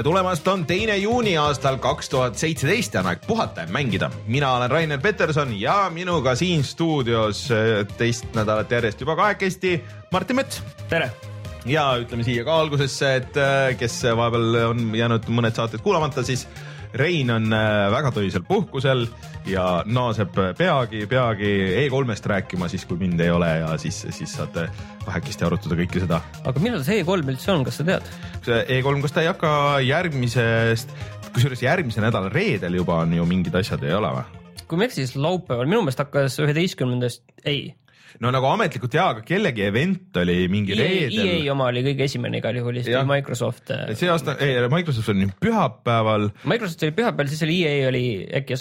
Tere tulemast, on teine juuni aastal kaks tuhat seitseteist ja on aeg puhata ja mängida. mina olen Rainer Peterson ja minuga siin stuudios eh, teist nädalat järjest juba kahekesti Martin Mets. tere ja ütleme siia ka algusesse, et eh, kes vahepeal on jäänud mõned saated kuulamata, siis Rein on äh, väga töisel puhkusel ja naaseb peagi, peagi E3-st rääkima siis, kui mind ei ole ja siis, siis saate kahekesti arutada kõike seda. aga millal see E3 üldse on, kas sa tead? see E3, kas ta ei hakka järgmisest, kusjuures järgmise nädala reedel juba on ju mingid asjad, ei ole või? kui ma ei eksi, siis laupäeval, minu meelest hakkas üheteistkümnendast, ei no nagu ametlikult jaa, aga kellegi event oli mingi EA, reedel. EA oma oli kõige esimene igal juhul, siis tuli Microsoft. Äh, see aasta, ei Microsoft oli pühapäeval. Microsoft oli pühapäeval, siis oli EA oli äkki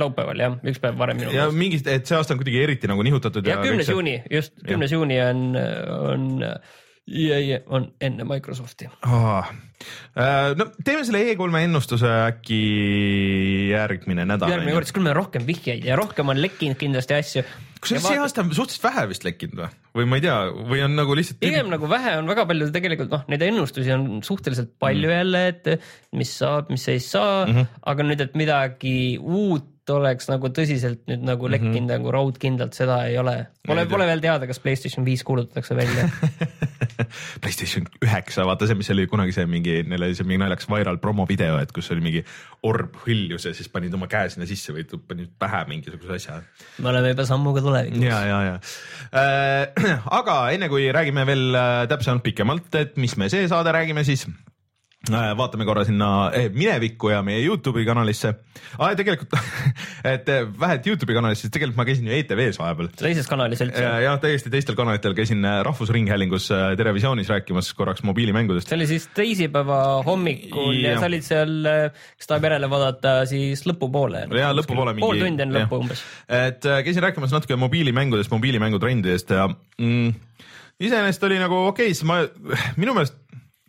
laupäeval jah, üks päev varem minu meelest. ja mingist, et see aasta on kuidagi eriti nagu nihutatud. ja kümnes juuni, just kümnes juuni on, on EA on enne Microsofti oh.. no teeme selle E3 ennustuse äkki järgmine nädal. järgmine kord, siis küll meil on rohkem vihjeid ja rohkem on lekkinud kindlasti asju. kusjuures see aasta on suhteliselt vähe vist lekkinud või, või ma ei tea, või on nagu lihtsalt. pigem nagu vähe on väga palju tegelikult noh, neid ennustusi on suhteliselt palju mm. jälle, et mis saab, mis ei saa mm, -hmm. aga nüüd, et midagi uut oleks nagu tõsiselt nüüd nagu lekkinud mm -hmm. nagu raudkindlalt, seda ei ole. Pole, pole veel teada, kas Playstation viis kuulutatakse välja Playstation üheksa, vaata see, mis oli kunagi see mingi, neil oli see mingi naljakas viral promovideo, et kus oli mingi orb hõljus ja siis panid oma käe sinna sisse või panid pähe mingisuguse asja. me oleme juba sammuga tulevikus. ja, ja, ja äh,. aga enne kui räägime veel äh, täpsemalt pikemalt, et mis me see saade räägime, siis vaatame korra sinna eh, minevikku ja meie Youtube'i kanalisse ah,. tegelikult et eh, vähe, et Youtube'i kanalis, siis tegelikult ma käisin ju ETV-s vahepeal. teises kanalis üldse? jah, täiesti teistel kanalitel käisin äh, Rahvusringhäälingus Terevisioonis rääkimas korraks mobiilimängudest. see oli siis teisipäeva hommikul ja, ja sa olid seal, kes tahab järele vaadata, siis lõpupoole. ja lõpupoole mingi. pool tundi enne lõppu umbes. et käisin rääkimas natuke mobiilimängudest, mobiilimängutrendidest ja mm, iseenesest oli nagu okei okay,, siis ma, minu meelest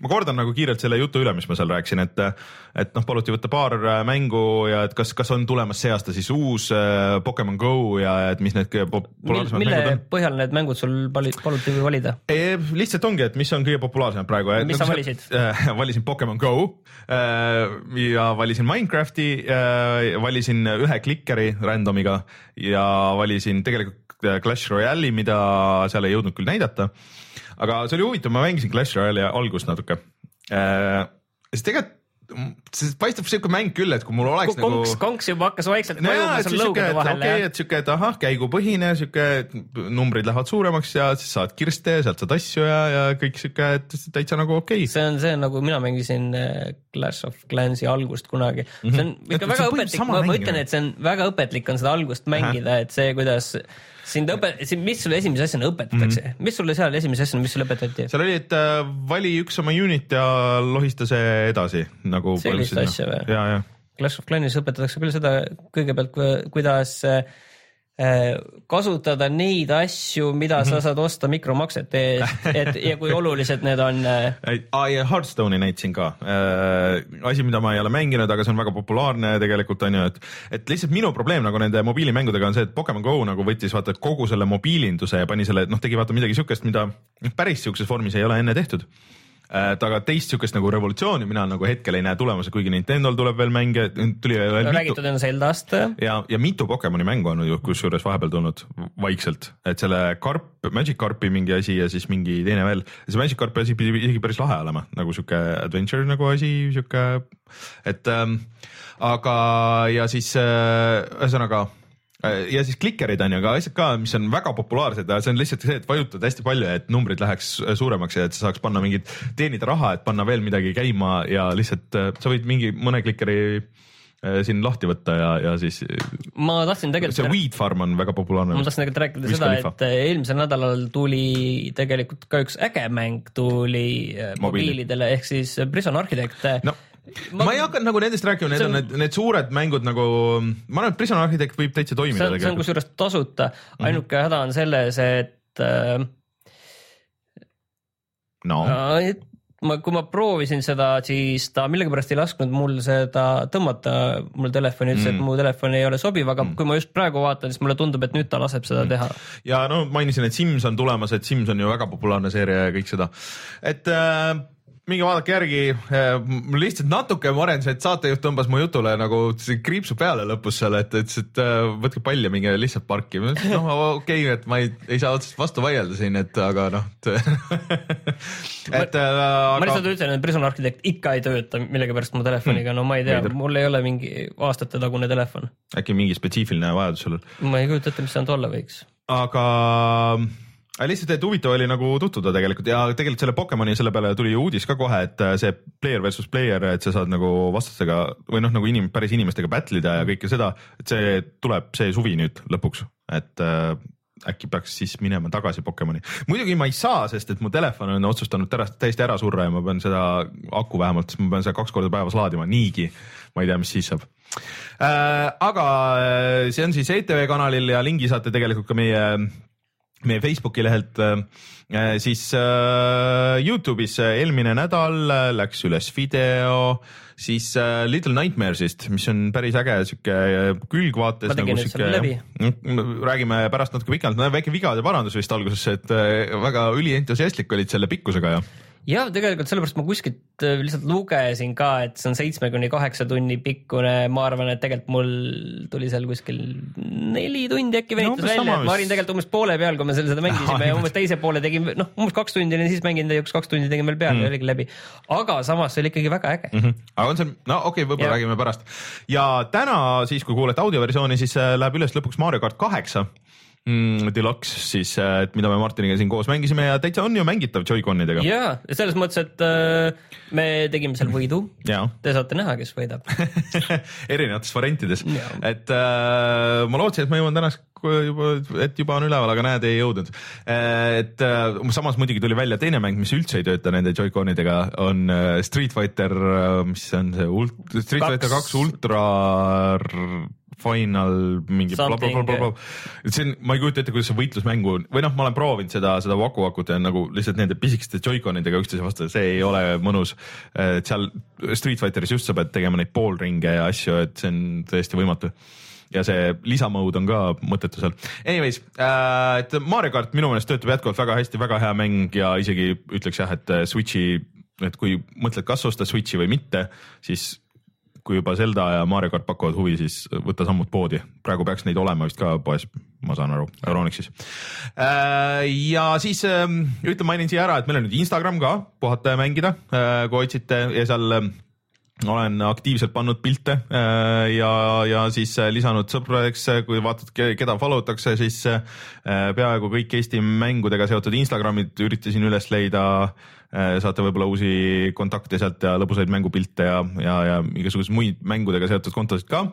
ma kordan nagu kiirelt selle jutu üle, mis ma seal rääkisin, et, et noh, paluti võtta paar äh, mängu ja et kas, kas on tulemas see aasta siis uus äh, Pokemon Go ja et mis need populaarsemad Mil, mängud on. põhjal need mängud sul paluti valida e,? lihtsalt ongi, et mis on kõige populaarsemad praegu. mis sa valisid äh,? valisin Pokemon Go äh, ja valisin Minecrafti äh,, valisin ühe klikeri random'iga ja valisin tegelikult äh, Clash Royale'i, mida seal ei jõudnud küll näidata aga see oli huvitav, ma mängisin Clash Royale'i algust natuke äh,. siis tegelikult see paistab siuke mäng küll, et kui mul oleks konks, nagu. konks, juba hakkas vaikselt no mõjuma seal lõugude vahele. okei okay,, et siuke, et ahah, käigupõhine siuke, numbrid lähevad suuremaks ja siis saad kirste, sealt saad asju ja, ja kõik siuke, et täitsa nagu okei okay.. see on see nagu mina mängisin äh, Clash of Clansi algust kunagi mm. -hmm. see on ikka et väga õpetlik, ma, ma ütlen, et see on väga õpetlik on seda algust mängida, et see, kuidas sind õpet-, mis sulle esimese asjana õpetatakse mm, -hmm. mis sulle seal esimese asjana, mis sulle õpetati? seal oli, et äh, vali üks oma unit ja lohista see edasi nagu. sellist asja või? Clash of Clanis õpetatakse küll seda kõigepealt, kuidas Äh, kasutada neid asju, mida sa mhm. saad osta mikromaksete eest, et ja kui olulised need on. Äh, aa ja Hearthstone'i näitasin ka äh,, asi, mida ma ei ole mänginud, aga see on väga populaarne tegelikult on ju, et, et lihtsalt minu probleem nagu nende mobiilimängudega on see, et Pokemon Go nagu võttis vaata kogu selle mobiilinduse ja pani selle, noh, tegi vaata midagi siukest, mida päris siukses vormis ei ole enne tehtud aga teist siukest nagu revolutsiooni mina nagu hetkel ei näe tulemas, kuigi Nintendo'l tuleb veel mänge, tuli veel no, mitu. räägitud on Zeldast. ja, ja mitu Pokemoni mängu on ju kusjuures vahepeal tulnud vaikselt, et selle karp, Magic Carpi mingi asi ja siis mingi teine veel. see Magic Carpi asi pidi isegi päris lahe olema, nagu sihuke adventure nagu asi, sihuke, et ähm, aga, ja siis äh, ühesõnaga äh, Äh, ja siis klikerid on ju ka asjad ka, mis on väga populaarsed, see on lihtsalt see, et vajutad hästi palju, et numbrid läheks suuremaks ja et sa saaks panna mingit, teenida raha, et panna veel midagi käima ja lihtsalt äh, sa võid mingi mõne klikeri äh, siin lahti võtta ja, ja siis. ma tahtsin tegelikult. see Weed Farm on väga populaarne. ma tahtsin tegelikult rääkida Wiz seda, et eelmisel nädalal tuli tegelikult ka üks äge mäng tuli mobiilidele ehk siis Prison Architect no ma, ma ei hakanud nagu nendest rääkima, need on, on need, need suured mängud nagu, ma arvan, et Prison Architect võib täitsa toimida. see on, see on kusjuures tasuta, ainuke mm -hmm. häda on selles, et äh, no äh, ma, kui ma proovisin seda, siis ta millegipärast ei lasknud mul seda tõmmata, mul telefoni ütles mm., et mu telefon ei ole sobiv, aga mm. kui ma just praegu vaatan, siis mulle tundub, et nüüd ta laseb seda mm. teha. ja no mainisin, et Sims on tulemas, et Sims on ju väga populaarne seeria ja kõik seda, et äh, minge vaadake järgi, mul lihtsalt natuke marendas, et saatejuht tõmbas mu jutule nagu kriipsu peale lõpus seal, et ütles, et äh, võtke pall ja minge lihtsalt parki. noh, okei okay,, et ma ei, ei saa otseselt vastu vaielda siin, et aga noh et äh,. ma lihtsalt ütlen, et Prison Architect ikka ei tööta millegipärast mu telefoniga, no ma ei tea, mul ei ole mingi aastatetagune telefon. äkki mingi spetsiifiline vajadus sul? ma ei kujuta ette, mis see nüüd olla võiks. aga aga lihtsalt, et huvitav oli nagu tutvuda tegelikult ja tegelikult selle Pokemoni selle peale tuli uudis ka kohe, et äh, see player versus player, et sa saad nagu vastastega või noh, nagu inim-, päris inimestega battle ida ja kõike seda, et see tuleb see suvi nüüd lõpuks, et äh, äkki peaks siis minema tagasi Pokemoni. muidugi ma ei saa, sest et mu telefon on otsustanud tärast, täiesti ära surra ja ma pean seda aku vähemalt, sest ma pean seda kaks korda päevas laadima, niigi. ma ei tea, mis siis saab äh,. aga äh, see on siis ETV kanalil ja lingi saate tegelikult ka meie meie Facebooki lehelt, äh, äh, siis äh, Youtube'is eelmine nädal läks üles video siis Little Nightmares'ist, mis on päris äge sihuke külgvaates. nagu. Mm, räägime pärast natuke pikalt, väike vigade parandus vist alguses, et väga ülientusiastlik olid selle pikkusega ja ja tegelikult sellepärast ma kuskilt äh, lihtsalt lugesin ka, et see on seitsme kuni kaheksa tunni pikkune, ma arvan, et tegelikult mul tuli seal kuskil neli tundi äkki venitas no, välja, et ma olin tegelikult umbes poole peal, kui me selle seda mängisime ja umbes teise poole tegin, noh umbes kaks tundi olin siis mänginud ja üks kaks tundi tegin veel peale mm. ja oligi läbi. aga samas see oli ikkagi väga äge mm. -hmm. aga on see, no okei okay,, võib-olla räägime pärast. ja täna siis, kui kuulete audioversiooni, siis äh, läheb üles lõpuks Mario kart kaheksa mm, Deluxe siis, äh, et mida me Martiniga siin koos mängisime ja täitsa on ju mängitav Joy-Conidega. ja selles mõttes, et äh, me tegime seal võidu. Te saate näha, kes võidab erinevates variantides, et äh, ma lootsin, et ma jõuan tänaseks juba, et juba on üleval, aga näed, ei jõudnud. Äh, et äh, samas muidugi tuli välja teine mäng, mis üldse ei tööta nende Joy-Conidega, on Street Fighter, mis on see ult-, Street kaks. Fighter kaks Ultra Final mingi blablabla, see on, ma ei kujuta ette, kuidas see võitlusmängu või noh, ma olen proovinud seda, seda Waku Wakut ja nagu lihtsalt nende pisikeste Joy-Conidega üksteise vastu, see ei ole mõnus. et seal Street Fighteris just sa pead tegema neid poolringe ja asju, et see on täiesti võimatu ja see lisamode on ka mõttetu seal. Anyways äh,, et Mario kart minu meelest töötab jätkuvalt väga hästi, väga hea mäng ja isegi ütleks jah, et Switch'i, et kui mõtled, kas osta Switch'i või mitte, siis kui juba Zelda ja Mario kart pakuvad huvi, siis võta sammud poodi, praegu peaks neid olema vist ka poes, ma saan aru, Euronixis. Äh, ja siis ähm, ütlen, mainin siia ära, et meil on nüüd Instagram ka, puhata ja mängida, äh, kui otsite ja seal ähm, olen aktiivselt pannud pilte äh, ja, ja siis lisanud sõpradeks, kui vaatad, keda follow takse, siis peaaegu kõik Eesti mängudega seotud Instagramid üritasin üles leida saate võib-olla uusi kontakte sealt ja lõbusaid mängupilte ja, ja, ja igasuguseid muid mängudega seotud kontosid ka.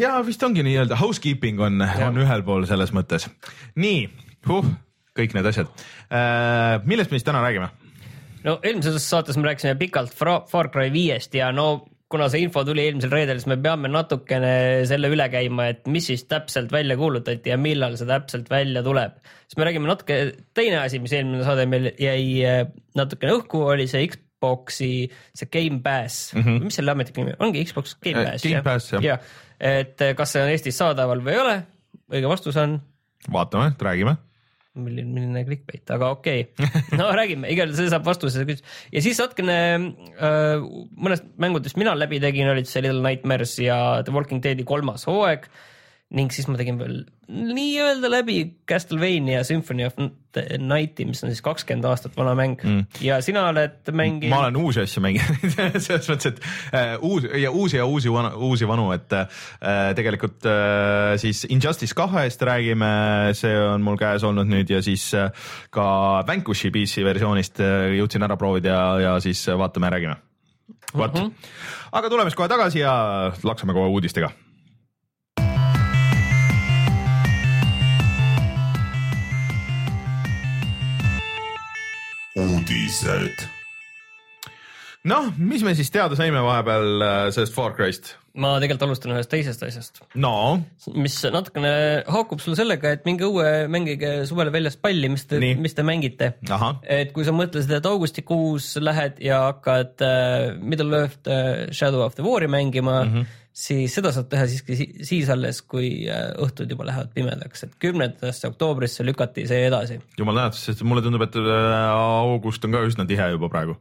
ja vist ongi nii-öelda housekeeping on, on ühel pool selles mõttes. nii huh,, kõik need asjad. Äh, millest me siis täna räägime? no eelmises saates me rääkisime pikalt Far Cry viiest ja no kuna see info tuli eelmisel reedel, siis me peame natukene selle üle käima, et mis siis täpselt välja kuulutati ja millal see täpselt välja tuleb. siis me räägime natuke, teine asi, mis eelmine saade meil jäi äh, natukene õhku, oli see Xbox'i see Gamepass mm, -hmm. mis selle ametlik nimi on, ongi Xbox Gamepass äh,? Gamepass jah ja. ja.. et äh, kas see on Eestis saadaval või ei ole, õige vastus on. vaatame, räägime milline, milline clickbait, aga okei okay., no räägime, igal see saab vastuse. ja siis natukene äh, mõnest mängudest mina läbi tegin, olid see Little Nightmares ja The Walking Deadi kolmas hooaeg ning siis ma tegin veel nii-öelda läbi Castlevania Symphony of Nighti, mis on siis kakskümmend aastat vana mäng mm. ja sina oled mänginud. ma olen uusi asju mänginud selles mõttes, et äh, uus ja uusi ja uusi, uusi vanu, et äh, tegelikult äh, siis Injustice kahest räägime, see on mul käes olnud nüüd ja siis äh, ka Vanquishi PC versioonist äh, jõudsin ära proovida ja, ja siis vaatame ja räägime. vot -hmm. aga tuleme siis kohe tagasi ja laksame kohe uudistega uudised. noh, mis me siis teada saime vahepeal äh, sellest Far Cry'st? ma tegelikult alustan ühest teisest asjast, no mis natukene haakub sul sellega, et minge õue, mängige suvele väljas palli, mis te mis te mängite. et kui sa mõtlesid, et augustikuus lähed ja hakkad äh, Middle Earth äh, Shadow of the War'i mängima mm, -hmm. Siis seda saad teha siiski si siis alles, kui äh, õhtud juba lähevad pimedaks, et kümnendasse oktoobrisse lükati see edasi. jumal tänatud, sest mulle tundub, et äh, august on ka üsna tihe juba praegu.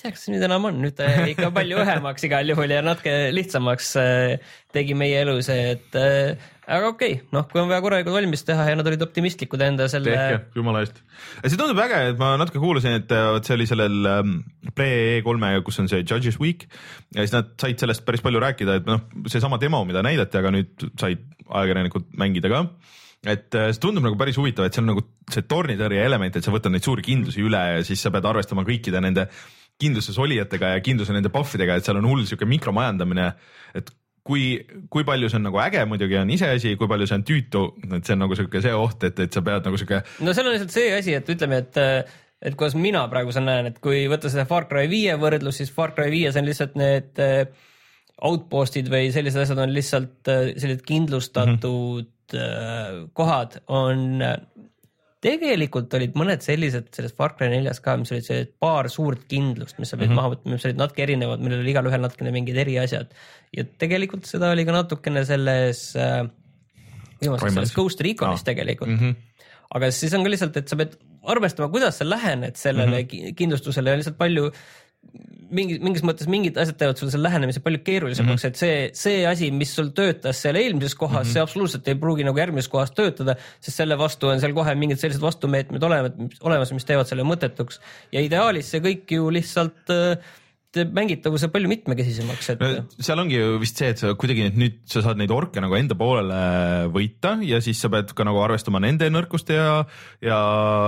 tea, kas see nüüd enam on, nüüd ta jäi ikka palju õhemaks igal juhul ja natuke lihtsamaks äh, tegi meie elu see, et äh, aga okei okay,, noh, kui on vaja korralikult valmis teha ja nad olid optimistlikud enda selle tehke, jumala eest. see tundub äge, et ma natuke kuulasin, et äh, vot see oli sellel ähm, Pre-E3-e, kus on see Judges Week ja siis nad said sellest päris palju rääkida, et noh, seesama demo, mida näidati, aga nüüd said ajakirjanikud mängida ka et äh, see tundub nagu päris huvitav, et see on nagu see tornitõrje element, et sa võtad neid suuri kindlusi üle ja siis sa pead arvestama kõikide nende kindluses olijatega ja kindluse nende buff idega, et seal on hull sihuke mikromajandamine, et kui, kui palju see on nagu äge muidugi on iseasi, kui palju see on tüütu, et see on nagu sihuke see oht, et, et sa pead nagu sihuke no seal on lihtsalt see asi, et ütleme, et et kuidas mina praegu seda näen, et kui võtta seda Far Cry viie võrdlus, siis Far Cry viies on lihtsalt need äh, outpost'id või sellised asjad on lihtsalt äh, sellised kindlustatud mm -hmm. kohad on tegelikult olid mõned sellised selles Far Cry neljas ka, mis olid sellised paar suurt kindlust, mis sa pidid mm -hmm. maha võtma, mis olid natuke erinevad, millel oli igalühel natukene mingid eriasjad ja tegelikult seda oli ka natukene selles äh, selles Ghost Recon'is Aa. tegelikult mm. -hmm. aga siis on ka lihtsalt, et sa pead arvestama, kuidas sa lähened sellele mm -hmm. kindlustusele ja lihtsalt palju mingi, mingis mõttes mingid asjad teevad sul selle lähenemise palju keerulisemaks mm, -hmm. et see, see asi, mis sul töötas seal eelmises kohas mm, -hmm. see absoluutselt ei pruugi nagu järgmises kohas töötada, sest selle vastu on seal kohe mingid sellised vastumeetmed olemas, olemas, mis teevad selle mõttetuks ja ideaalis see kõik ju lihtsalt äh, mängitavuse palju mitmekesisemaks, et no seal ongi ju vist see, et sa kuidagi nüüd, nüüd sa saad neid orke nagu enda poolele võita ja siis sa pead ka nagu arvestama nende nõrkuste ja, ja,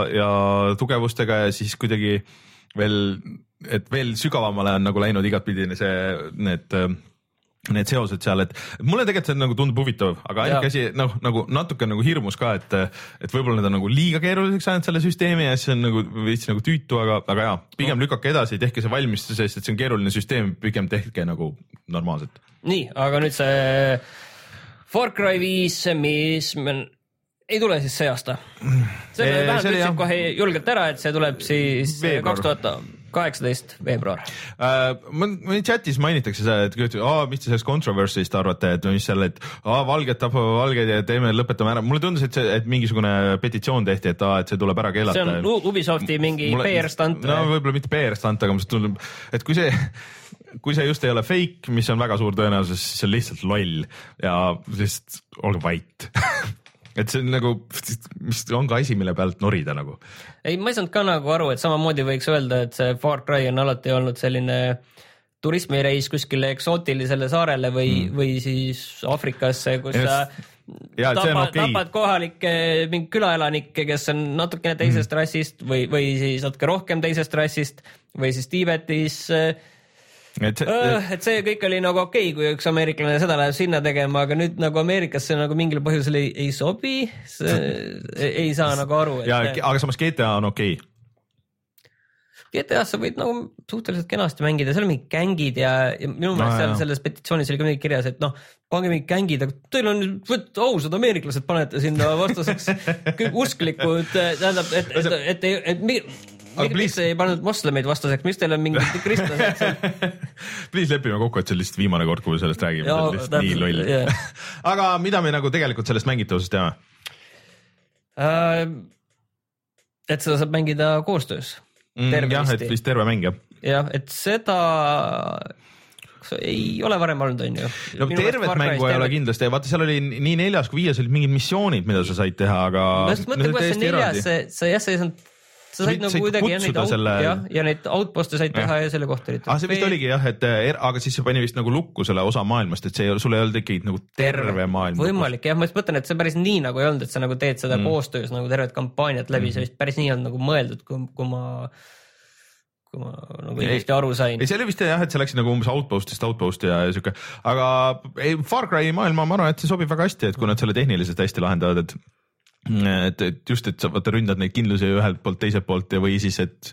ja tugevustega ja siis kuidagi veel, et veel sügavamale on nagu läinud igatpidi see, need need seosed seal, et mulle tegelikult see nagu tundub huvitav, aga ainuke asi noh, nagu natuke nagu hirmus ka, et, et võib-olla need on nagu liiga keeruliseks ajanud selle süsteemi ja siis on nagu veits nagu tüütu, aga, aga jaa, pigem lükake edasi, tehke see valmis, sest et see on keeruline süsteem, pigem tehke nagu normaalselt. nii, aga nüüd see Far Cry viis, mis me, ei tule siis see aasta. vähemalt see oli ütlesid kohe julgelt ära, et see tuleb siis kaks tuhat kaheksateist veebruar. Uh, mul chatis mainitakse seda, et aa, mis te sellest controversy'st arvate, et mis seal, et valged tapavad valged ja teeme, lõpetame ära. mulle tundus, et see, et mingisugune petitsioon tehti, et aa, et see tuleb ära see keelata. on U- Ubisofti mingi PR-stunt no võib-olla mitte PR-stunt, aga mulle tundub, et kui see, kui see just ei ole fake, mis on väga suur tõenäosus, siis see on lihtsalt loll ja lihtsalt olge vait et see on nagu, mis on ka asi, mille pealt norida nagu. ei, ma ei saanud ka nagu aru, et samamoodi võiks öelda, et see Far Cry on alati olnud selline turismireis kuskile eksootilisele saarele või mm., või siis Aafrikasse, kus Just. sa ja tapad, okei tapad kohalikke mingi külaelanikke, kes on natukene teisest mm. rassist või, või siis natuke rohkem teisest rassist või siis Tiibetis äh, et see, Äh, et see kõik oli nagu okei okay,, kui üks ameeriklane seda läheb sinna tegema, aga nüüd nagu Ameerikas see nagu mingil põhjusel ei, ei sobi. ei, saa nagu aru, ja et aga samas GTA on okei okay.. GTA-s sa võid nagu suhteliselt kenasti mängida, seal on mingid gängid ja, ja minu meelest No, seal jah. selles petitsioonis oli ka midagi kirjas, et noh, pange mingid gängid, aga teil on võt- ausad ameeriklased panete sinna vastaseks, usklikud, tähendab, et, et, et, et, et, et mi, Aga miks please- te ei pannud moslemeid vastaseks, miks teil on mingid kristlased seal? Please lepime kokku, et see on lihtsalt viimane kord, kui me sellest räägime, see on lihtsalt nii loll jah. aga mida me nagu tegelikult sellest mängitavusest teame? Äh, et seda saab mängida koostöös. Mm, jah, et vist terve mäng jah. jah, et seda kas ei ole varem olnud, on ju. no tervet mängu ei ole kindlasti, vaata seal oli nii neljas kui viies olid mingid missioonid, mida sa said teha, aga. ma just mõtlen, kuidas see neljas, see, sa jah, sa ei saanud, sa said Sa nagu kuidagi jah, neid out, selle- jah, ja neid outpost'e said teha ja selle kohta oli. ah,. see vist oligi jah, et er, aga siis see pani vist nagu lukku selle osa maailmast, et see, sul ei olnud ikkagi nagu terve maailm. võimalik jah, ma just mõtlen, et see päris nii nagu ei olnud, et sa nagu teed seda mm. koostöös nagu tervet kampaaniat läbi mm, see vist päris nii on nagu mõeldud, kui, kui ma, kui ma nagu Ei- õigesti aru sain ei, see oli vist jah, et see läks nagu umbes outpost'ist outpost'i ja, ja siuke, aga ei, Far Cry maailma ma arvan, et see sobib väga hästi, et kui nad selle tehniliselt hästi lahendavad, et et, et just, et sa vaata ründad neid kindlusi ühelt poolt, teiselt poolt ja, või siis, et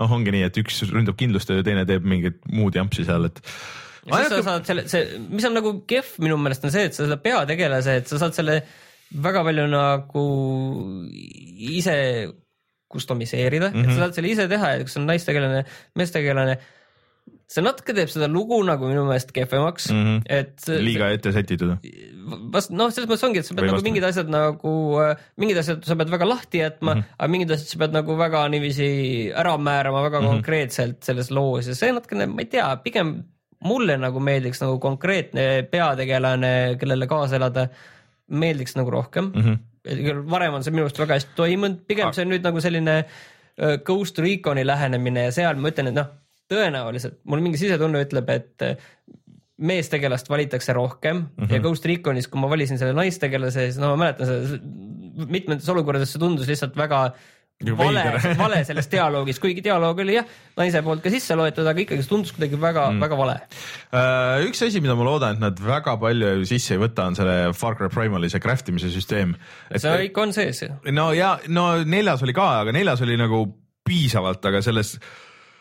noh, ongi nii, et üks ründab kindlust ja teine teeb mingit muud jampsi seal, et. ja siis sa saad selle, see, mis on nagu kehv minu meelest on see, et sa selle peategelase, et sa saad selle väga palju nagu ise kustomiseerida mm, -hmm. et Mhm. sa saad selle ise teha ja kas on naistegelane, meestegelane. See natuke teeb seda lugu nagu minu meelest kehvemaks mm. -hmm. et liiga ette sätitud. vast noh, selles mõttes ongi, et sa pead Või nagu vastupidi. mingid asjad nagu, mingid asjad sa pead väga lahti jätma mm. -hmm. aga mingid asjad sa pead nagu väga niiviisi ära määrama väga mm -hmm. konkreetselt selles loos ja see natukene, ma ei tea, pigem mulle nagu meeldiks nagu konkreetne peategelane, kellele kaasa elada, meeldiks nagu rohkem mm. -hmm. varem on see minu arust väga hästi toimunud, pigem Aga- see on nüüd nagu selline äh, Ghost Reconi lähenemine ja seal ma ütlen, et noh, tõenäoliselt mul mingi sisetunne ütleb, et äh, meestegelast valitakse rohkem mm Mhm. -hmm. ja Ghost Reconis, kui ma valisin selle naistegelase, siis no ma mäletan seda, mitmetes olukordades see tundus lihtsalt väga Nagu vale vale selles dialoogis, kuigi dialoog oli jah, naise poolt ka sisse loetud, aga ikkagi see tundus kuidagi väga mm., väga vale. Äh, üks asi, mida ma loodan, et nad väga palju sisse ei võta, on selle Far Cry Primali see craft imise süsteem. see ikka on sees. no ja no neljas oli ka, aga neljas oli nagu piisavalt, aga selles,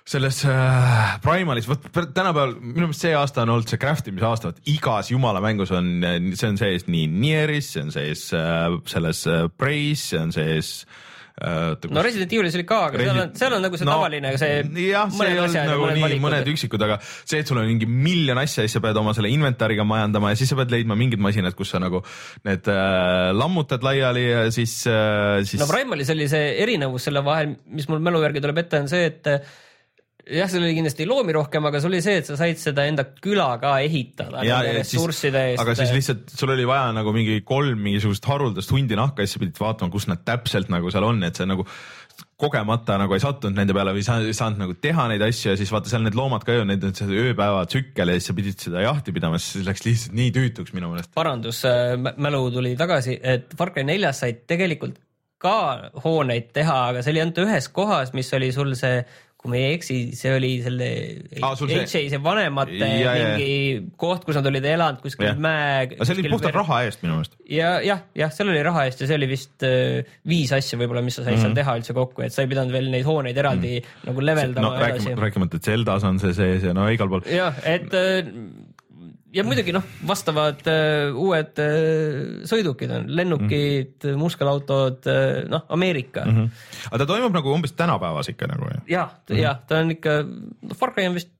selles äh, Primalis, vot tänapäeval minu meelest see aasta on olnud see craft imise aasta, et igas jumala mängus on, see on sees nii Nieris, see on sees äh, selles äh, Praise, see on sees äh, no Resident Evilis oli ka, aga seal on, seal on nagu see no, tavaline see jah, see ei olnud nagu nii mõned üksikud, aga see, et sul on mingi miljon asja ja siis sa pead oma selle inventariga majandama ja siis sa pead leidma mingid masinad, kus sa nagu need äh, lammutad laiali ja siis äh,, siis no Primalis oli see erinevus selle vahel, mis mul mälu järgi tuleb ette, on see, et jah, seal oli kindlasti loomi rohkem, aga see oli see, et sa said seda enda küla ka ehitada ja, ja ressursside eest. aga siis lihtsalt sul oli vaja nagu mingi kolm mingisugust haruldast hundi nahka ja siis pidid vaatama, kus nad täpselt nagu seal on, et sa nagu kogemata nagu ei sattunud nende peale või sa ei saanud nagu teha neid asju ja siis vaata seal need loomad ka ju, need on see ööpäeva tsükkel ja siis sa pidid seda jahti pidama, siis läks lihtsalt nii tüütuks minu meelest. parandus, mälu tuli tagasi, et Far Cry neljas said tegelikult ka hooneid teha, aga see oli ainult ühes kohas, mis oli sul see, kui ma ei eksi, see oli selle Aa, sul see- see vanemate Ja, ja, ja. mingi koht, kus nad olid elanud kuskil Jah. mäe. see oli puhtalt raha eest minu meelest. ja jah, jah, seal oli raha eest ja see oli vist äh, viis asja võib-olla, mis sa said mm -hmm. seal teha üldse kokku, et sa ei pidanud veel neid hooneid eraldi mm -hmm. nagu leveldama no rääkimata, et Zeldas on see sees ja no igal pool. jah, et äh, ja muidugi noh, vastavad äh, uued äh, sõidukid on, lennukid mm, -hmm. muskelautod äh,, noh, Ameerika mm. -hmm. aga ta toimub nagu umbes tänapäevas ikka nagu jah? jah, jah, ta on ikka, Far Cry on vist,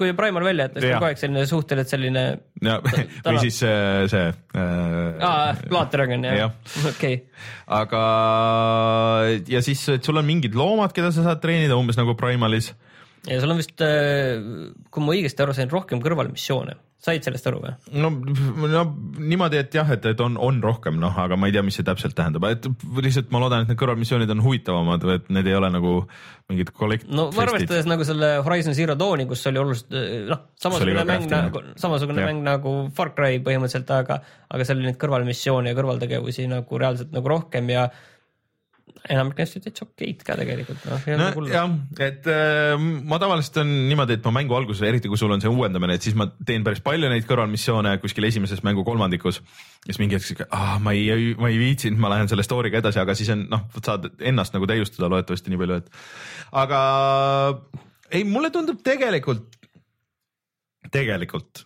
kui Primal välja jätta, siis on kogu aeg selline suhteliselt selline ja või siis see, see äh, aa, Blood Dragon jah Jah., okei aga ja siis, et sul on mingid loomad, keda sa saad treenida umbes nagu Primalis. ja sul on vist, kui ma õigesti aru sain, rohkem kõrvalmissioone, said sellest aru või? no, no niimoodi, et jah, et, et on, on rohkem noh, aga ma ei tea, mis see täpselt tähendab, et lihtsalt ma loodan, et need kõrvalmissioonid on huvitavamad või et need ei ole nagu mingid kollekt-. no arvestades nagu selle Horizon Zero Dawni, kus oli oluliselt noh, samasugune mäng nagu, samasugune Jah. mäng nagu Far Cry põhimõtteliselt, aga, aga seal oli neid kõrvalmissioone ja kõrvaltegevusi nagu reaalselt nagu rohkem ja enamik olid täitsa okeid ka tegelikult, noh, no olnud hullu. jah, et äh, ma tavaliselt on niimoodi, et ma mängu alguses, eriti kui sul on see uuendamine, et siis ma teen päris palju neid kõrvalmissioone kuskil esimeses mängu kolmandikus. siis mingi hetk siuke, ah ma ei, ma ei viitsinud, ma lähen selle story'ga edasi, aga siis on noh, saad ennast nagu täiustada loodetavasti nii palju, et aga ei, mulle tundub tegelikult, tegelikult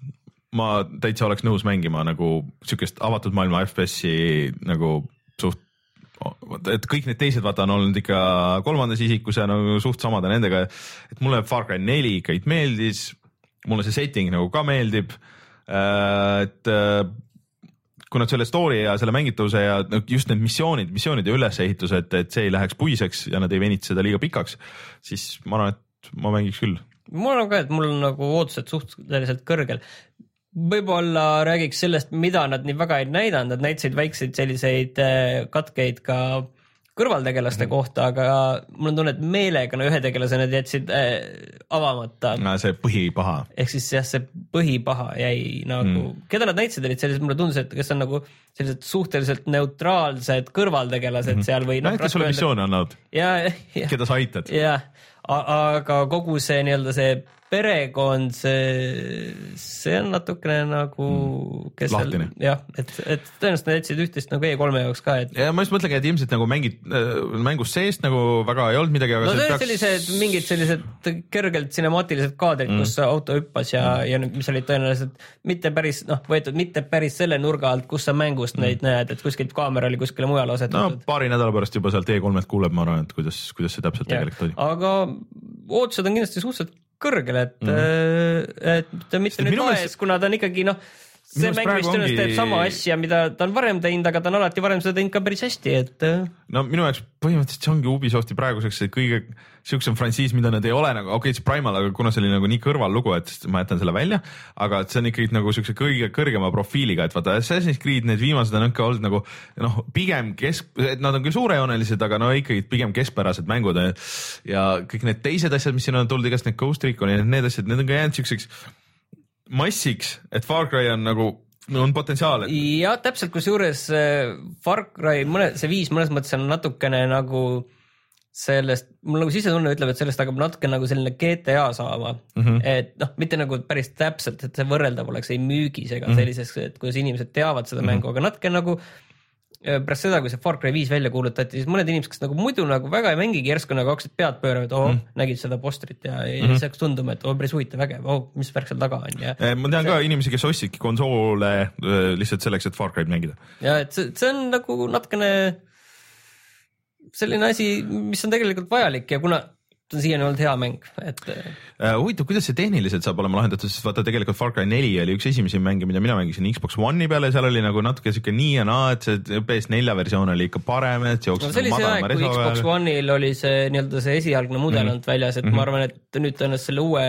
ma täitsa oleks nõus mängima nagu siukest avatud maailma FPS-i nagu et kõik need teised vaata on olnud ikka kolmandas isikus ja nagu suht samad on nendega, et mulle Far Cry neli ikka meeldis, mulle see setting nagu ka meeldib. et äh, kui nad selle story ja selle mängitavuse ja just need missioonid, missioonide ülesehitused, et see ei läheks puiseks ja nad ei venita seda liiga pikaks, siis ma arvan, et ma mängiks küll. mul on ka, et mul on nagu ootused suhteliselt kõrgel. Võib-olla räägiks sellest, mida nad nii väga ei näidanud, nad näitasid väikseid selliseid äh, katkeid ka kõrvaltegelaste mm -hmm. kohta, aga mul on tunne, et meelega no ühe tegelase nad jätsid äh, avamata. see põhipaha. ehk siis jah, see põhipaha jäi nagu mm., keda nad näitasid, olid sellised, mulle tundus, et kes on nagu sellised suhteliselt neutraalsed kõrvaltegelased mm -hmm. seal või no kes sulle missioone annavad, keda sa aitad. jah, aga kogu see nii-öelda see perekond, see, see on natukene nagu mm, Lahtine. jah, et, et tõenäoliselt nad jätsid üht-teist nagu E3-e jaoks ka, et ja ma just mõtlengi, et ilmselt nagu mängid, mängust seest nagu väga ei olnud midagi, aga no see olid sellised mingid sellised kergelt cinemaatilised kaadrid mm., kus auto hüppas ja mm., ja mis olid tõenäoliselt mitte päris noh, võetud mitte päris selle nurga alt, kus sa mängust mm. neid näed, et kuskilt kaamera oli kuskile mujale no asetatud paari nädala pärast juba sealt E3-lt kuuleb, ma arvan, et kuidas, kuidas see täpselt Jah. tegelikult oli. aga ootused on kindlasti suhteliselt kõrgel, et mm., et ta mitte Sest nüüd laes, kuna ta on ikkagi noh, see mäng praegu vist tõenäoliselt ongi- teeb sama asja, mida ta on varem teinud, aga ta on alati varem seda teinud ka päris hästi, et äh, no minu jaoks põhimõtteliselt see ongi Ubisofti praeguseks kõige siuksem frantsiis, mida nad ei ole nagu, okei okay,, see Primal, aga kuna see oli nagu nii kõrvallugu, et siis ma jätan selle välja, aga et see on ikkagi nagu siukse kõige kõrgema profiiliga, et vaata Assassin's Creed need viimased on ikka olnud nagu noh, pigem kesk, nad on küll suurejoonelised, aga no ikkagi pigem keskpärased mängud ja kõik need teised asjad, mis siin on tulnud, igast need Ghost Reconid, need asjad, need on ka jäänud siukseks massiks, et Far Cry on nagu on potentsiaal, et jah, täpselt, kusjuures äh, Far Cry mõne, see viis mõnes mõttes on natukene nagu sellest, mul nagu sisetunne ütleb, et sellest hakkab natuke nagu selline GTA saama mm. -hmm. et noh, mitte nagu päris täpselt, et see võrreldav oleks ei müügis ega mm -hmm. sellises, et kuidas inimesed teavad seda mm -hmm. mängu, aga natuke nagu pärast seda, kui see Far Cry viis välja kuulutati, siis mõned inimesed, kes nagu muidu nagu väga ei mängigi, järsku nagu hakkasid pead pöörama, et oo mm, -hmm. nägid seda postrit ja, ja mm -hmm. see hakkas tunduma, et oo päris huvitav, vägev, oo mis värk seal taga on ja Eh, ma tean ka inimesi, kes ostsidki konsoole eh, lihtsalt selleks, et Far Cry'd mängida. ja et see, see on nagu natukene selline asi, mis on tegelikult vajalik ja kuna ta on siiani olnud hea mäng, et Eh, huvitav, kuidas see tehniliselt saab olema lahendatud, sest vaata tegelikult Far Cry neli oli üks esimesi mänge, mida mina mängisin Xbox One'i peal ja seal oli nagu natuke siuke nii ja naa, et see PS4 versioon oli ikka parem, et see no jooksis see oli nagu see aeg, kui Xbox. One'il oli see nii-öelda see esialgne mudel olnud väljas, et ma arvan, et nüüd tõenäoliselt selle uue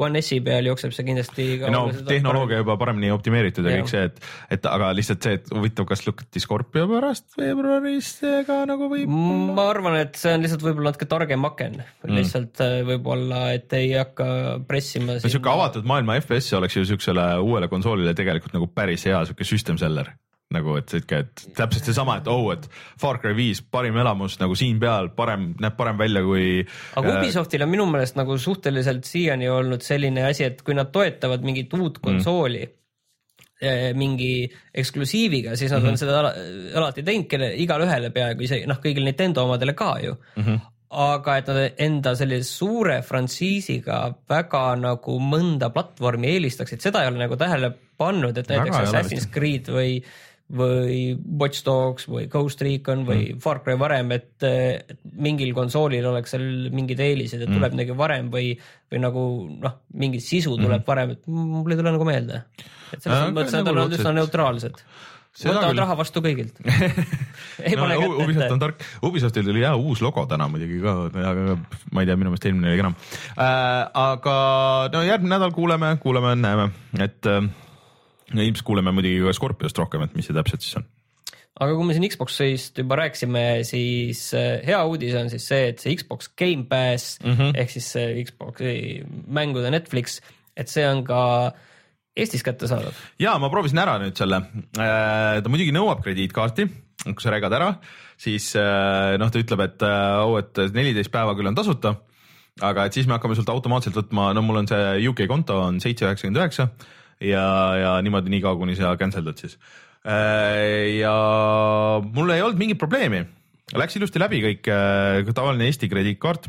One S-i peal jookseb see kindlasti ka no tehnoloogia juba paremini optimeeritud ja Jah. kõik see, et, et aga lihtsalt see, et huvitav, kas lükati Scorpio pärast veebruaris ka nagu võib parem. ma arvan, et see on lihtsalt võib-olla natuke targem aken mm., lihtsalt äh, võib-olla, et ei hakka pressima no siuke avatud maailma FPS oleks ju siuksele uuele konsoolile tegelikult nagu päris hea siuke system seller nagu et siuke, et täpselt seesama, et oh, et Far Cry viis parim elamus nagu siin peal, parem, näeb parem välja kui. aga Ubisoftil on minu meelest nagu suhteliselt siiani olnud selline asi, et kui nad toetavad mingit uut konsooli mm. mingi eksklusiiviga, siis nad mm -hmm. on seda ala, alati teinud, kelle igale ühele peaaegu isegi noh, kõigile Nintendo omadele ka ju mm. -hmm. aga et nad enda sellise suure frantsiisiga väga nagu mõnda platvormi eelistaksid, seda ei ole nagu tähele pannud, et näiteks Assassin's Creed või või Watch Dogs või Ghost Recon või mm. Far Cry varem, et mingil konsoolil oleks seal mingid eelised, et tuleb midagi varem või, või nagu noh, mingi sisu tuleb mm. varem, et mul ei tule nagu meelde. et selles Aga mõttes nad nagu on olnud üsna neutraalsed. Võtavad küll. raha vastu kõigilt. ei no, pane U- kätte Ubisoft on ette. tark, Ubisoftil tuli hea uus logo täna muidugi ka, aga ma ei tea, minu meelest eelmine oli kenam äh,. aga no järgmine nädal kuuleme, kuuleme, näeme, et äh, no ilmselt kuuleme muidugi ka Scorpiost rohkem, et mis see täpselt siis on. aga kui me siin Xbox'ist juba rääkisime, siis äh, hea uudis on siis see, et see Xbox Game Pass mm -hmm. ehk siis see Xbox'i mängude Netflix, et see on ka Eestis kättesaadav. ja ma proovisin ära nüüd selle, ta muidugi nõuab krediitkaarti, kui sa regad ära, siis äh, noh, ta ütleb, et äh, oh, et neliteist päeva küll on tasuta, aga et siis me hakkame sult automaatselt võtma, no mul on see UK konto on seitse üheksakümmend üheksa ja, ja niimoodi nii kaua, kuni sa cancel dad siis. ja mul ei olnud mingit probleemi, läks ilusti läbi kõik, tavaline Eesti krediitkaart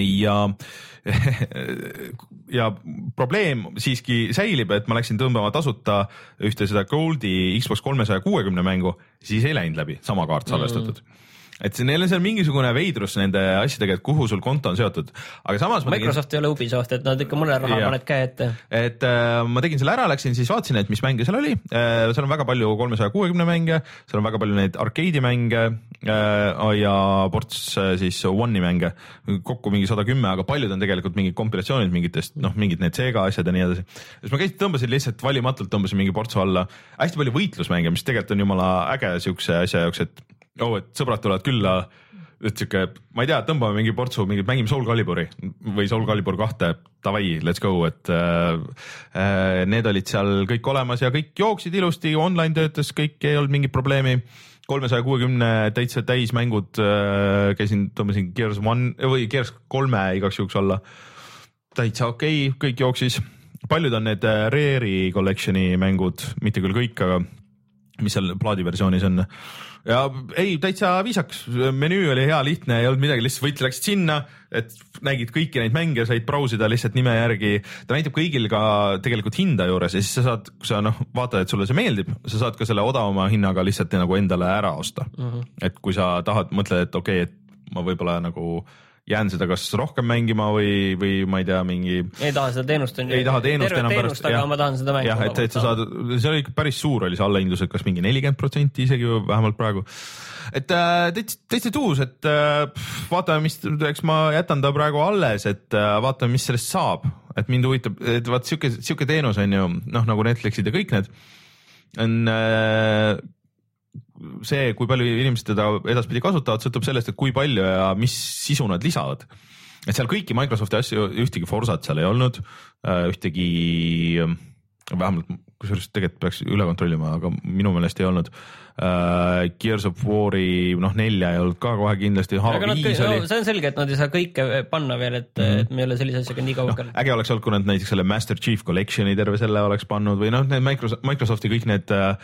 ja ja probleem siiski säilib, et ma läksin tõmbama tasuta ühte seda Goldi Xbox kolmesaja kuuekümne mängu, siis ei läinud läbi, sama kaart salvestatud mm. Et see- neil on seal mingisugune veidrus nende asjadega, et kuhu sul konto on seotud, aga samas ma tegin Microsoft ei ole Ubisoft, et nad ikka mõnele raha paned käe ette. et äh, ma tegin selle ära, läksin siis vaatasin, et mis mänge seal oli. Äh,, seal on väga palju kolmesaja kuuekümne mänge, seal on väga palju neid arkeedi mänge äh, ja ports äh, siis One'i mänge, kokku mingi sada kümme, aga paljud on tegelikult mingid kompilatsioonid mingitest noh, mingid need Sega asjad ja nii edasi. siis ma käisin, tõmbasin lihtsalt valimatult tõmbasin mingi portsu alla, hästi palju võitlusmänge, mis tegelikult on jumala äge siukse asja jaoks, et oh, et sõbrad tulevad külla et sihuke, ma ei tea, tõmbame mingi portsu, mingi mängime Soul Caliburi või Soul Calibur kahte, davai, let's go, et äh, äh, need olid seal kõik olemas ja kõik jooksid ilusti, online töötas, kõik ei olnud mingit probleemi. kolmesaja kuuekümne täitsa täismängud äh, käisin, tõmbasin Gears One või Gears kolme igaks juhuks alla täitsa okei okay,, kõik jooksis. paljud on need äh, Rare'i collection'i mängud, mitte küll kõik, aga mis seal plaadiversioonis on. Ja ei, täitsa viisakas, menüü oli hea, lihtne, ei olnud midagi, lihtsalt võtsid, läksid sinna, et nägid kõiki neid mänge, said brausida lihtsalt nime järgi. ta näitab kõigil ka tegelikult hinda juures ja siis sa saad, kui sa noh, vaatad, et sulle see meeldib, sa saad ka selle odavama hinnaga lihtsalt nagu endale ära osta mm. -hmm. et kui sa tahad, mõtled, et okei okay,, et ma võib-olla nagu jään seda kas rohkem mängima või, või ma ei tea, mingi. ei taha seda teenust ei taha teenust enam pärast. aga ma tahan seda mängida. jah, et, et sa saad, see oli ikka päris suur oli see allahindlus, et kas mingi nelikümmend protsenti isegi vähemalt praegu. et äh, täitsa, täitsa tuus, et äh, vaatame, mis, eks ma jätan ta praegu alles, et äh, vaatame, mis sellest saab, et mind huvitab, et vaat sihuke, sihuke teenus on ju noh, nagu Netflixid ja kõik need on äh, see, kui palju inimesed teda edaspidi kasutavad, sõltub sellest, et kui palju ja mis sisu nad lisavad. et seal kõiki Microsofti asju, ühtegi Forsat seal ei olnud, äh, ühtegi vähemalt, kusjuures tegelikult peaks üle kontrollima, aga minu meelest ei olnud. Gears of War'i noh, nelja ei olnud ka kohe kindlasti. aga nad, no, see on selge, et nad ei saa kõike panna veel, et mm, -hmm. et me ei ole sellise asjaga nii kaugel no,. äge oleks olnud, kui nad näiteks selle Master Chief Collection'i terve selle oleks pannud või noh, need Microsoft, Microsofti kõik need uh,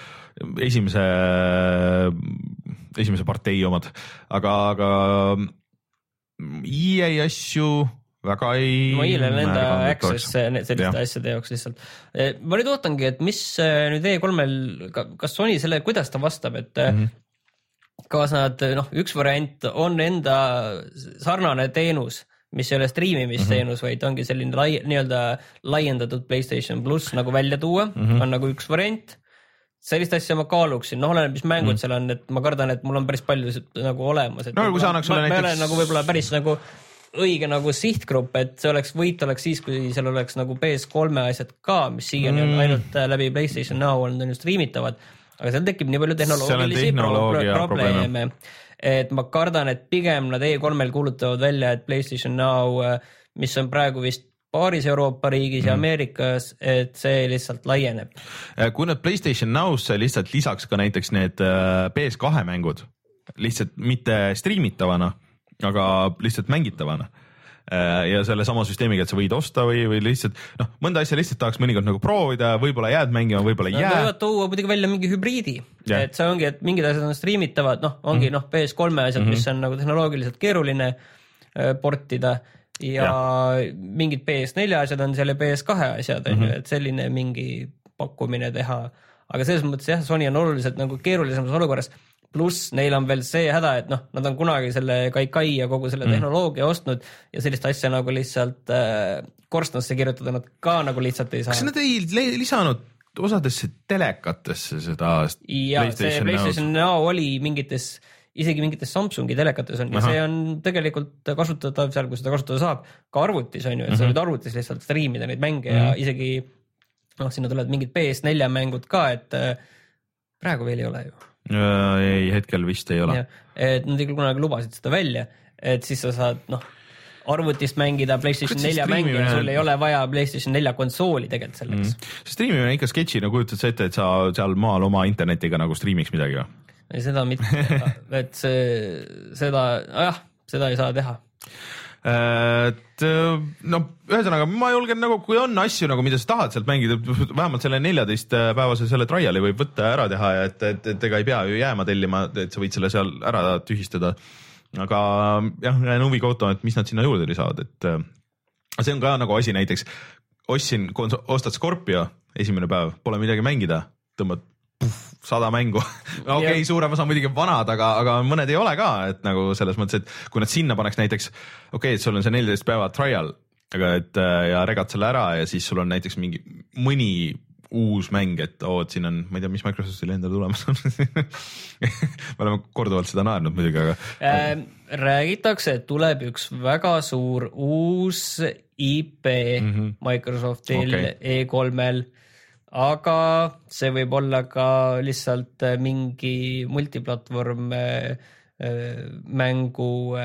esimese, esimese partei omad, aga, aga EA asju väga ei. ma hiilen enda access selliste ja. asjade jaoks lihtsalt. E, ma nüüd ootangi, et mis e, nüüd E3-l, kas Sony selle, kuidas ta vastab, et mm -hmm. kas nad noh, üks variant on enda sarnane teenus mis ei ole striimimisteenus mm, -hmm. vaid ongi selline lai, nii-öelda laiendatud Playstation pluss nagu välja tuua mm, -hmm. on nagu üks variant sellist asja ma kaaluksin, noh, oleneb, mis mängud mm. seal on, et ma kardan, et mul on päris palju nagu olemas. no kui sa annaks sulle näiteks. ma ei ole nagu võib-olla päris nagu õige nagu sihtgrupp, et see oleks, võit oleks siis, kui seal oleks nagu PS3 asjad ka, mis siiani mm. on ainult äh, läbi Playstation Now olnud on ju striimitavad. aga seal tekib nii palju tehnoloogilisi pro probleeme, et ma kardan, et pigem nad E3-l kuulutavad välja, et Playstation Now, äh, mis on praegu vist paaris Euroopa riigis mm. ja Ameerikas, et see lihtsalt laieneb. Äh, kui nad Playstation Now'sse lihtsalt lisaks ka näiteks need PS2 mängud, lihtsalt mitte striimitavana aga lihtsalt mängitavana äh, ja sellesama süsteemiga, et sa võid osta või, või lihtsalt noh, mõnda asja lihtsalt tahaks mõnikord nagu proovida, võib-olla jääd mängima, võib-olla ei jää. Võivad tuua muidugi välja mingi hübriidi yeah., et see ongi, et mingid asjad on striimitavad, noh, ongi mm -hmm. noh, PS3 asjad mm, -hmm. mis on nagu tehnoloogiliselt keeruline äh, portida ja yeah. mingid PS4 asjad on seal ja PS2 asjad on ju -hmm., et selline mingi pakkumine teha. aga selles mõttes jah, Sony on oluliselt nagu keerulisemas olukorras pluss neil on veel see häda, et noh, nad on kunagi selle Kaikai ja kogu selle mm. tehnoloogia ostnud ja sellist asja nagu lihtsalt äh, korstnasse kirjutada nad ka nagu lihtsalt ei saa. kas nad ei lisanud osadesse telekatesse seda? ja see PlayStation Now oli mingites, isegi mingites Samsungi telekates on ja see on tegelikult kasutatav seal, kus seda kasutada saab, ka arvutis on ju, et mm -hmm. sa mhm. võid arvutis lihtsalt striimida neid mänge mm -hmm. ja mhm. isegi noh, sinna tulevad mingid PS4 mängud ka, et äh, praegu veel ei ole ju ei, hetkel vist ei ole. et nad ikka kunagi lubasid seda välja, et siis sa saad noh, arvutist mängida Playstation nelja mänge ja sul ei ole vaja Playstation nelja konsooli tegelikult selleks. Mm.. striimimine ikka sketši, no kujutad sa ette, et sa seal maal oma internetiga nagu striimiks midagi või? seda mitte et see, seda, jah, seda ei saa teha et äh, no ühesõnaga ma julgen nagu, kui on asju nagu, mida sa tahad sealt mängida, vähemalt selle neljateistpäevase selle trial'i võib võtta ja ära teha ja et, et, et ega ei pea ju jääma tellima, et sa võid selle seal ära tühistada. aga jah, jään huviga ootama, et mis nad sinna juurde lisavad, et äh, see on ka nagu asi näiteks, ostsin, ostad Scorpio esimene päev, pole midagi mängida, tõmbad sada mängu okei okay,, suurem osa muidugi vanad, aga, aga mõned ei ole ka, et nagu selles mõttes, et kui nad sinna paneks näiteks, okei okay,, et sul on see neliteist päeva trial, aga et äh, ja regad selle ära ja siis sul on näiteks mingi mõni uus mäng, et oo, et siin on, ma ei tea, mis Microsoftil endal tulemas on me oleme korduvalt seda naernud muidugi, aga äh,. räägitakse, et tuleb üks väga suur uus IP mm -hmm. Microsoftil okay. E3-l aga see võib olla ka lihtsalt äh, mingi multiplatvorm äh, äh, mängu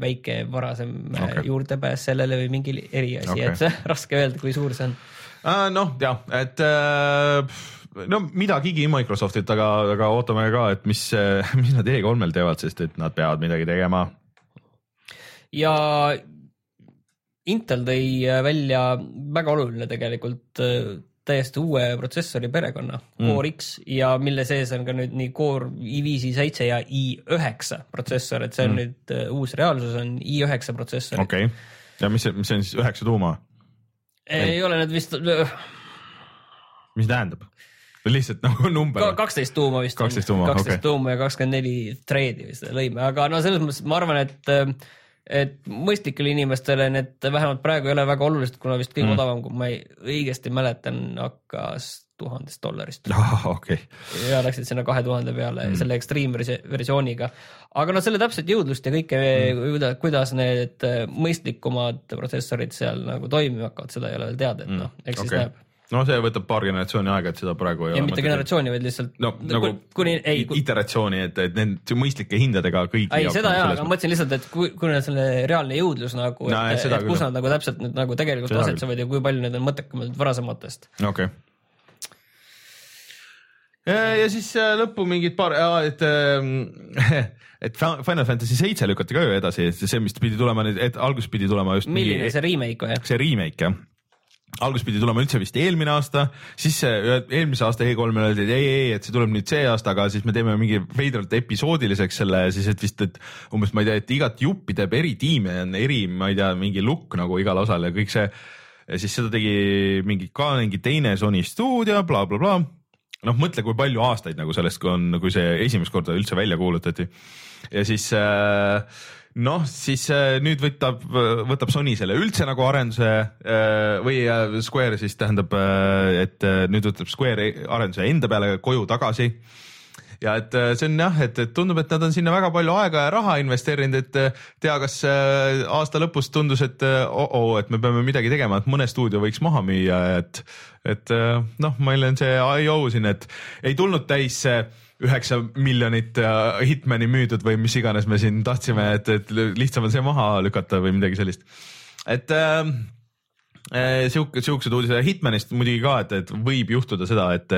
väike varasem okay. juurdepääs sellele või mingi eriasi okay., et raske öelda, kui suur see on. noh, jah, et no midagigi Microsoftilt, aga, aga ootame ka, et mis, mis nad E3-l teevad, sest et nad peavad midagi tegema. ja Intel tõi välja väga oluline tegelikult täiesti uue protsessori perekonna mm. Core X ja mille sees on ka nüüd nii Core i5, i7 ja i9 protsessor, et see on mm. nüüd uh, uus reaalsus, on i9 protsessor. okei okay., ja mis see, mis see on siis üheksa tuuma? ei ole need vist. mis tähendab? lihtsalt nagu number Ka,? kaksteist tuuma vist. kaksteist tuuma, okei. kaksteist tuuma ja kakskümmend neli thread'i vist lõime, aga no selles mõttes ma arvan, et et mõistlikele inimestele need vähemalt praegu ei ole väga olulised, kuna vist kõige mm. odavam, kui ma ei, õigesti mäletan, hakkas tuhandest dollarist oh,. Okay. ja läksid sinna kahe tuhande peale mm. selle extreme versiooniga. aga no selle täpset jõudlust ja kõike mm., kuidas need mõistlikumad protsessorid seal nagu toimima hakkavad, seda ei ole veel teada, et noh, eks okay. siis näeb no see võtab paar generatsiooni aega, et seda praegu ei ja ole. mitte generatsiooni, vaid lihtsalt no, nagu kuni, ei kui... iteratsiooni, et, et need mõistlike hindadega kõik. ei, seda jaa, aga ma mõtlesin lihtsalt, et kui, kui on selle reaalne jõudlus nagu, no,, et, et kus nad nagu täpselt nüüd nagu tegelikult asetsevad ja kui palju need on mõttekamad varasematest. okei okay ja siis äh, lõppu mingid paar, et ähm, et Final Fantasy seitse lükati ka ju edasi, see, mis pidi tulema nüüd, et alguses pidi tulema just milline mingi, see remake või? see remake jah algus pidi tulema üldse vist eelmine aasta, siis eelmise aasta E3-l öeldi, et ei, ei, et see tuleb nüüd see aasta, aga siis me teeme mingi veidralt episoodiliseks selle siis, et vist, et umbes ma ei tea, et igat juppi teeb eri tiime, on eri, ma ei tea, mingi lukk nagu igal osal ja kõik see. ja siis seda tegi mingi ka mingi teine Sony stuudio bla,, blablabla. noh, mõtle, kui palju aastaid nagu sellest, on, kui see esimest korda üldse välja kuulutati ja siis äh, noh, siis äh, nüüd võtab, võtab Sony selle üldse nagu arenduse äh, või äh, Square siis tähendab, et nüüd võtab Square arenduse enda peale koju tagasi. Ja et see on jah, et, et tundub, et nad on sinna väga palju aega ja raha investeerinud, et tea, kas aasta lõpus tundus, et oh, oh, et me peame midagi tegema, et mõne stuudio võiks maha müüa, et, et noh, meil on see IO siin, et ei tulnud täis see üheksa miljonit Hitmani müüdud või mis iganes me siin tahtsime, et, et lihtsam on see maha lükata või midagi sellist. et äh, äh sihuke, siuksed uudised Hitmanist muidugi ka, et, et võib juhtuda seda, et,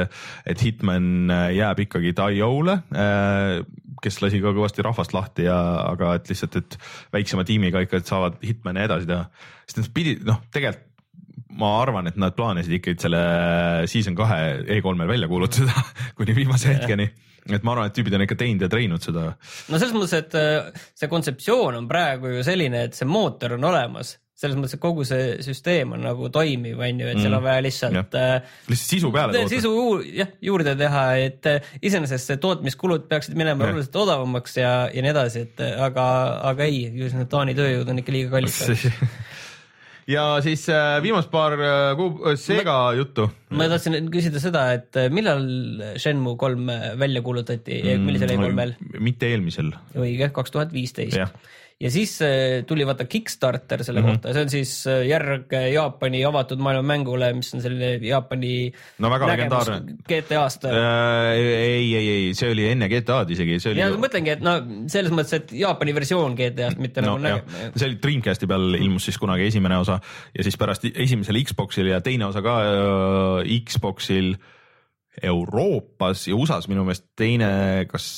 et Hitman jääb ikkagi IO-le äh,, kes lasi ka kõvasti rahvast lahti ja, aga et lihtsalt, et väiksema tiimiga ikka saavad Hitmani edasi teha. sest nad pidid, noh, tegelikult ma arvan, et nad plaanisid ikkagi selle season kahe E3-l välja kuulutada kuni viimase hetkeni et ma arvan, et tüübid on ikka teinud ja treeninud seda. no selles mõttes, et äh, see kontseptsioon on praegu ju selline, et see mootor on olemas, selles mõttes, et kogu see süsteem on nagu toimiv, on ju, et mm. seal on vaja lihtsalt. Äh, lihtsalt sisu peale toota. sisu jah, juurde teha, et äh, iseenesest see tootmiskulud peaksid minema oluliselt odavamaks ja, ja nii edasi, et aga, aga ei, ju need Taani tööjõud on ikka liiga kallid ja siis äh, viimased paar äh, kuu äh, Sega ma, juttu. ma tahtsin küsida seda, et millal Shenmue kolm välja kuulutati mm,, millisel E3-l? mitte eelmisel. õige, kaks tuhat viisteist ja siis äh, tuli vaata Kickstarter selle mm -hmm. kohta, see on siis äh, järg Jaapani avatud maailma mängule, mis on selline Jaapani no väga legendaarne. GTA-st äh,. ei, ei, ei, see oli enne GTA-d isegi, see oli. ja mõtlengi, et no selles mõttes, et Jaapani versioon GTA-st, mitte no, nagu näge-. see oli Dreamcasti peal ilmus siis kunagi esimene osa ja siis pärast esimesel Xboxil ja teine osa ka äh, Xboxil Euroopas ja USA-s minu meelest teine, kas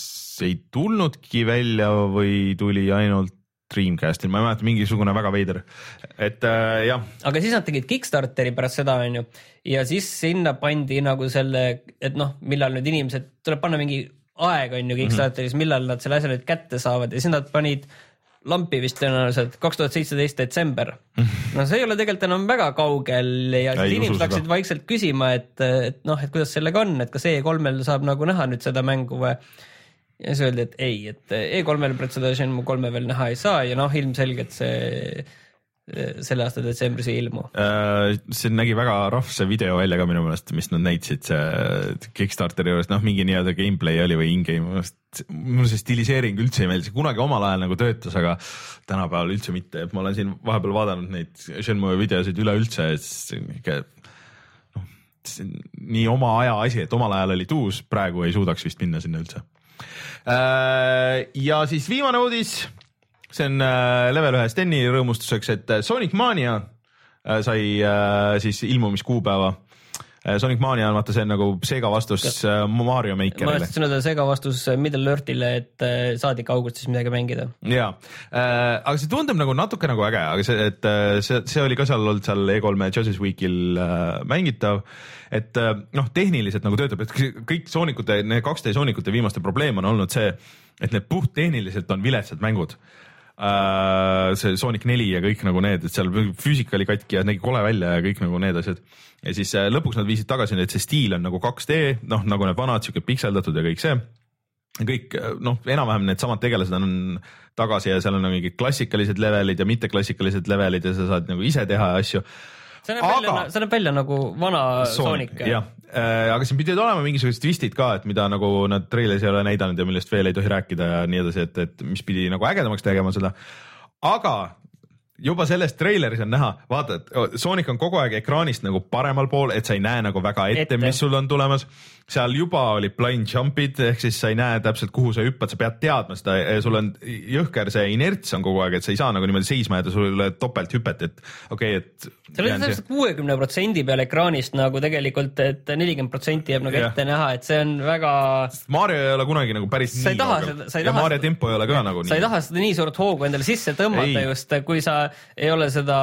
ei tulnudki välja või tuli ainult Dreamcastil, ma ei mäleta, mingisugune väga veider, et äh, jah. aga siis nad tegid Kickstarteri pärast seda, onju, ja siis sinna pandi nagu selle, et noh, millal nüüd inimesed, tuleb panna mingi aeg, onju, Kickstarteris mm, -hmm. millal nad selle asja nüüd kätte saavad ja siis nad panid lampi vist tõenäoliselt kaks tuhat seitseteist detsember. No see ei ole tegelikult enam väga kaugel ja siis inimesed hakkasid vaikselt küsima, et, et noh, et kuidas sellega on, et kas E3-l saab nagu näha nüüd seda mängu või ja siis öeldi, et ei, et E3-l praegu seda Shenmue kolme veel näha ei saa ja noh, ilmselgelt see selle aasta detsembris ei ilmu äh,. see nägi väga rough see video välja ka minu meelest, mis nad näitasid, see Kickstarteri juures, noh, mingi nii-öelda gameplay oli või in-game, mulle see stiliseering üldse ei meeldi, see kunagi omal ajal nagu töötas, aga tänapäeval üldse mitte, et ma olen siin vahepeal vaadanud neid Shenmue videosid üleüldse, et ikka noh, nii oma aja asi, et omal ajal oli tuus, praegu ei suudaks vist minna sinna üldse ja siis viimane uudis, see on äh, level ühe Steni rõõmustuseks, et äh, Sonic Mania sai siis ilmumiskuupäeva Sonic Mania on vaata see on nagu Sega vastus Kas... Mario ma Makerile. tahtsin öelda sega vastus Middle Earthile, et äh, saadik augustis midagi mängida. ja äh,, aga see tundub nagu natuke nagu äge, aga see, et äh, see, see oli ka seal olnud seal E3-e Justice Weekil äh, mängitav. et äh, noh, tehniliselt nagu töötab, et kõik Soonikute, need 2D Soonikute viimaste probleem on olnud see, et need puhttehniliselt on viletsad mängud äh, see Sonic neli ja kõik nagu need, et seal füüsika oli katki ja nägi kole välja ja kõik nagu need asjad. ja siis äh, lõpuks nad viisid tagasi, et see stiil on nagu 2D, noh nagu need vanad siuke pikseldatud ja kõik see kõik noh, enam-vähem needsamad tegelased on tagasi ja seal on nagu mingid klassikalised levelid ja mitteklassikalised levelid ja sa saad nagu ise teha asju. See näeb välja Aga-, see näeb välja nagu vana Sonic. jah, aga siin pidid olema mingisugused twistid ka, et mida nagu nad treileris ei ole näidanud ja millest veel ei tohi rääkida ja nii edasi, et, et mis pidi nagu ägedamaks tegema seda. aga juba selles treileris on näha, vaata, et Sonic on kogu aeg ekraanist nagu paremal pool, et sa ei näe nagu väga Ette. ette., mis sul on tulemas. Seal juba olid blind jump'id ehk siis sa ei näe täpselt, kuhu sa hüppad, sa pead teadma seda sul on jõhker see inerts on kogu aeg, et sa ei saa nagu niimoodi seisma jääda, sul ei ole topelthüpet, et okei okay,, et. seal oli täpselt kuuekümne protsendi peal ekraanist nagu tegelikult, et nelikümmend protsenti jääb nagu Jah. ette näha, et see on väga, Mario ei ole kunagi nagu päris Sa ei nii kaugel sa ja taha Mario tempo ei ole ka nagu sa ei taha seda nii suurt hoogu endale sisse tõmmata Ei. just, kui sa ei ole seda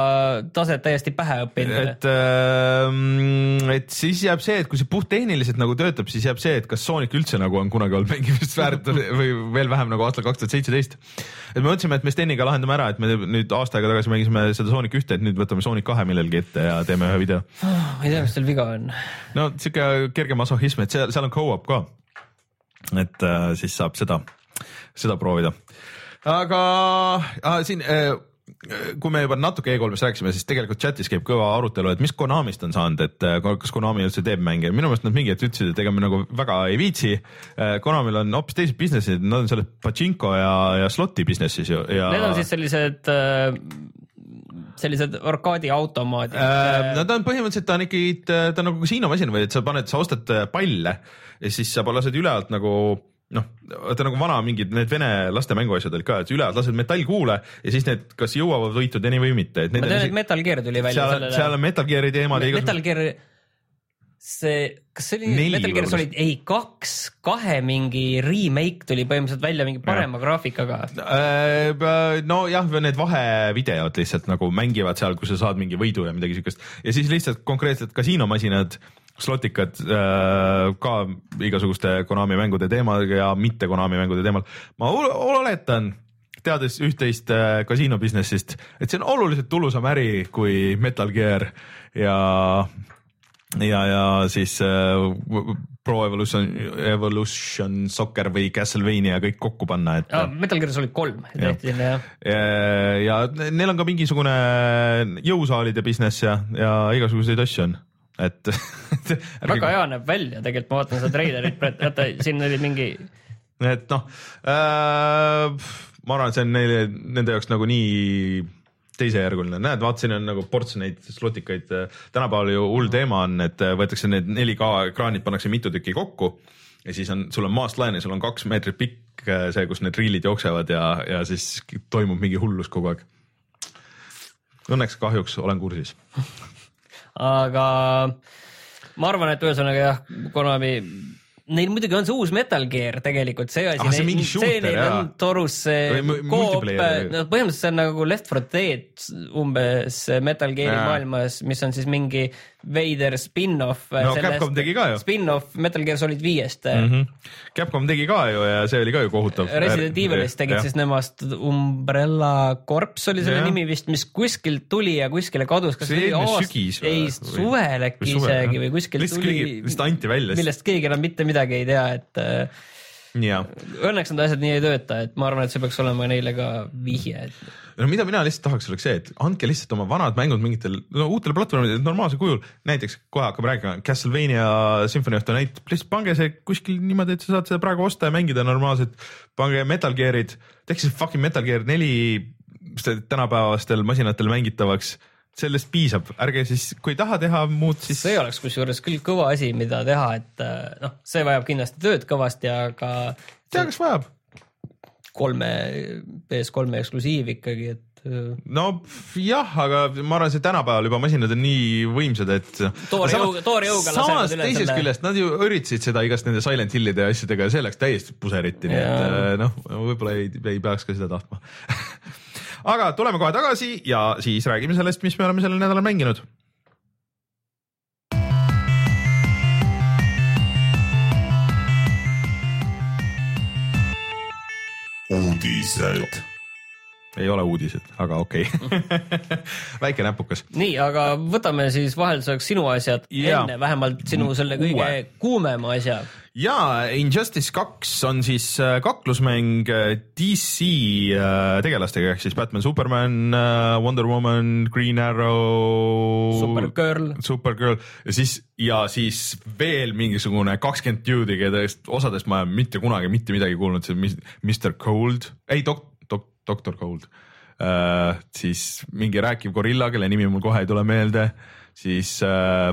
taset täiesti pähe õppinud. et ähm,, et siis jääb see, et kui see puhttehniliselt nagu töötab, siis jääb see, et kas Sonic üldse nagu on kunagi olnud mängimist väärt või veel vähem nagu aastal kaks tuhat seitseteist. et me mõtlesime, et me Steniga lahendame ära, et me nüüd aasta aega tagasi mängisime seda Sonic ühte, et nüüd võtame Sonic kahe millalgi ette ja teeme ühe video. ma ei tea, mis seal viga on. no sihuke kerge masohhism, et seal, seal on go-up ka. et äh, siis saab seda, seda proovida. aga äh, siin äh, kui me juba natuke E3-st rääkisime, siis tegelikult chatis käib kõva arutelu, et mis Konamist on saanud, et äh, kas Konami üldse teeb mänge, minu meelest nad mingi hetk ütlesid, et ega me nagu väga ei viitsi. Konamil on hoopis teised business'id, nad on selles pachinko ja, ja sloti business'is ju ja. Need on siis sellised, sellised arkaadiautomaadid Äh, no ta on põhimõtteliselt, ta on ikkagi, ta on nagu kasiinomasin või et sa paned, sa ostad äh, palle ja siis sa lased ülealt nagu noh, vaata nagu vana mingid need vene laste mänguasjad olid ka, et ülealt lased metallkuule ja siis need kas jõuavad võitudeni või mitte, ma tean, et Metal Gear tuli välja seal, seal on Metal Gear'i teemad ja Metal. Gear, see, kas see oli Neli Metal Gear võib-olla. Solid, ei kaks, kahe mingi remake tuli põhimõtteliselt välja mingi parema graafikaga. Äh, nojah, need vahevideod lihtsalt nagu mängivad seal, kus sa saad mingi võidu ja midagi siukest ja siis lihtsalt konkreetselt kasiinomasinad, slotikad äh, ka igasuguste Konami mängude teemadega ja mitte Konami mängude teemal. ma ol- oletan, teades üht-teist äh, kasiino business'ist, et see on oluliselt tulusam äri kui Metal Gear ja ja, ja siis äh, Pro Evolution, Evolution Soccer või Castlevania kõik kokku panna, et Metal Gear Solid kolm tehti sinna jah. ja, ja neil on ka mingisugune jõusaalide business ja, ja igasuguseid asju on, et väga hea näeb välja, tegelikult ma vaatan seda treilerit, vaata siin oli mingi, et noh äh,, ma arvan, et see on neile, nende jaoks nagu nii teisejärguline, näed, vaata siin on nagu ports neid slotikaid, tänapäeval ju hull teema on, et võetakse need 4K ekraanid, pannakse mitu tükki kokku ja siis on, sul on maast laeni, sul on kaks meetrit pikk äh, see, kus need riilid jooksevad ja, ja siis toimub mingi hullus kogu aeg. Õnneks kahjuks olen kursis aga ma arvan, et ühesõnaga jah, Konami, neil muidugi on see uus Metal Gear tegelikult, see asi Ah, see see shooter, neil jaa. on torus see koop, no põhimõtteliselt see on nagu Left 4 Dead umbes Metal Gear'i maailmas, mis on siis mingi veider spin-off. No Capcom tegi ka ju. Spin-off Metal Gear Solid viiest mm. mm. -hmm. Capcom tegi ka ju ja see oli ka ju kohutav. Resident Evilist tegid siis nemast Umbrella Corps oli selle Jah. nimi vist, mis kuskilt tuli ja kuskile kadus. kas See oli aast- ei, suvel äkki isegi või kuskilt tuli lihtsalt anti välja. millest keegi enam mitte midagi ei tea, et ja, õnneks need asjad nii ei tööta, et ma arvan, et see peaks olema neile ka vihje, et no mida mina lihtsalt tahaks, oleks see, et andke lihtsalt oma vanad mängud mingitel no, uutel platvormidel normaalsel kujul, näiteks kohe hakkame rääkima Castlevania Symphony of the Night, lihtsalt pange see kuskil niimoodi, et sa saad seda praegu osta ja mängida normaalselt. pange Metal Gear'id, tehke see fucking Metal Gear neli tänapäevastel masinatel mängitavaks, sellest piisab, ärge siis, kui ei taha teha muud, siis see oleks kusjuures küll kõva asi, mida teha, et äh, noh, see vajab kindlasti tööd kõvasti, aga tea, kas vajab. kolme, PS3 eksklusiiv ikkagi, et äh, no jah, aga ma arvan, see tänapäeval juba masinad on nii võimsad, et. Toore jõuga- toore jõuga samas teisest selle- küljest nad ju üritasid seda igast nende Silent Hillide ja asjadega ja see läks täiesti puseriti, nii et äh, noh, võib-olla ei, ei peaks ka seda tahtma aga tuleme kohe tagasi ja siis räägime sellest, mis me oleme sellel nädalal mänginud uudised. ei ole uudised, aga okei okay. väike näpukas. nii, aga võtame siis vahelduseks sinu asjad Jaa. enne, vähemalt sinu selle kõige Uue. kuumema asja. Ja Injustice kaks on siis äh, kaklusmäng äh, DC äh, tegelastega ehk siis Batman, Superman, Wonder Woman, Green Arrow, Supergirl, Supergirl. Ja siis, ja siis veel mingisugune kakskümmend dude'i, kellest osadest ma olen mitte kunagi mitte midagi kuulnud, see mis- Mr Cold, ei dok-, dok-, doktor Cold. Uh,, siis mingi rääkiv gorilla, kelle nimi mul kohe ei tule meelde, siis uh,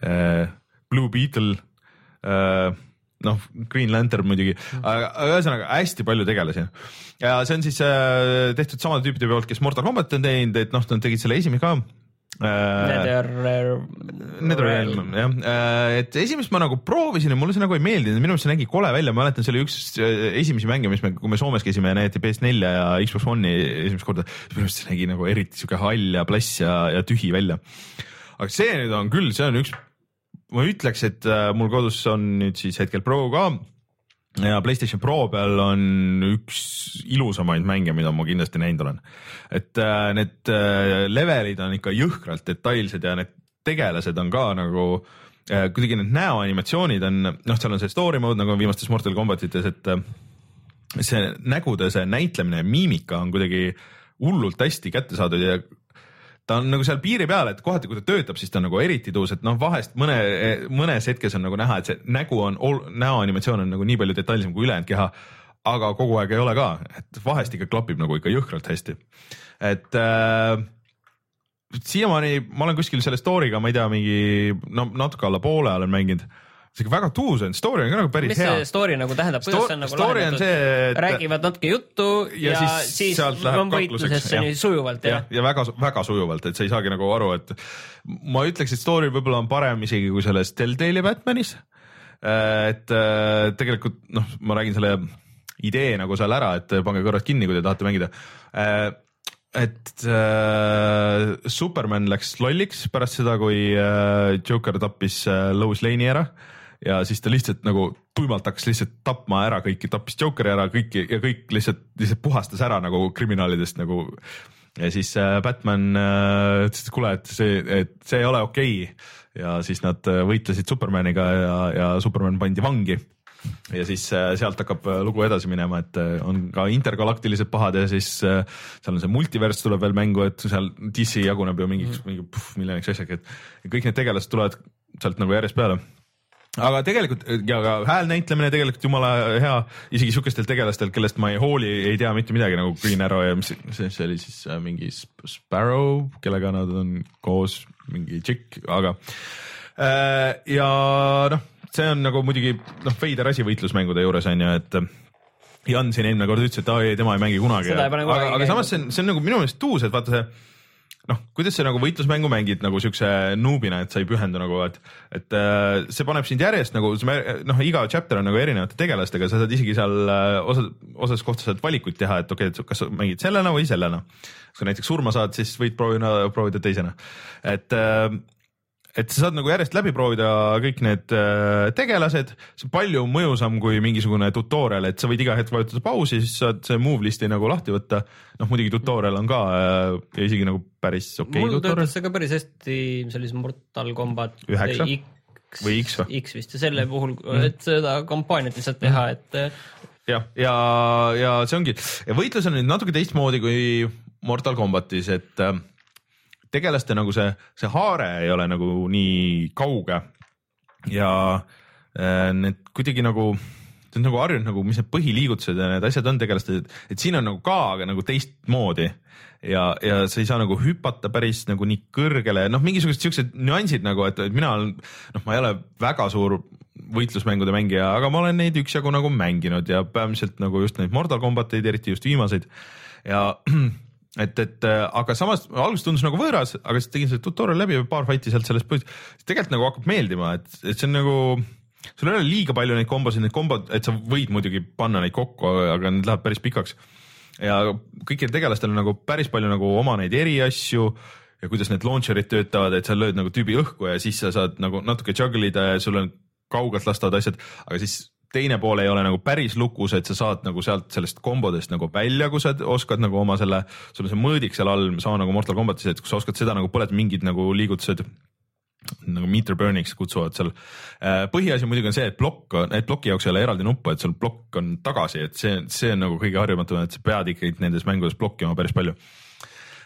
uh, Blue Beetle noh, Green Lantern muidugi, aga aga ühesõnaga hästi palju tegelasi. ja see on siis uh, tehtud samade tüüpide poolt, kes Mortal Combat on teinud, et noh, nad tegid selle esimese ka. Nether, Netherrealm jah, et esimest ma nagu proovisin ja mulle see nagu ei meeldinud, minu meelest see nägi kole välja, ma mäletan, see oli üks äh, esimesi mänge, mis me, kui me Soomes käisime ja näidati PS4 ja Xbox One'i esimest korda, minu meelest see nägi nagu eriti sihuke hall ja plass ja, ja tühi välja. aga see nüüd on küll, see on üks, ma ütleks, et äh, mul kodus on nüüd siis hetkel Pro ka ja Playstation Pro peal on üks ilusamaid mänge, mida ma kindlasti näinud olen. et äh, need äh, levelid on ikka jõhkralt detailsed ja need tegelased on ka nagu kuidagi need näoanimatsioonid on, noh, seal on see story mode nagu viimastes Mortal Combatites, et see nägude see näitlemine ja miimika on kuidagi hullult hästi kätte saadud ja ta on nagu seal piiri peal, et kohati, kui ta töötab, siis ta on nagu eriti tuus, et noh, vahest mõne, mõnes hetkes on nagu näha, et see nägu on, näoanimatsioon on nagu nii palju detailsem kui ülejäänud keha. aga kogu aeg ei ole ka, et vahest ikka klapib nagu ikka jõhkralt hästi. et äh, siiamaani ma olen kuskil selle story'ga, ma ei tea, mingi no natuke alla poole olen mänginud. Ikka väga tuus on, story on ka nagu päris mis hea see. story nagu tähendab, kuidas see on nagu story on see, et räägivad natuke juttu ja, Ja ja siis siis, sealt läheb kakluseks, nii sujuvalt jah jah, ja väga, väga sujuvalt, et sa ei saagi nagu aru, et ma ütleks, et story võib-olla on parem isegi kui selles Telltale'i Batmanis. et äh, tegelikult noh, ma räägin selle idee nagu seal ära, et pange kõrvad kinni, kui te tahate mängida. et äh, Superman läks lolliks pärast seda, kui äh, Joker tappis äh, Lois Lane'i ära ja siis ta lihtsalt nagu tuimalt hakkas lihtsalt tapma ära kõiki, tappis Jokeri ära kõiki ja kõik lihtsalt, lihtsalt puhastas ära nagu kriminaalidest nagu. ja siis äh, Batman äh, ütles, et kuule, et see, et see ei ole okei. okay. ja siis nad äh, võitlesid Supermaniga ja, ja Superman pandi vangi. ja siis sealt hakkab lugu edasi minema, et on ka intergalaktilised pahad ja siis seal on see multivers tuleb veel mängu, et seal DC jaguneb ju mingiks mingi puh, miljoniks asjaks, et kõik need tegelased tulevad sealt nagu järjest peale aga tegelikult ja ka häälnäitlemine tegelikult jumala hea, isegi sihukestel tegelastel, kellest ma ei hooli, ei tea mitte midagi nagu Green Arrow ja mis see, see oli siis äh, mingi Sp- Sparrow, kellega nad on koos, mingi tšikk, aga äh, ja noh, see on nagu muidugi noh, veider asi võitlusmängude juures on ju, et Jan siin eelmine kord ütles, et aa ei, tema ei mängi kunagi, aga, aga samas see on, see on nagu minu meelest tuus, et vaata see noh, kuidas sa nagu võitlusmängu mängid nagu siukse noobina, et sa ei pühendu nagu, et, et äh, see paneb sind järjest nagu noh, iga chapter on nagu erinevate tegelastega, sa saad isegi seal äh, osad, osades kohtades saad valikuid teha, et okei okay,, et kas sa mängid sellena või sellena. kui näiteks surma saad, siis võid proovida, proovida teisena, et äh, et sa saad nagu järjest läbi proovida kõik need äh, tegelased, see on palju mõjusam kui mingisugune tutorial, et sa võid iga hetk vajutada pausi, siis saad see move list'i nagu lahti võtta. noh, muidugi tutorial on ka äh, ja isegi nagu päris okei okay, mul töötas see ka päris hästi sellises Mortal Combat Üheksa? X Või X või? X vist ja selle puhul, et seda kampaaniat lihtsalt teha, et äh, jah, ja, ja see ongi ja võitlus on nüüd natuke teistmoodi kui Mortal Combatis, et tegelaste nagu see, see haare ei ole nagu nii kauge. Ja äh, need kuidagi nagu see on nagu harjunud nagu, mis need põhiliigutused ja need asjad on tegelastel, et siin on nagu ka, aga nagu teistmoodi. Ja, ja sa ei saa nagu hüpata päris nagu nii kõrgele, noh, mingisugused siuksed nüansid nagu, et mina olen, noh, ma ei ole väga suur võitlusmängude mängija, aga ma olen neid üksjagu nagu mänginud ja peamiselt nagu just neid Mortal Combateid, eriti just viimaseid. Ja et, et äh, aga samas alguses tundus nagu võõras, aga siis tegin selle tutorial läbi ja paar fight'i sealt sellest põhjust, tegelikult nagu hakkab meeldima, et, et see on nagu sul ei ole liiga palju neid kombosid, need kombod, et sa võid muidugi panna neid kokku, aga need lähevad päris pikaks. ja kõikidel tegelastel on nagu päris palju nagu oma neid eriasju ja kuidas need launcher'id töötavad, et sa lööd nagu tüübi õhku ja siis sa saad nagu natuke juggle ida ja sul on kaugelt lastavad asjad, aga siis teine pool ei ole nagu päris lukus, et sa saad nagu sealt sellest kombodest nagu välja, kui sa oskad nagu oma selle, sul on see mõõdik seal all, sama nagu Mortal Combatis, et kui sa oskad seda nagu põletada mingid nagu liigutused nagu meter burn'iks kutsuvad seal. põhiasi muidugi on see, et plokk, et ploki jaoks ei ole eraldi nuppu, et sul plokk on tagasi, et see, see on nagu kõige harjumatum, et sa pead ikkagi nendes mängudes blokkima päris palju.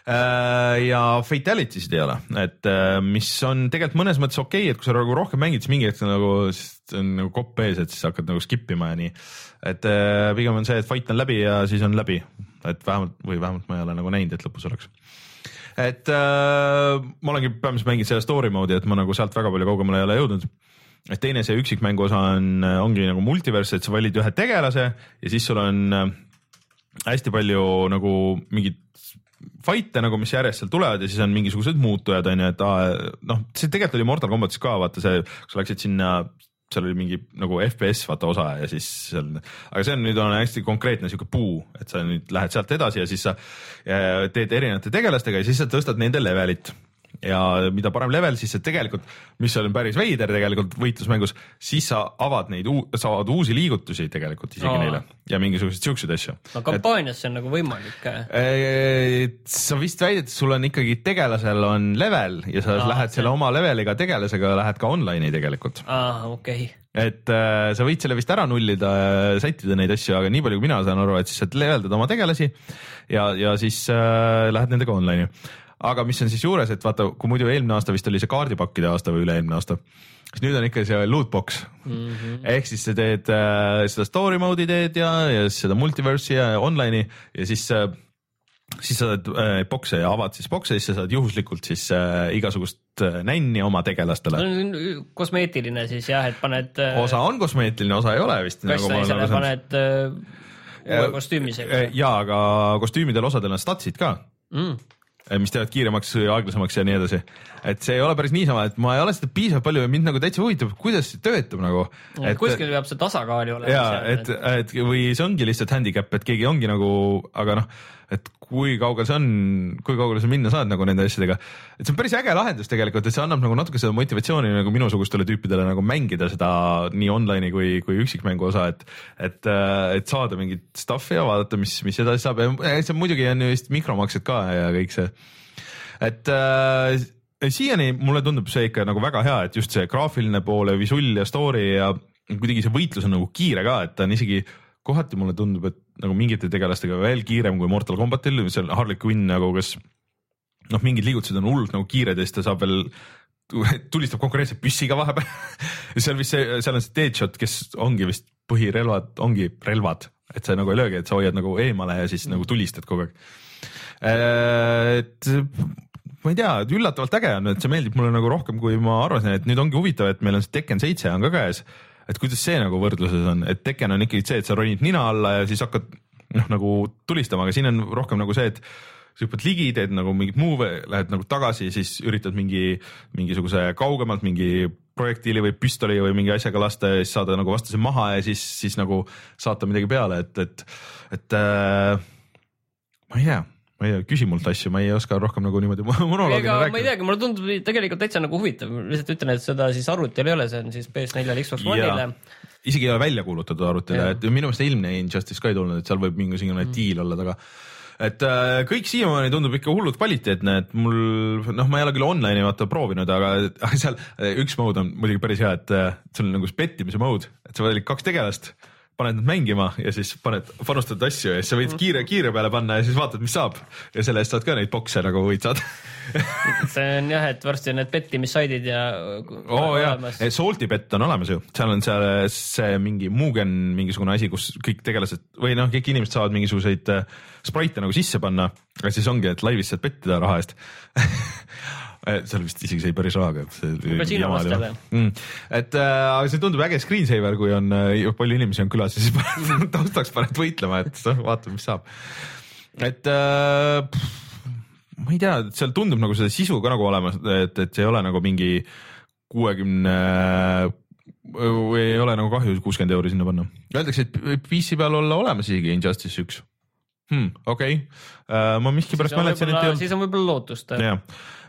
Ja fatalities ei ole, et äh, mis on tegelikult mõnes mõttes okei okay,, et kui sa nagu rohkem mängid, siis mingi hetk nagu siis on nagu kopp ees, et siis hakkad nagu skip ima ja nii. et äh, pigem on see, et fight on läbi ja siis on läbi, et vähemalt või vähemalt ma ei ole nagu näinud, et lõpus oleks et äh, ma olengi põhimõtteliselt mänginud selle story mode'i, et ma nagu sealt väga palju kaugemale ei ole jõudnud. et teine see üksikmängu osa on, ongi nagu multiverse, et sa valid ühe tegelase ja siis sul on äh, hästi palju nagu mingeid fight'e nagu, mis järjest seal tulevad ja siis on mingisugused muutujad on ju, et aa, noh, see tegelikult oli Mortal Combatis ka vaata see, kui sa läksid sinna seal oli mingi nagu FPS vaata osa ja siis seal, aga see on nüüd on hästi konkreetne sihuke puu, et sa nüüd lähed sealt edasi ja siis sa äh, teed erinevate tegelastega ja siis sa tõstad nende levelit ja mida parem level, siis see tegelikult, mis on päris veider tegelikult võitlusmängus, siis sa avad neid, sa avad uusi liigutusi tegelikult isegi Aa. Neile ja mingisuguseid siukseid asju. no kampaanias see on nagu võimalik. sa vist väidad, et sul on ikkagi tegelasel on level ja sa Aa, lähed see- selle oma leveliga tegelasega lähed ka online'i tegelikult. aa, okei. et äh, sa võid selle vist ära nullida, sättida neid asju, aga nii palju, kui mina saan aru, et siis sa leveldad oma tegelasi ja, ja siis äh, lähed nendega online'i. Aga mis on siis juures, et vaata, kui muidu eelmine aasta vist oli see kaardipakkide aasta või üle-eelmine aasta, siis nüüd on ikka see loot box mm. -hmm. ehk siis sa teed äh, seda story mode'i teed ja, ja seda multiverse'i ja online'i ja siis äh, siis sa saad äh, bokse ja avad siis bokse, siis sa saad juhuslikult siis äh, igasugust äh, nänni oma tegelastele. kosmeetiline siis jah, et paned. osa on kosmeetiline, osa ei ole vist. nagu kassnaisele paned äh, uue kostüümi seega. ja, aga kostüümidel osadel on statsid ka, Mm. Mis teevad kiiremaks, aeglasemaks ja nii edasi. et see ei ole päris niisama, et ma ei ole seda piisavalt palju ja mind nagu täitsa huvitab, kuidas see töötab nagu. kuskil peab see tasakaal ju olema. ja et, et või see ongi lihtsalt handicap, et keegi ongi nagu, aga noh, et kui kaugel see on, kui kaugele sa minna saad nagu nende asjadega. et see on päris äge lahendus tegelikult, et see annab nagu natuke seda motivatsiooni nagu minusugustele tüüpidele nagu mängida seda nii online'i kui, kui üksikmängu osa, et, et, et saada mingit stuff'i ja vaadata, mis, mis edasi saab ja see muidugi on ju vist mikromaksed ka ja kõik see, et äh, siiani mulle tundub see ikka nagu väga hea, et just see graafiline pool ja visull ja story ja kuidagi see võitlus on nagu kiire ka, et ta on isegi kohati mulle tundub, et nagu mingite tegelastega veel kiirem kui Mortal Combatil, on Harley Quinn nagu, kes noh, mingid liigutused on hullult nagu kiired ja siis ta saab veel tulistab konkureerimise püssiga vahepeal seal vist see, seal on see Deadshot, kes ongi vist põhirelvad, ongi relvad, et sa nagu ei löögi, et sa hoiad nagu eemale ja siis mm. nagu tulistad kogu aeg. et ma ei tea, üllatavalt äge on, et see meeldib mulle nagu rohkem, kui ma arvasin, et nüüd ongi huvitav, et meil on see Tekken seitse on ka käes. Et kuidas see nagu võrdluses on, et Tekken on ikkagi see, et sa ronid nina alla ja siis hakkad noh, nagu tulistama, aga siin on rohkem nagu see, et sa hüppad ligi, teed nagu mingit move'e, lähed nagu tagasi, siis üritad mingi, mingisuguse kaugemalt mingi projektiili või püstoli või mingi asjaga lasta ja siis saada nagu vastase maha ja siis, siis nagu saata midagi peale, et, et, et äh, ma ei tea, ma ei tea, küsi mult asju, ma ei oska rohkem nagu niimoodi monoloogina ega ma ei rääkida. teagi, mulle tundub tegelikult täitsa nagu huvitav, lihtsalt ütlen, et seda siis arvutil ei ole, see on siis PS4-l, Xbox One'ile. isegi ei ole välja kuulutatud arvutile, et minu meelest eelmine Injustice ka ei tulnud, et seal võib mingisugune mm. diil olla taga et äh, kõik siiamaani tundub ikka hullult kvaliteetne, et mul noh, ma ei ole küll online'i vaata proovinud, aga seal äh, üks mode on muidugi päris hea, et äh, seal on nagu see pettimise mode, et sa valid kaks tegelast, paned nad mängima ja siis paned, panustad asju ja siis sa võid kiire, kiire peale panna ja siis vaatad, mis saab. Ja selle eest saad ka neid bokse nagu võid saada. See on jah, et varsti on need pettimissaidid ja. oo oh, jaa, Salty Bet on olemas ju, seal on seal see mingi Mugen mingisugune asi, kus kõik tegelased või noh, kõik inimesed saavad mingisuguseid äh, spraite nagu sisse panna, aga siis ongi, et laivis saad pettida raha eest seal vist isegi sai päris rahaga. Mm.. et äh, aga see tundub äge screensaver, kui on äh, palju inimesi on külas ja siis paned taustaks paned võitlema, et vaatame, mis saab et äh, pff, ma ei tea, seal tundub nagu seda sisu ka nagu olemas, et, et see ei ole nagu mingi kuuekümne või ei ole nagu kahju kuuskümmend euri sinna panna. Öeldakse, et PC peal olla olemas isegi Injustice üks hmm,. okei okay. uh,, ma miskipärast mäletasin, et olnud. siis on võib-olla lootust. jah,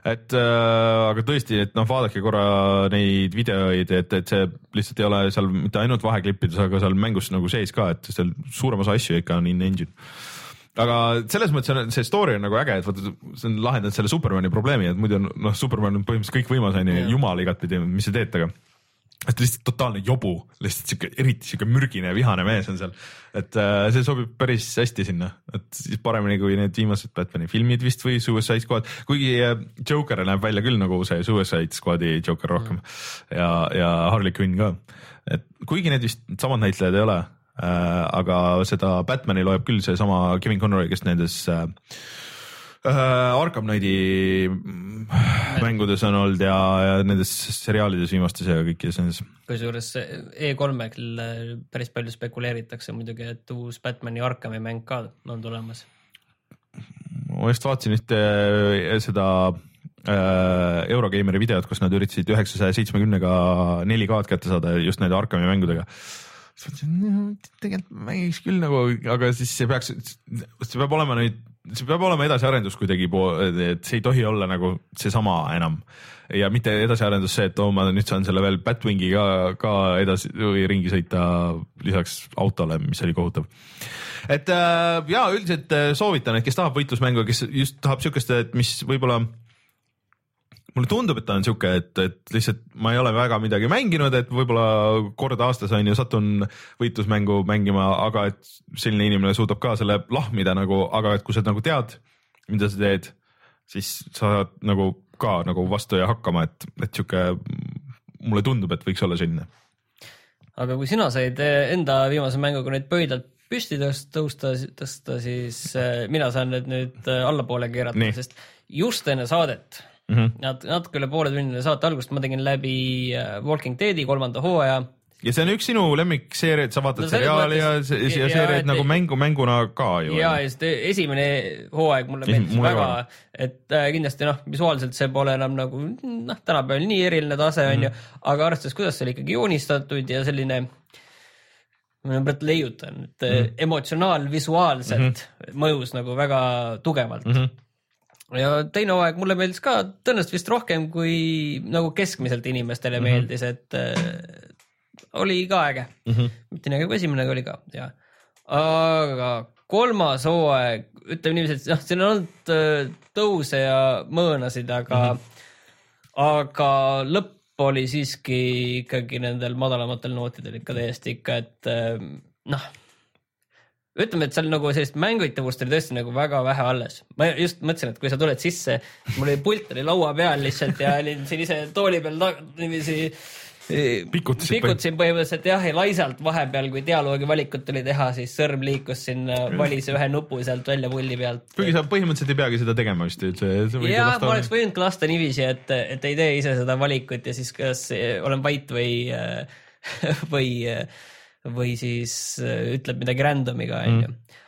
et äh, aga tõesti, et noh, vaadake korra neid videoid, et, et see lihtsalt ei ole seal mitte ainult vaheklippides, aga seal mängus nagu sees ka, et seal suurem osa asju ikka on in-engine aga selles mõttes on see story on nagu äge, et vaata, see on lahendanud selle Supermani probleemi, et muidu on noh, Superman on põhimõtteliselt kõikvõimas onju, jumal igatpidi, mis sa teed temaga et lihtsalt totaalne jobu, lihtsalt siuke, eriti siuke mürgine ja vihane mees on seal. et äh, see sobib päris hästi sinna, et siis paremini kui need viimased Batman'i filmid vist või Suicide Squad, kuigi äh, Joker näeb välja küll nagu see Suicide Squad'i Joker rohkem mm. ja, ja Harley Quinn ka. et kuigi need vist samad näitlejad ei ole äh,, aga seda Batman'i loeb küll seesama Kevin Conroy, kes nendes äh, Arkham Knighti mängudes on olnud ja, ja nendes seriaalides viimastes ja kõikides nendes. kusjuures E3-l päris palju spekuleeritakse muidugi, et uus Batman'i Arkhami mäng ka on tulemas. ma just vaatasin ühte äh, seda äh, Eurogeimeri videot, kus nad üritasid üheksasaja seitsmekümnega 4K-d kätte saada just nende Arkhami mängudega siis mõtlesin, tegelikult mängiks küll nagu, aga siis see peaks, see peab olema nüüd see peab olema edasiarendus kuidagi, et see ei tohi olla nagu seesama enam ja mitte edasiarendus see, et oo oh, ma nüüd saan selle veel Batwingiga ka edasi või ringi sõita lisaks autole, mis oli kohutav. et äh, ja üldiselt äh, soovitan, et kes tahab võitlusmängu, kes just tahab siukest, et mis võib-olla mulle tundub, et ta on sihuke, et, et lihtsalt ma ei ole väga midagi mänginud, et võib-olla kord aastas on ju satun võitlusmängu mängima, aga et selline inimene suudab ka selle lahmida nagu, aga et kui sa nagu tead, mida sa teed, siis sa saad nagu ka nagu vastu ja hakkama, et, et sihuke mulle tundub, et võiks olla selline. aga kui sina said enda viimase mänguga nüüd pöidlalt püsti tõsta, tõsta, siis eh, mina saan need nüüd eh, allapoole keerata, sest just enne saadet mm -hmm. Nat-, natuke üle poole tunnine saate algust ma tegin läbi äh, Walking Deadi kolmanda hooaja. ja see on üks sinu lemmikseeriaid, sa vaatad no, seriaali ja, ja, ja seeriaid nagu mängu mänguna ka ju. ja, ja sest esimene hooaeg mulle meeldis väga, et äh, kindlasti noh, visuaalselt see pole enam nagu noh, tänapäeval nii eriline tase on mm -hmm. ju, aga arvestades, kuidas see oli ikkagi joonistatud ja selline ma praegu leiutan, et mm -hmm. emotsionaal-visuaalselt mm -hmm. mõjus nagu väga tugevalt mm. -hmm ja teine hooaeg mulle meeldis ka tõenäoliselt vist rohkem kui nagu keskmiselt inimestele mm -hmm. meeldis, et äh, oli ka äge mm. -hmm. mitte nii äge kui esimene, aga oli ka ja. aga kolmas hooaeg, ütleme niiviisi, et noh, siin on olnud äh, tõuse ja mõõnasid, aga mm, -hmm. aga lõpp oli siiski ikkagi nendel madalamatel nootidel ikka täiesti ikka, et äh, noh ütleme, et seal nagu sellist mängitavust oli tõesti nagu väga vähe alles. ma just mõtlesin, et kui sa tuled sisse, mul oli pult oli laua peal lihtsalt ja olin siin ise tooli peal niiviisi pikutasin pikutasin põhimõtteliselt jah, ja laisalt vahepeal, kui dialoogi valikut tuli teha, siis sõrm liikus sinna, valis ühe nupu sealt välja pulli pealt. kuigi sa põhimõtteliselt ei peagi seda tegema vist, see. jah, ma oleks võinud ka lasta niiviisi, et, et ei tee ise seda valikut ja siis kas olen vait või, või või siis äh, ütleb midagi random'iga, onju. Mm.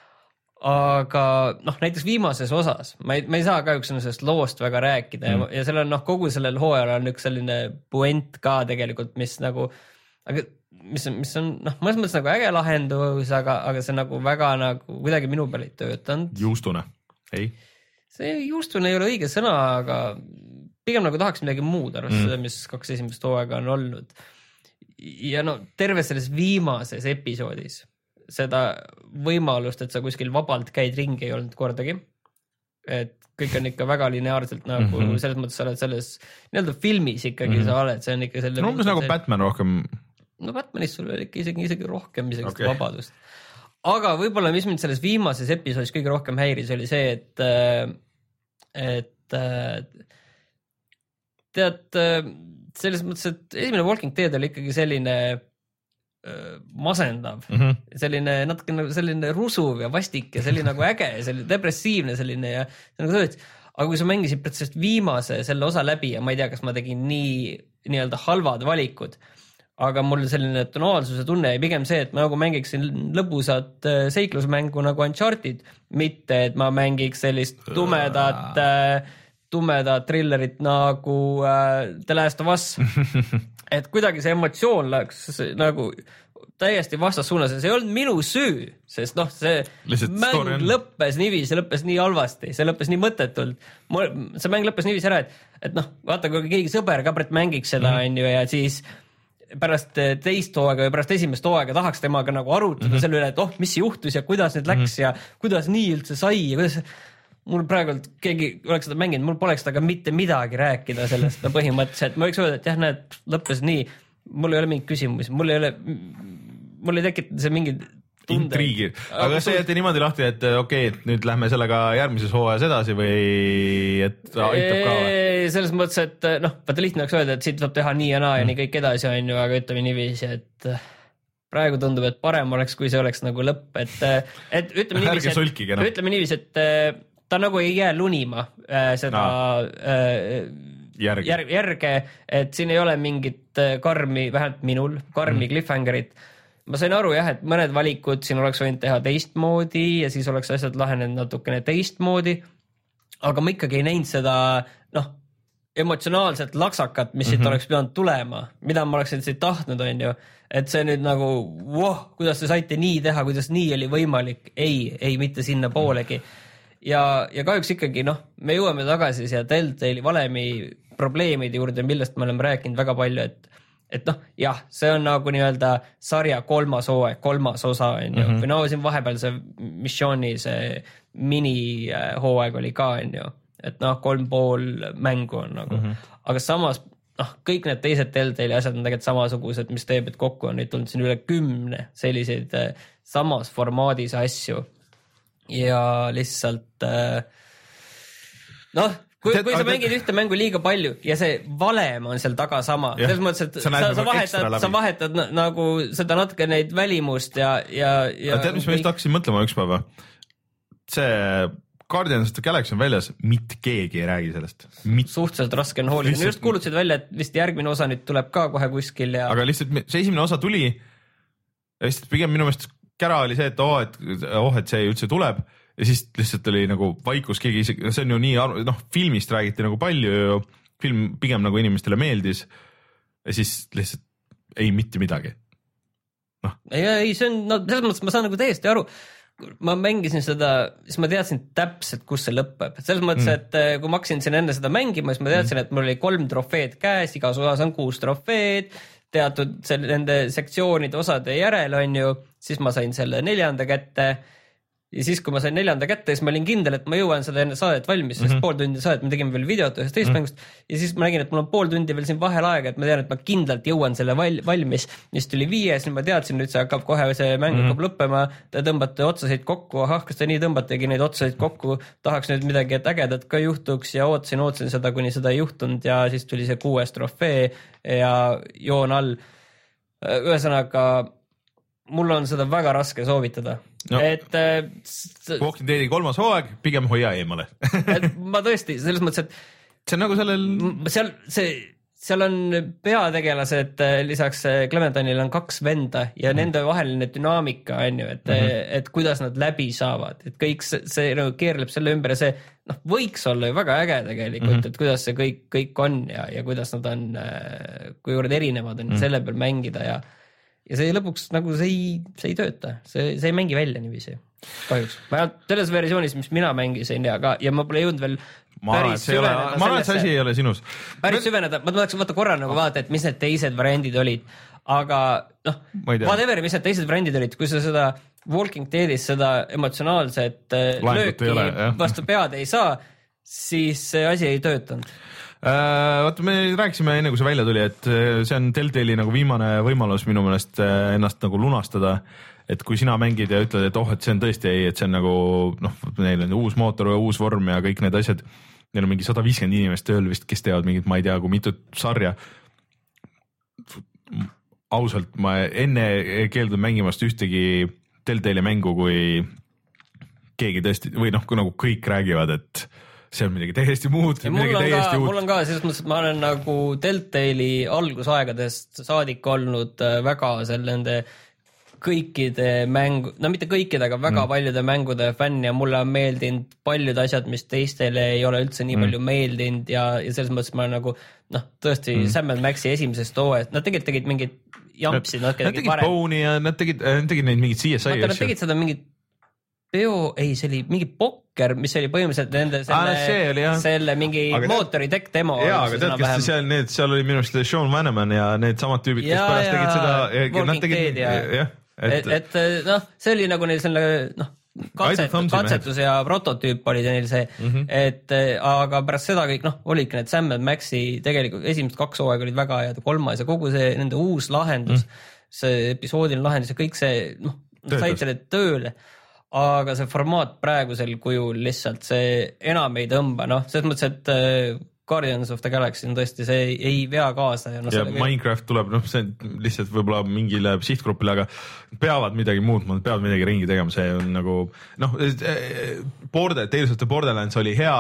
aga noh, näiteks viimases osas ma ei, ma ei saa kahjuks sellest loost väga rääkida mm. ja, ja seal on noh, kogu sellel hooajal on üks selline puent ka tegelikult, mis nagu, aga mis on, mis on noh, mõnes mõttes nagu äge lahendus, aga, aga see nagu väga nagu kuidagi minu peal ei töötanud. juustune, ei? see juustune ei ole õige sõna, aga pigem nagu tahaks midagi muud, arvestades mm. mis kaks esimest hooaega on olnud ja no terves selles viimases episoodis seda võimalust, et sa kuskil vabalt käid ringi, ei olnud kordagi. et kõik on ikka väga lineaarselt nagu mm -hmm. selles mõttes sa oled selles nii-öelda filmis ikkagi mm -hmm. sa oled, see on ikka selle. no umbes nagu Batman rohkem. no Batmanis sul oli ikka isegi, isegi rohkem isegi okay. vabadust. aga võib-olla, mis mind selles viimases episoodis kõige rohkem häiris, oli see, et, et tead selles mõttes, et esimene Walking Dead oli ikkagi selline äh, masendav mm, -hmm. selline natuke nagu selline rusuv ja vastik ja selline nagu äge ja selline depressiivne selline ja nagu sa ütlesid, aga kui sa mängisid praktiliselt viimase selle osa läbi ja ma ei tea, kas ma tegin nii nii-öelda halvad valikud, aga mul selline tonaalsuse tunne jäi pigem see, et ma nagu mängiksin lõbusat seiklusmängu nagu Uncharted, mitte et ma mängiks sellist tumedat äh, tumedat trillerit nagu äh, The Last of Us et kuidagi see emotsioon läks nagu täiesti vastassuunas ja see ei olnud minu süü, sest noh, see Lihtsalt mäng on- lõppes niiviisi, see lõppes nii halvasti, see lõppes nii mõttetult. see mäng lõppes niiviisi ära, et, et noh, vaata, kui keegi sõber ka mängiks seda, Mhm. onju, ja siis pärast teist hooaega või pärast esimest hooaega tahaks temaga nagu arutada mm -hmm. selle üle, et oh, mis juhtus ja kuidas nüüd läks mm -hmm. ja kuidas nii üldse sai ja kuidas mul praegult keegi oleks seda mänginud, mul poleks temaga mitte midagi rääkida sellest no põhimõtteliselt, ma võiks öelda, et jah, näed, lõppes nii. mul ei ole mingeid küsimusi, mul ei ole, mul ei tekita see mingeid intriigi, aga see jäeti niimoodi lahti, et okei okay,, et nüüd lähme sellega järgmises hooajas edasi või et aitab ka või? selles mõttes, et noh, vaata lihtne oleks öelda, et siit saab teha nii ja naa ja nii kõik edasi, on ju, aga ütleme niiviisi, et äh, praegu tundub, et parem oleks, kui see oleks nagu lõpp, et, äh, et ütleme Ärge niiviisi, noh. et ütleme niiviisi, et äh, ta nagu ei jää lunima äh, seda Aa. äh, Järge. järg, järge, et siin ei ole mingit äh, karmi, vähemalt minul, karmi mm. cliffhangerit. ma sain aru jah, et mõned valikud siin oleks võinud teha teistmoodi ja siis oleks asjad lahenenud natukene teistmoodi. aga ma ikkagi ei näinud seda noh, emotsionaalset laksakat, mis siit mm -hmm. oleks pidanud tulema, mida ma oleksin siit tahtnud, on ju. et see nüüd nagu, voh, kuidas te saite nii teha, kuidas nii oli võimalik, ei, ei mitte sinnapoolegi. Ja, ja kahjuks ikkagi noh, me jõuame tagasi siia Deltali valemi probleemide juurde, millest me oleme rääkinud väga palju, et et noh, jah, see on nagu nii-öelda sarja kolmas hooaeg, kolmas osa on ju, või no siin vahepeal see missiooni see minihooaeg oli ka on ju, et noh, kolm pool mängu on nagu mm, -hmm. aga samas noh, kõik need teised Deltali asjad on tegelikult samasugused, mis teeb, et kokku on neid tulnud siin üle kümne selliseid äh, samas formaadis asju. Ja lihtsalt äh, noh, kui, kui sa mängid ühte mängu liiga palju ja see valem on seal taga sama, selles mõttes, et sa sa, nagu sa vahetad, sa vahetad na, nagu seda natuke neid välimust ja, ja, ja. tead, mis ma just hakkasin mõtlema üks päev see Guardians of the Galaxy on väljas, mitte keegi ei räägi sellest, mitte. Suhteliselt raske on hoolida, Lihtsalt- just kuulutasid välja, et vist järgmine osa nüüd tuleb ka kohe kuskil ja. aga lihtsalt see esimene osa tuli ja lihtsalt pigem minu meelest kära oli see, et oo, et oh, et see üldse tuleb ja siis lihtsalt oli nagu vaikus, keegi isegi, see on ju nii, noh, filmist räägiti nagu palju ju, film pigem nagu inimestele meeldis. ja siis lihtsalt ei mitte midagi. ei, ei, see on, no selles mõttes ma saan nagu täiesti aru. ma mängisin seda, siis ma teadsin täpselt, kus see lõpeb, selles mõttes mm., et eh, kui ma hakkasin siin enne seda mängima, siis ma teadsin mm., et mul oli kolm trofeed käes, igas osas on kuus trofeed. teatud selle, nende sektsioonide osade järel on ju, siis ma sain selle neljanda kätte ja siis, kui ma sain neljanda kätte, siis ma olin kindel, et ma jõuan seda enne saadet valmis, sest mm -hmm. pool tundi saadet me tegime veel videot ühest teisest mm -hmm. mängust. ja siis ma nägin, et mul on pool tundi veel siin vahel aega, et ma tean, et ma kindlalt jõuan selle val valmis. siis tuli viies, nüüd ma teadsin, nüüd see hakkab kohe, see mäng mm -hmm. hakkab lõppema. Te tõmbate otsasid kokku, ahah, kas te nii tõmbategi neid otsasid kokku, tahaks nüüd midagi et ägedat ka juhtuks ja ootasin, ootasin seda, kuni seda ei juhtunud ja siis tuli see kuues trofee ja joon all. ühesõnaga mul on seda väga raske soovitada No. et äh, Walking Deadi kolmas hooaeg, pigem hoia eemale et ma tõesti selles mõttes, see on nagu sellel et seal see, seal on peategelased, äh, lisaks äh, Clementine'ile on kaks venda ja mm. nende vaheline dünaamika on ju, et mm, -hmm. et kuidas nad läbi saavad, et kõik see, see nagu keerleb selle ümber ja see noh, võiks olla ju väga äge tegelikult mm, -hmm. et kuidas see kõik, kõik on ja, ja kuidas nad on, kuivõrd erinevad on mm -hmm. selle peal mängida ja ja see lõpuks nagu see ei, see ei tööta, see, see ei mängi välja niiviisi kahjuks, vähemalt selles versioonis, mis mina mängisin ja ka ja ma pole jõudnud veel ma arvan, et see ei ole, ma arvan, et see asi ei ole sinus. päris süveneda, ma tahaks vaata korra nagu vaadata, et mis need teised variandid olid, aga noh whatever, mis need teised variandid olid, kui sa seda Walking Deadis seda emotsionaalset äh, Laengut ei lööki ole, vastu pead ei saa, siis see asi ei töötanud. Äh, vaata, me rääkisime enne, kui see välja tuli, et äh, see on Deltali nagu viimane võimalus minu meelest äh, ennast nagu lunastada. et kui sina mängid ja ütled, et oh, et see on tõesti ei, et see on nagu noh, neil on uus mootor ja uus vorm ja kõik need asjad. Neil on mingi sada viiskümmend inimest tööl vist, kes teevad mingit, ma ei tea, kui mitut sarja. ausalt, ma enne keeldun mängimast ühtegi Deltali mängu, kui keegi tõesti või noh, kui nagu kõik räägivad, et see on midagi täiesti muud, mul on ka mul on ka selles mõttes, et ma olen nagu Deltali algusaegadest saadik olnud äh, väga seal nende kõikide mängu, no mitte kõikide, aga väga mm. paljude mängude fänn ja mulle on meeldinud paljud asjad, mis teistele ei ole üldse nii mm. palju meeldinud ja, ja selles mõttes ma nagu noh, tõesti mm. Sam Maxi esimesest hooajast, nad tegelikult tegid mingit jampsi natuke Nad tegid. Bone'i ja nad tegid, nad tegid neid mingeid CSI vaata, nad asju. tegid seda mingit peo, ei, see oli mingi pokker, mis oli põhimõtteliselt nende see selle oli jah., selle mingi Aga tead- mootori tekk demo. jaa, aga tead, kes seal need, seal oli minu arust Sean Vanneman ja needsamad tüübid, kes pärast tegid seda, tegid ja- jah, et, et et noh, see oli nagu neil selle noh, katset, katsetus ja prototüüp oli neil see mm. -hmm. et eh, aga pärast seda kõik noh, olidki need Sam Maxi tegelikult esimesed kaks hooaega olid väga head ja kolmas ja kogu see nende uus lahendus mm, -hmm. see episoodiline lahendus ja kõik see noh, said selle tööle aga see formaat praegusel kujul lihtsalt see enam ei tõmba, noh, selles mõttes, et eh, Guardians of the Galaxy on tõesti, see ei, vea kaasa ja noh, ja Minecraft tuleb, noh, see lihtsalt võib-olla mingile sihtgrupile, aga peavad midagi muutma, peavad midagi ringi tegema, see on nagu noh, Border, Tales of the Borderlands oli hea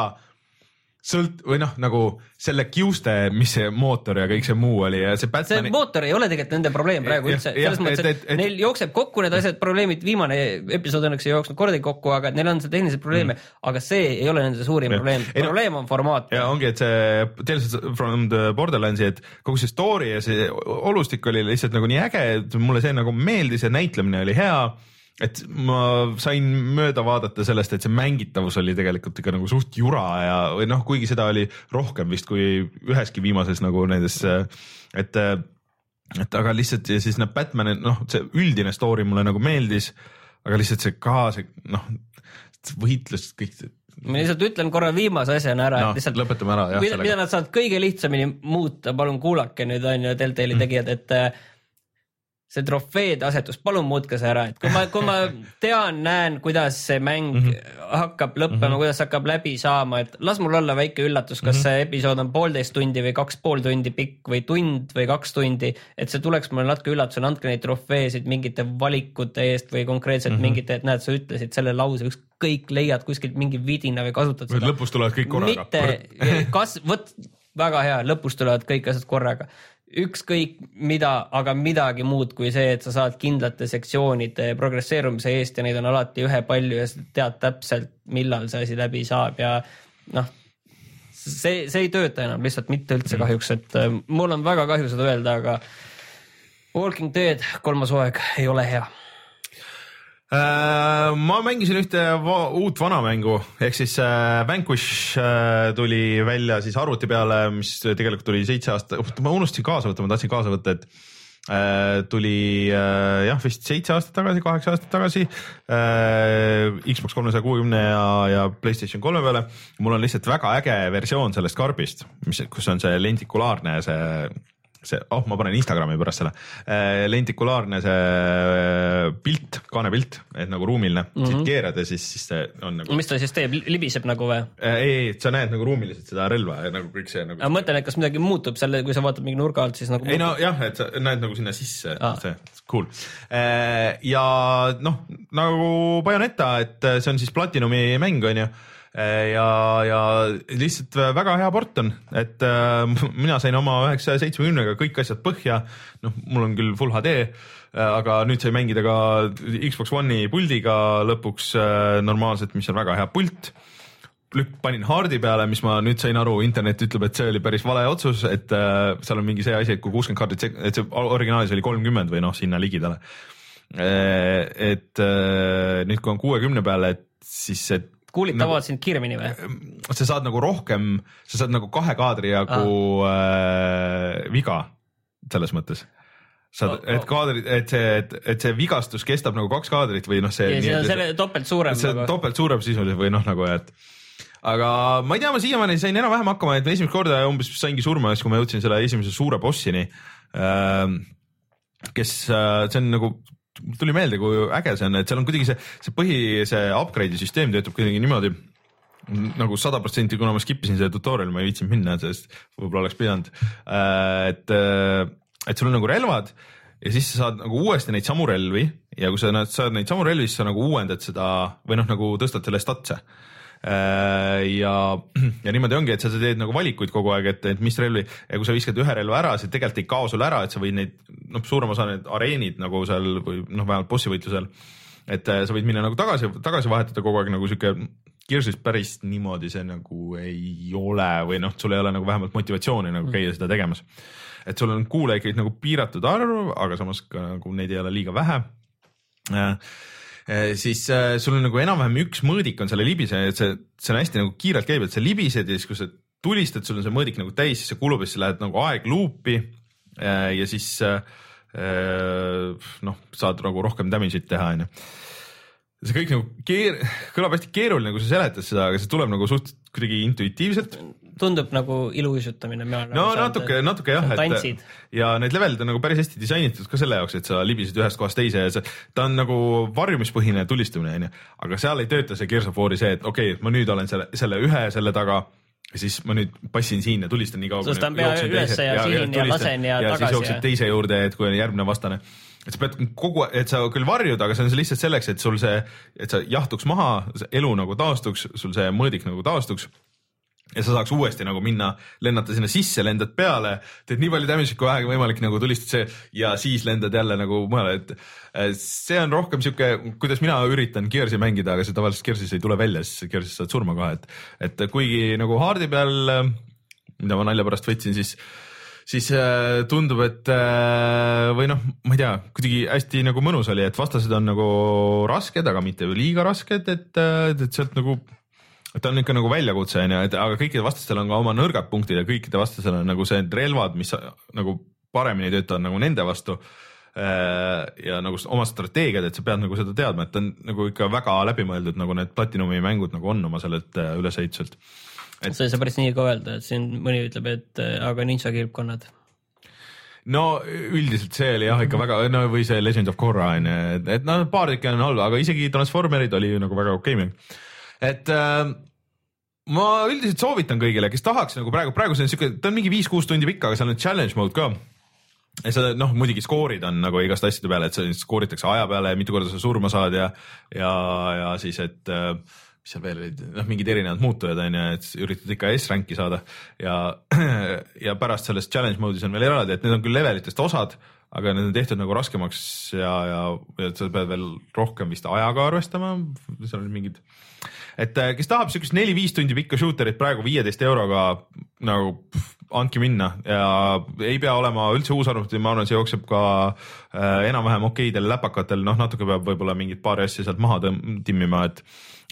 sõlt- või noh, nagu selle kiuste, mis see mootor ja kõik see muu oli ja see see Batman'i mootor ei ole tegelikult nende probleem praegu Jah, üldse, selles mõttes, et- et, et- neil jookseb kokku need asjad, probleemid, viimane episood õnneks ei jooksnud kordagi kokku, aga neil on seal tehnilised probleeme mm., aga see ei ole nende suurim Jah. probleem, probleem on formaat. ja ongi, et see Tales from the Borderlandsi, et kogu see story ja see olustik oli lihtsalt nagu nii äge, et mulle see nagu meeldis ja näitlemine oli hea et ma sain mööda vaadata sellest, et see mängitavus oli tegelikult ikka nagu suht jura ja, või noh, kuigi seda oli rohkem vist kui üheski viimases nagu nendes, et et aga lihtsalt ja siis need Batman'i noh, see üldine story mulle nagu meeldis, aga lihtsalt see ka see noh, võitlus kõik ma lihtsalt ütlen korra viimase asjana ära noh no,, et lihtsalt lõpetame ära jah mida, mida nad saavad kõige lihtsamini muuta, palun kuulake nüüd on ju Deltali Mm. tegijad, et äh, see trofeede asetus, palun muutke see ära, et kui ma, kui ma tean, näen, kuidas see mäng mm. -hmm. hakkab lõppema mm, -hmm. kuidas hakkab läbi saama, et las mul olla väike üllatus, kas mm -hmm. see episood on poolteist tundi või kaks pool tundi pikk või tund või kaks tundi, et see tuleks mulle natuke üllatusena, andke neid trofeesid mingite valikute eest või konkreetselt mm -hmm. mingite, et näed, sa ütlesid selle lause, ükskõik leiad kuskilt mingi vidina või kasutad või seda lõpus tulevad kõik korraga. mitte, kas, vot väga hea, lõpus tulevad kõik asjad korraga. Ükskõik mida, aga midagi muud kui see, et sa saad kindlate sektsioonide progresseerumise eest ja neid on alati ühepalju ja sa tead täpselt, millal see asi läbi saab ja noh, see, see ei tööta enam lihtsalt mitte üldse kahjuks, et äh, mul on väga kahju seda öelda, aga Walking Dead kolmas hooaeg ei ole hea. Äh, ma mängisin ühte va uut vanamängu ehk siis äh, Vanquish äh, tuli välja siis arvuti peale, mis tegelikult tuli seitse aastat, ma unustasin kaasa võtta, ma tahtsin kaasa võtta, et tuli jah, vist seitse aastat tagasi, kaheksa aastat tagasi Xbox kolmesaja kuuekümne ja, ja Playstation kolme peale. mul on lihtsalt väga äge versioon sellest karbist, mis, kus on see lentikulaarne see see, oh, ma panen Instagrami pärast selle äh,, lentikulaarne see äh, pilt, kaanepilt, et nagu ruumiline mm, -hmm. siit keerad ja siis, siis see on nagu. mis ta siis teeb, libiseb nagu või? ei, ei, sa näed nagu ruumiliselt seda relva ja nagu kõik see nagu. ma mõtlen, et kas midagi muutub selle, kui sa vaatad mingi nurga alt, siis nagu ei nojah, et sa näed nagu sinna sisse ah., see cool. ja noh, nagu Bayoneta, et see on siis Platinumi mäng, onju ja, ja lihtsalt väga hea port on, et äh, mina sain oma üheksasaja seitsmekümnega kõik asjad põhja. noh, mul on küll full HD, aga nüüd sai mängida ka Xbox One'i puldiga lõpuks äh, normaalselt, mis on väga hea pult lükk-, panin hard'i peale, mis ma nüüd sain aru, internet ütleb, et see oli päris vale otsus, et äh, seal on mingi see asi, et kui kuuskümmend kaardit, et see originaalis oli kolmkümmend või noh, sinna ligidale. et nüüd, kui on kuuekümne peale, et siis see kuulid nagu- sind kiiremini või? sa saad nagu rohkem, sa saad nagu kahe kaadri jagu äh, viga selles mõttes. saad, Oh, et oh. kaadrid, et see, et, et see vigastus kestab nagu kaks kaadrit või noh, see. ja siis on selle topelt suurem see on nagu. topelt suurem sisuliselt või noh, nagu et aga ma ei tea, ma siiamaani sain enam-vähem hakkama, et esimest korda umbes saingi surma, siis kui ma jõudsin selle esimese suure bossini. kes, see on nagu, tuli meelde, kui äge see on, et seal on kuidagi see, see põhi, see upgrade'i süsteem töötab kuidagi niimoodi nagu sada protsenti, kuna ma skip isin selle tutorial'i, ma ei viitsinud minna, sest võib-olla oleks pidanud. et, et sul on nagu relvad ja siis sa saad nagu uuesti neid samu relvi ja kui sa saad neid samu relvi, siis sa nagu uuendad seda või noh, nagu tõstad selle statse. Ja, ja niimoodi ongi, et sa teed nagu valikuid kogu aeg, et, et mis relvi ja kui sa viskad ühe relva ära, see tegelikult ei kao sul ära, et sa võid neid noh, suurem osa need areenid nagu seal või noh, vähemalt bossi võitlusel, et sa võid minna nagu tagasi, tagasi vahetada kogu aeg nagu sihuke Gearsis päris niimoodi see nagu ei ole või noh, sul ei ole nagu vähemalt motivatsiooni nagu käia seda tegemas. et sul on kuulajaid nagu piiratud arv, aga samas ka nagu neid ei ole liiga vähe äh, siis äh, sul on nagu enam-vähem üks mõõdik on selle libise, et see, see on hästi nagu kiirelt käib, et sa libised ja siis, kui sa tulistad, sul on see mõõdik nagu täis, siis see kulub ja siis sa lähed nagu aegluupi äh, ja siis äh, noh, saad nagu rohkem damage'it teha, onju see kõik nagu keer-, kõlab hästi keeruline, kui sa seletad seda, aga see tuleb nagu suht kuidagi intuitiivselt. Tundub nagu iluuisutamine. no nagu natuke, natuke jah, et ja need levelid on nagu päris hästi disainitud ka selle jaoks, et sa libised ühest kohast teise ja see, ta on nagu varjumispõhine tulistamine onju, aga seal ei tööta see Gears of War'i see, et okei okay,, ma nüüd olen selle, selle ühe selle taga ja siis ma nüüd passin siin ja tulistan nii kaua. tõstan pea üles ja, ja siin ja, ja lasen ja, ja tagasi. ja siis jooksed teise juurde, et kui on järgmine vastane et sa pead kogu, et sa küll varjud, aga see on lihtsalt selleks, et sul see, et sa jahtuks maha, elu nagu taastuks, sul see mõõdik nagu taastuks ja sa saaks uuesti nagu minna, lennata sinna sisse, lendad peale, teed nii palju damage'it kui vähegi võimalik, nagu tulistad see ja siis lendad jälle nagu mujale, et see on rohkem sihuke, kuidas mina üritan Gears'i mängida, aga see tavaliselt Gears'is ei tule välja, siis Gears'is saad surma kohe, et, et kuigi nagu hard'i peal, mida ma nalja pärast võtsin, siis siis äh, tundub, et äh, või noh, ma ei tea, kuidagi hästi nagu mõnus oli, et vastased on nagu rasked, aga mitte liiga rasked, et, et sealt nagu ta on ikka nagu väljakutse onju, et aga kõikidel vastastel on ka oma nõrgad punktid ja kõikidel vastastel on nagu see relvad, mis nagu paremini töötavad nagu nende vastu ja nagu oma strateegiad, et sa pead nagu seda teadma, et ta on nagu ikka väga läbimõeldud, nagu need Platinumi mängud nagu on oma sellelt ülesehituselt et.... sa ei saa päris nii ka öelda, et siin mõni ütleb, et äh, aga ninja kilpkonnad. no üldiselt see oli jah ikka väga, no või see Legend of Korra on ju, et, et noh, paar tükki on halba, aga isegi Transformerid oli nagu väga okei mäng. Et äh, ma üldiselt soovitan kõigile, kes tahaks nagu praegu, praegu see on siuke, ta on mingi viis-kuus tundi pikk, aga seal on challenge mode ka. Ja sa noh, muidugi skoorid on nagu igast asjade peale, et skooritakse aja peale ja mitu korda sa surma saad ja, ja, ja siis, et äh, mis seal veel olid, noh, mingid erinevad muutujad on ju, et üritad ikka S-ranki saada. Ja, ja pärast selles challenge mode'is on veel eraldi, et need on küll levelitest osad, aga need on tehtud nagu raskemaks ja, ja, ja sa pead veel rohkem vist ajaga arvestama, seal on mingid, et äh, kes tahab siukest neli-viis tundi pikka shooter'it praegu viieteist euroga nagu pff, andke minna. Ja ei pea olema üldse uus arvuti, ma arvan, see jookseb ka äh, enam-vähem okeidel läpakatel, noh, natuke peab võib-olla mingit paari asja sealt maha timmima, et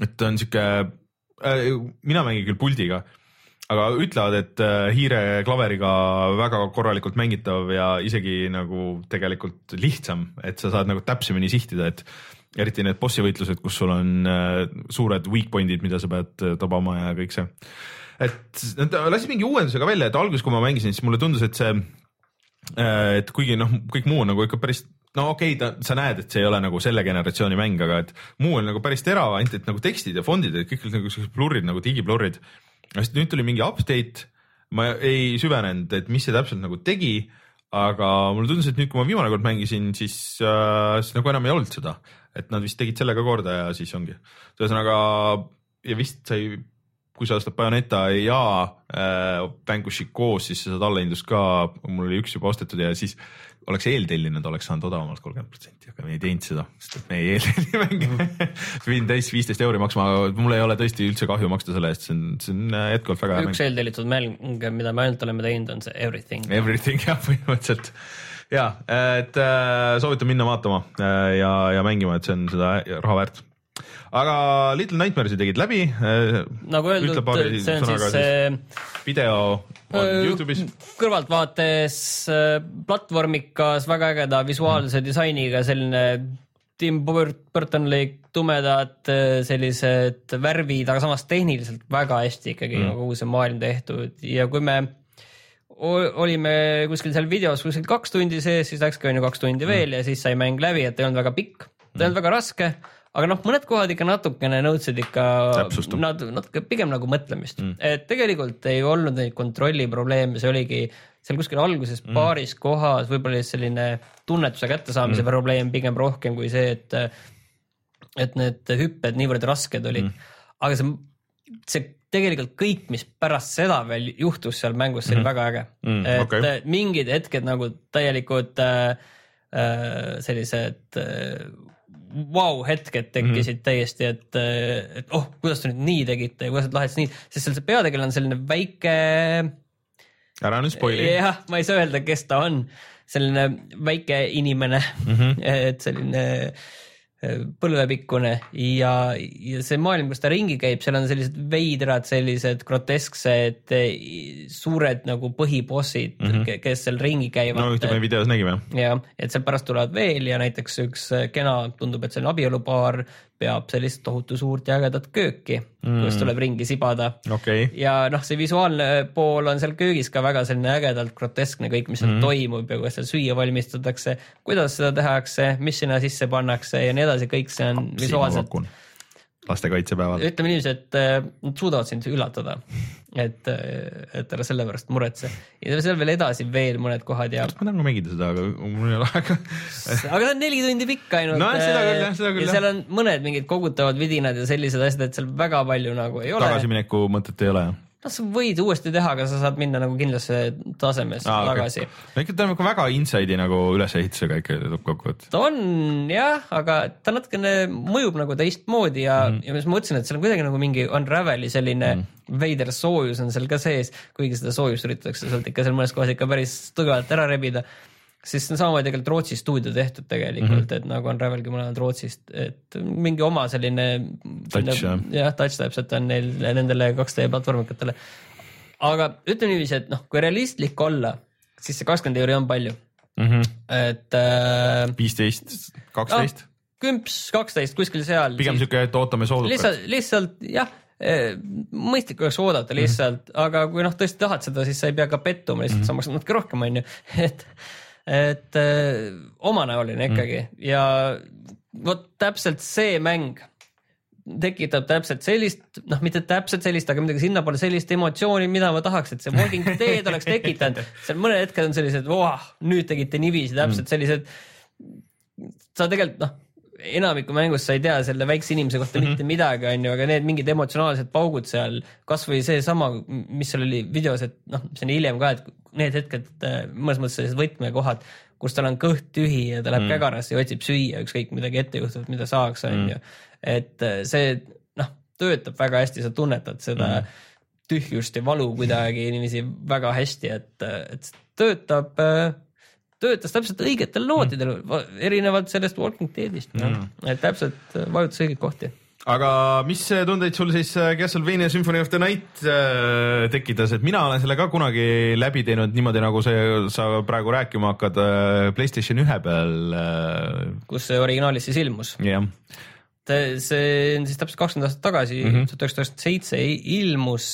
et on sihuke äh,, mina mängin küll puldiga, aga ütlevad, et äh, hiire klaveriga väga korralikult mängitav ja isegi nagu tegelikult lihtsam, et sa saad nagu täpsemini sihtida, et eriti need bossi võitlused, kus sul on äh, suured weak point'id, mida sa pead äh, tabama ja kõik see. et nad lasid mingi uuenduse ka välja, et alguses, kui ma mängisin, siis mulle tundus, et see äh,, et kuigi noh, kõik muu on nagu ikka päris no okei okay,, sa näed, et see ei ole nagu selle generatsiooni mäng, aga et muu on nagu päris terav, ainult et nagu tekstid ja fondid, et kõik olid nagu siuksed blurrid nagu digiblurrid. nüüd tuli mingi update, ma ei süvenenud, et mis see täpselt nagu tegi, aga mulle tundus, et nüüd, kui ma viimane kord mängisin, siis äh,, siis nagu enam ei olnud seda, et nad vist tegid selle ka korda ja siis ongi. ühesõnaga ja vist sai kui sa ostad Bayoneta ja äh, Vanquish'i koos, siis sa saad allahindlust ka, mul oli üks juba ostetud ja siis oleks eeltellinud, oleks saanud odavamalt kolmkümmend protsenti, aga me ei teinud seda, sest et me ei eeltelli mänge pidin täis viisteist euri maksma, mul ei ole tõesti üldse kahju maksta selle eest, see on, see on äh, jätkuvalt väga hea mäng. üks eeltellitud mäng, mida me ainult oleme teinud, on see Everything. Everything jah, põhimõtteliselt ja, et äh, soovitan minna vaatama äh, ja, ja mängima, et see on seda raha väärt aga Little Nightmares'i tegid läbi. Äh, nagu öeldud, see on siis see video on Youtube'is. kõrvaltvaates platvormikas, väga ägeda visuaalse mm. disainiga, selline Tim Burtonlik tumedad sellised värvid, aga samas tehniliselt väga hästi ikkagi mm. kogu see maailm tehtud ja kui me olime kuskil seal videos kuskil kaks tundi sees, siis läkski on ju kaks tundi veel mm. ja siis sai mäng läbi, et ei olnud väga pikk, ta ei olnud mm. väga raske aga noh, mõned kohad ikka natukene nõudsid ikka nad natuke pigem nagu mõtlemist mm., et tegelikult ei olnud neid kontrolli probleeme, see oligi seal kuskil alguses mm. paaris kohas võib-olla selline tunnetuse kättesaamise mm. probleem pigem rohkem kui see, et et need hüpped niivõrd rasked olid mm., aga see see tegelikult kõik, mis pärast seda veel juhtus seal mängus, see oli mm -hmm. väga äge Mm, et okei. äh, mingid hetked nagu täielikud äh, äh, sellised äh, vau hetked tekkisid mm -hmm. täiesti, et, äh, et oh, kuidas te nüüd nii tegite ja kuidas te lahendasite nii, sest seal see peategelane on selline väike ära nüüd spoil'i. jah, ma ei saa öelda, kes ta on, selline väike inimene mm. -hmm. et selline äh, põlvepikkune ja, ja see maailm, kus ta ringi käib, seal on sellised veidrad, sellised grotesksed eh, suured nagu põhibossid mm, -hmm. kes seal ringi käivad. No ühte me videos nägime. jah, et seal pärast tulevad veel ja näiteks üks äh, kena, tundub, et see on abielupaar, peab sellist tohutu suurt ja ägedat kööki mm., kus tuleb ringi sibada okei, ja noh, see visuaalne pool on seal köögis ka väga selline ägedalt groteskne kõik, mis seal mm. toimub ja kuidas seal süüa valmistatakse, kuidas seda tehakse, mis sinna sisse pannakse ja nii edasi, kõik see on visuaalselt, lastekaitsepäeval. ütleme niiviisi, et äh, nad suudavad sind üllatada. et, et ära selle pärast muretse ja seal veel edasi veel mõned kohad ja, ma tahan ka mängida seda, aga mul ei ole aega. aga ta on neli tundi pikk ainult. No seda küll, jah, seda küll, ja jah. seal on mõned mingid kogutavad vidinad ja sellised asjad, et seal väga palju nagu ei ole. tagasimineku mõtet ei ole. noh, sa võid uuesti teha, aga sa saad minna nagu kindlasse tasemesse ah, tagasi okay.. no ikka ta on nagu väga inside'i nagu ülesehitusega ikka lõppkokkuvõttes. ta on jah, aga ta natukene mõjub nagu teistmoodi ja mm., ja siis ma mõtlesin, et seal on kuidagi nagu mingi Unraveli selline mm. veider soojus on seal ka sees, kuigi seda soojust üritatakse sealt ikka seal mõnes kohas ikka päris tugevalt ära rebida. Siis see on samamoodi tegelikult Rootsi stuudio tehtud tegelikult mm, -hmm. et nagu Unravelgi mõlemad Rootsist, et mingi oma selline. Jah. touch täpselt on neil nendele 2D platvormikatele. aga ütleme niiviisi, et noh, kui realistlik olla, siis see kakskümmend euri on palju, et äh, viisteist, kaksteist, kümps, kaksteist kuskil seal. pigem siuke, et ootame soodukat. lihtsalt, lihtsalt jah, mõistlik oleks oodata lihtsalt mm, -hmm. aga kui noh, tõesti tahad seda, siis sa ei pea ka pettuma, lihtsalt mm -hmm. sa maksad natuke rohkem, onju, et, et öö, omanäoline ikkagi mm ja vot täpselt see mäng tekitab täpselt sellist, noh, mitte täpselt sellist, aga midagi sinnapoole sellist emotsiooni, mida ma tahaks, et see Walking Dead oleks tekitanud. seal mõned hetked on sellised, nüüd tegite niiviisi, täpselt sellised. sa tegelikult noh, enamiku mängust sa ei tea selle väikse inimese kohta mm -hmm. mitte midagi, onju, aga need mingid emotsionaalsed paugud seal, kasvõi seesama, mis seal oli videos, et noh, see on hiljem ka, et need hetked, mõnes mõttes sellised võtmekohad, kus tal on kõht tühi ja ta läheb mm. kägarasse ja otsib süüa, ükskõik midagi ette juhtub, mida saaks, onju. et äh, see noh, töötab väga hästi, sa tunnetad seda mm. tühjust ja valu kuidagi niiviisi väga hästi, et, et töötab, töötas täpselt õigetel nootidel mm., erinevalt sellest Walking Deadist mm., et täpselt äh, vajutas õigeid kohti aga mis tundeid sul siis äh, Castlevania Symphony of the Night äh, tekitas, et mina olen selle ka kunagi läbi teinud niimoodi, nagu see, sa praegu rääkima hakkad Playstation ühe peal kus see originaalis siis ilmus. jah, see on siis täpselt kakskümmend aastat tagasi, Mhm. tuhat üheksasada üheksakümmend seitse ilmus.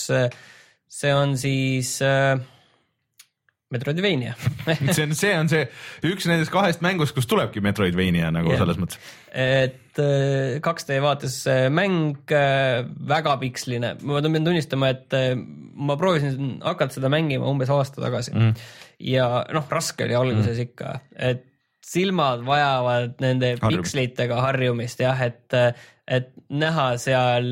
see on siis äh, Metroidvania see on, see on see üks nendest kahest mängust, kus tulebki Metroidvania nagu yeah. selles mõttes. et äh, 2D vaates mäng äh, väga piksline, ma pean tunnistama, et äh, ma proovisin hakata seda mängima umbes aasta tagasi mm. ja noh, raske oli alguses mm. ikka, et silmad vajavad nende Harjum- pikslitega harjumist jah, et, et näha seal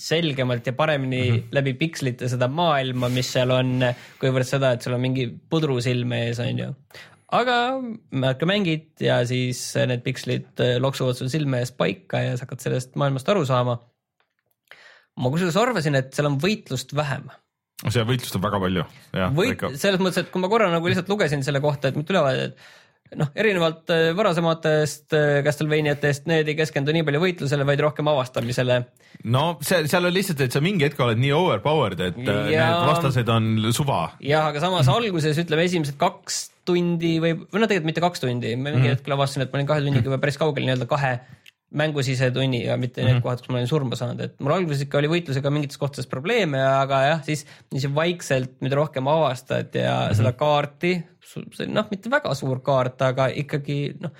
selgemalt ja paremini mm -hmm. läbi pikslite seda maailma, mis seal on, kuivõrd seda, et sul on mingi pudru silme ees, on ju aga hakka mängid ja siis need pikslid äh, loksuvad sul silme ees paika ja sa hakkad sellest maailmast aru saama. ma kusjuures arvasin, et seal on võitlust vähem. see võitlust on väga palju. võit, selles mõttes, et kui ma korra nagu lihtsalt lugesin selle kohta, et mitte ülevaade, et noh, erinevalt äh, varasematest äh, Castlevaniatest, need ei keskendu nii palju võitlusele, vaid rohkem avastamisele. no see, seal on lihtsalt, et sa mingi hetk oled nii overpowered, et ja... Ja- need vastased on suva. jah, aga samas alguses ütleme esimesed kaks tundi või, või no tegelikult mitte kaks tundi, ma mingi mm -hmm. hetkel avastasin, et ma olin kahe tunniga juba päris kaugel nii-öelda kahe mängu sisetunni ja mitte mm -hmm. need kohad, kus ma olin surma saanud, et mul alguses ikka oli võitlusega mingites kohtades probleeme, aga jah, siis niiviisi vaikselt, mida rohkem avastad ja mm -hmm. seda kaarti, see noh, mitte väga suur kaart, aga ikkagi noh,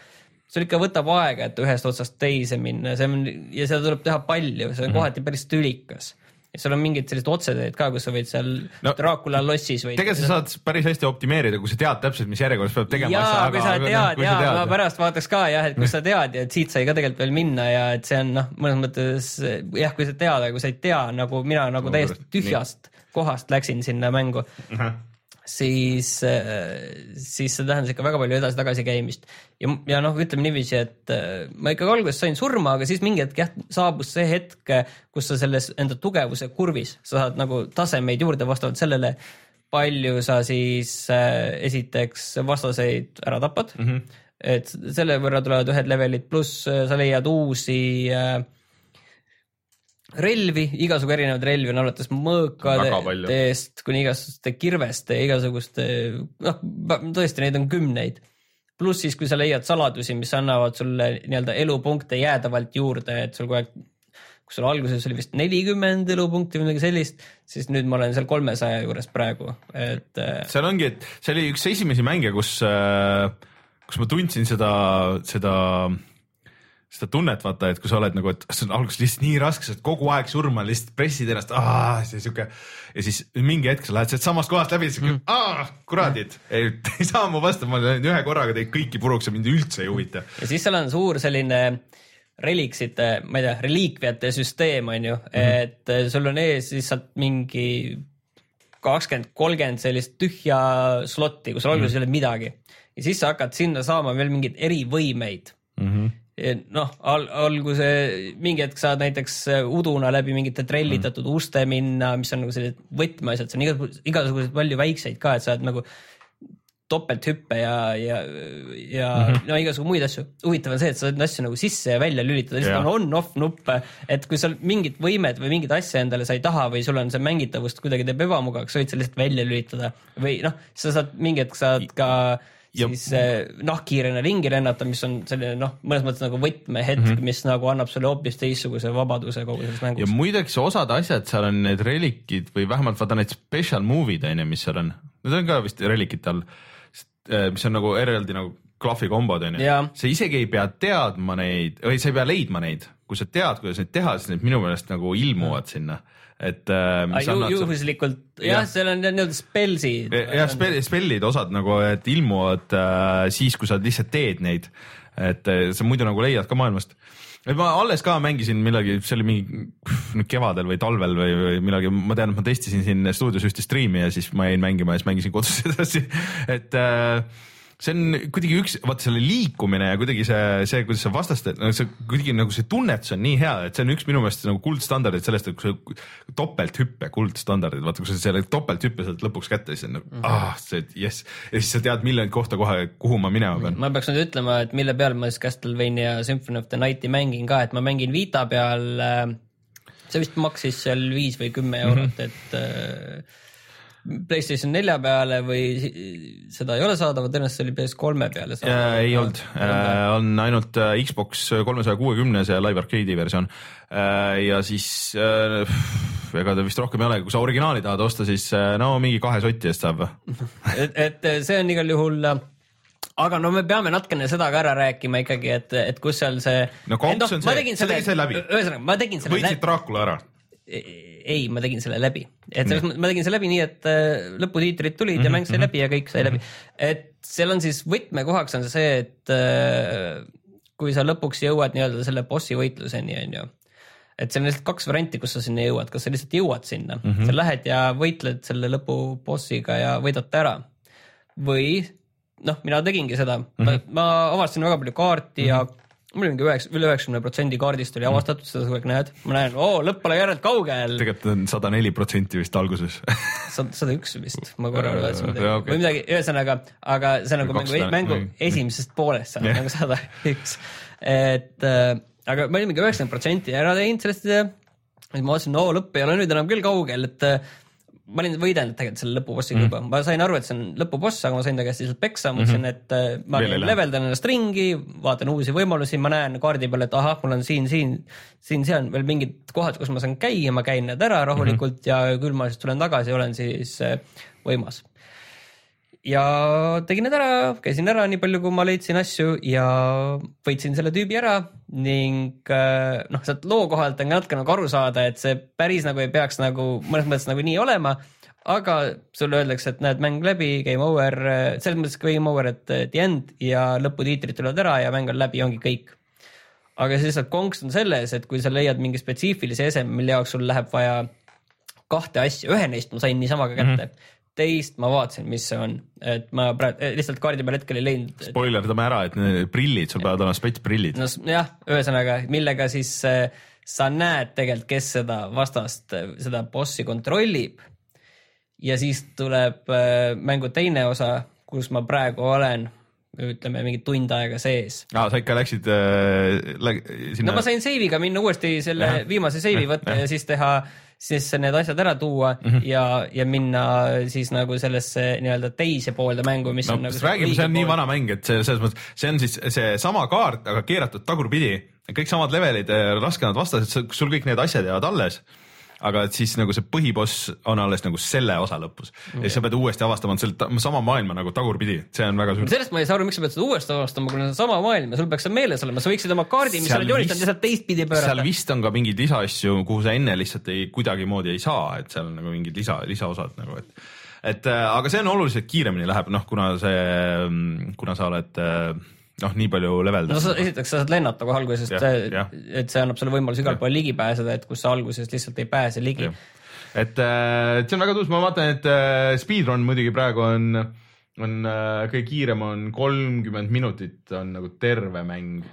sul ikka võtab aega, et ühest otsast teise minna, see on ja seda tuleb teha palju, see on kohati päris tülikas ja seal on mingid sellised otseteed ka, kus sa võid seal No, Dracula lossis või. tegelikult sa saad päris hästi optimeerida, kui sa tead täpselt, mis järjekorras peab tegema jaa, kui sa tead ja ma pärast. pärast vaataks ka jah, et kui sa tead ja et siit sai ka tegelikult veel minna ja et see on noh, mõnes mõttes jah, kui sa tead, aga kui sa ei tea nagu mina nagu täiesti nii. tühjast kohast läksin sinna mängu, siis, siis see tähendas ikka väga palju edasi-tagasi käimist ja, ja noh, ütleme niiviisi, et äh, ma ikkagi alguses sain surma, aga siis mingi hetk jah, saabus see hetk, kus sa selles enda tugevuse kurvis, sa saad nagu tasemeid juurde vastavalt sellele, palju sa siis äh, esiteks vastaseid ära tapad mm. -hmm. et selle võrra tulevad ühed levelid, pluss äh, sa leiad uusi äh, relvi, igasugu erinevaid relvi on alates mõõkadest kuni igasuguste kirveste, igasuguste, noh, tõesti neid on kümneid. pluss siis, kui sa leiad saladusi, mis annavad sulle nii-öelda elupunkte jäädavalt juurde, et sul kogu aeg, kui sul alguses oli vist nelikümmend elupunkti või midagi sellist, siis nüüd ma olen seal kolmesaja juures praegu, et äh, seal ongi, et see oli üks esimesi mänge, kus, kus ma tundsin seda, seda, seda tunnet, vaata, et kui sa oled nagu, et see on alguses lihtsalt nii raske, sa oled kogu aeg surma, lihtsalt pressid ennast, see sihuke ja siis mingi hetk sa lähed sealt samast kohast läbi, siis mm. kuradid, ei, ei saa mu vastu, ma olen ühe korraga teid kõiki puruks ja mind üldse ei huvita. ja siis seal on suur selline reliiksite, ma ei tea, reliikviate süsteem on ju mm. -hmm. et sul on ees lihtsalt mingi kakskümmend, kolmkümmend sellist tühja slotti, kus alguses ei ole midagi ja siis sa hakkad sinna saama veel mingeid erivõimeid Mm -hmm. Noh al, alguse mingi hetk saad näiteks äh, uduna läbi mingite trellitatud mm. uste minna, mis on nagu sellised võtmeasjad, see on igasugused, igasuguseid palju väikseid ka, et sa oled nagu topelthüppe ja, ja, ja mm -hmm. no igasugu muid asju. huvitav on see, et sa saad asju nagu sisse ja välja lülitada, lihtsalt Jah. on on-off nuppe, et kui sul mingit võimet või mingit asja endale sa ei taha või sul on see mängitavust kuidagi teeb ebamugavaks, sa võid selle lihtsalt välja lülitada või noh, sa saad mingi hetk saad ka Ja- siis äh, nahkhiirena ringi lennata, mis on selline noh, mõnes mõttes nagu võtmehetk mm, -hmm. mis nagu annab sulle hoopis teistsuguse vabaduse kogu selles ja mängus. muideks osad asjad seal on need relikid või vähemalt vaata need special movie'd on ju, mis seal on, need on ka vist relikite all, mis on nagu eraldi nagu klahvikombod on ju. Sa isegi ei pea teadma neid või sa ei pea leidma neid, kui sa tead, kuidas neid teha, siis need minu meelest nagu ilmuvad sinna, et äh, mis ju, annavad sa- juhuslikult jah ja., seal on nii-öelda spellsid. jah, spell, spellid osad nagu, et ilmuvad äh, siis, kui sa lihtsalt teed neid. et äh, sa muidu nagu leiad ka maailmast. et ma alles ka mängisin millalgi, see oli mingi nüüd kevadel või talvel või, või millalgi, ma tean, et ma testisin siin stuudios ühte striimi ja siis ma jäin mängima ja siis mängisin kodus edasi, et äh, see on kuidagi üks, vaata selle liikumine ja kuidagi see, see, kuidas sa vastaste, no see kuidagi nagu see tunnetus on nii hea, et see on üks minu meelest nagu kuldstandardid sellest, et kui sa topelthüppe kuldstandardid, vaata kui sa selle topelthüppe saad lõpuks kätte, siis on nagu mm -hmm. ah see jess ja siis sa tead miljonit kohta kohe, kuhu ma minema pean. ma peaks nüüd ütlema, et mille peal ma siis Castlevania Symphony of the Night'i mängin ka, et ma mängin Vita peal äh, see vist maksis seal viis või kümme eurot mm, -hmm. et äh, Playstation nelja peale või seda ei ole saadaval, tõenäoliselt see oli PS3 peale Äh, ei olnud, on ainult äh, Xbox kolmesaja kuuekümnes ja Live Arcade'i versioon äh, ja siis äh, ega ta vist rohkem ei ole, kui sa originaali tahad osta, siis äh, no mingi kahe soti eest saab. et, et see on igal juhul, aga no me peame natukene seda ka ära rääkima ikkagi, et, et kus seal see. No konks on see- sa tegid selle läbi. ühesõnaga, ma tegin selle võitsid Dracula ära. ei, ma tegin selle läbi, et selles mõttes ma tegin selle läbi nii, et äh, lõputiitrid tulid Mhm, ja mäng sai läbi ja kõik sai läbi. et seal on siis võtmekohaks on see, et äh, kui sa lõpuks jõuad nii-öelda selle bossi võitluseni, on ju et seal on lihtsalt kaks varianti, kus sa sinna jõuad, kas sa lihtsalt jõuad sinna mm, -hmm. sa lähed ja võitled selle lõpubossiga ja võidad ta ära või noh, mina tegingi seda mm, -hmm. ma, ma avastasin väga palju kaarti mm -hmm. ja mul oli mingi üheksa, üle üheksakümne protsendi kaardist oli avastatud, seda sa kogu aeg näed, ma näen, oo, lõpp pole järjelt kaugel, tegelikult on sada neli protsenti vist alguses. Sada üks vist, ma korra Äh, vaatasin midagi. okay. või midagi, ühesõnaga, aga see on nagu mängu, mängu esimesest poolest saad Jah. nagu sada üks, et äh, aga ma olin mingi üheksakümmend protsenti ära teinud sellest siis ma vaatasin, no lõpp ei ole nüüd enam küll kaugel, et äh, ma olin võidelnud tegelikult selle lõpubossiga mm. juba, ma sain aru, et see on lõpuboss, aga ma sain ta käest lihtsalt peksa, mõtlesin mm, -hmm. et äh, ma Veel ei lähe. leveldan ennast ringi, vaatan uusi võimalusi, ma näen kaardi peal, et ahah, mul on siin, siin, siin-seal veel mingid kohad, kus ma saan käia, ma käin need ära rahulikult mm -hmm. ja küll ma siis tulen tagasi olen siis äh, võimas. Ja tegin need ära, käisin ära nii palju, kui ma leidsin asju ja võitsin selle tüübi ära ning äh, noh, sealt loo kohalt on ka natuke nagu aru saada, et see päris nagu ei peaks nagu mõnes mõttes nagu nii olema aga sulle öeldakse, et näed, mäng läbi, game over, selles mõttes game over, et the end ja lõputiitrid tulevad ära ja mäng on läbi, ongi kõik. aga siis lihtsalt konks on selles, et kui sa leiad mingi spetsiifilise eseme, mille jaoks sul läheb vaja kahte asja, ühe neist ma sain niisama ka kätte mm. -hmm teist ma vaatasin, mis see on, et ma praegu lihtsalt kaardi peal hetkel ei leidnud. spoilerdame ära, et need prillid, sul peavad olema spetsprillid. no jah, ühesõnaga, millega siis äh, sa näed tegelikult, kes seda vastast, seda bossi kontrollib ja siis tuleb äh, mängu teine osa, kus ma praegu olen, ütleme mingi tund aega sees. aa, sa ikka läksid äh, läg, sinna? no ma sain save'iga minna uuesti selle ja. viimase save'i võtta ja. ja siis teha, siis need asjad ära tuua mm -hmm. ja, ja minna siis nagu sellesse nii-öelda teise poolde mängu, mis no, on nagu. räägime, see on pool. nii vana mäng, et see selles mõttes, see on siis seesama kaart, aga keeratud tagurpidi, kõik samad levelid, raskemad vastased, sul kõik need asjad jäävad alles aga et siis nagu see põhiboss on alles nagu selle osa lõpus ja siis sa pead uuesti avastama selle sama maailma nagu tagurpidi, see on väga suur. sellest ma ei saa aru, miks sa pead seda uuesti avastama, kui on sama maailm ja sul peaks see meeles olema, sa võiksid oma kaardi, mis sa oled joonistanud, lihtsalt teistpidi pöörata. seal vist on ka mingeid lisaasju, kuhu sa enne lihtsalt ei, kuidagimoodi ei saa, et seal on nagu mingid lisa, lisaosad nagu, et et äh, aga see on oluliselt kiiremini läheb, noh, kuna see, kuna sa oled äh, noh, nii palju leveldada. no sa, esiteks sa saad lennata kohe alguses, et see annab sulle võimaluse igal pool ligi pääseda, et kus sa alguses lihtsalt ei pääse ligi. et äh, see on väga tõus, ma vaatan, et äh, speedrun muidugi praegu on, on äh, kõige kiirem on kolmkümmend minutit on nagu terve mäng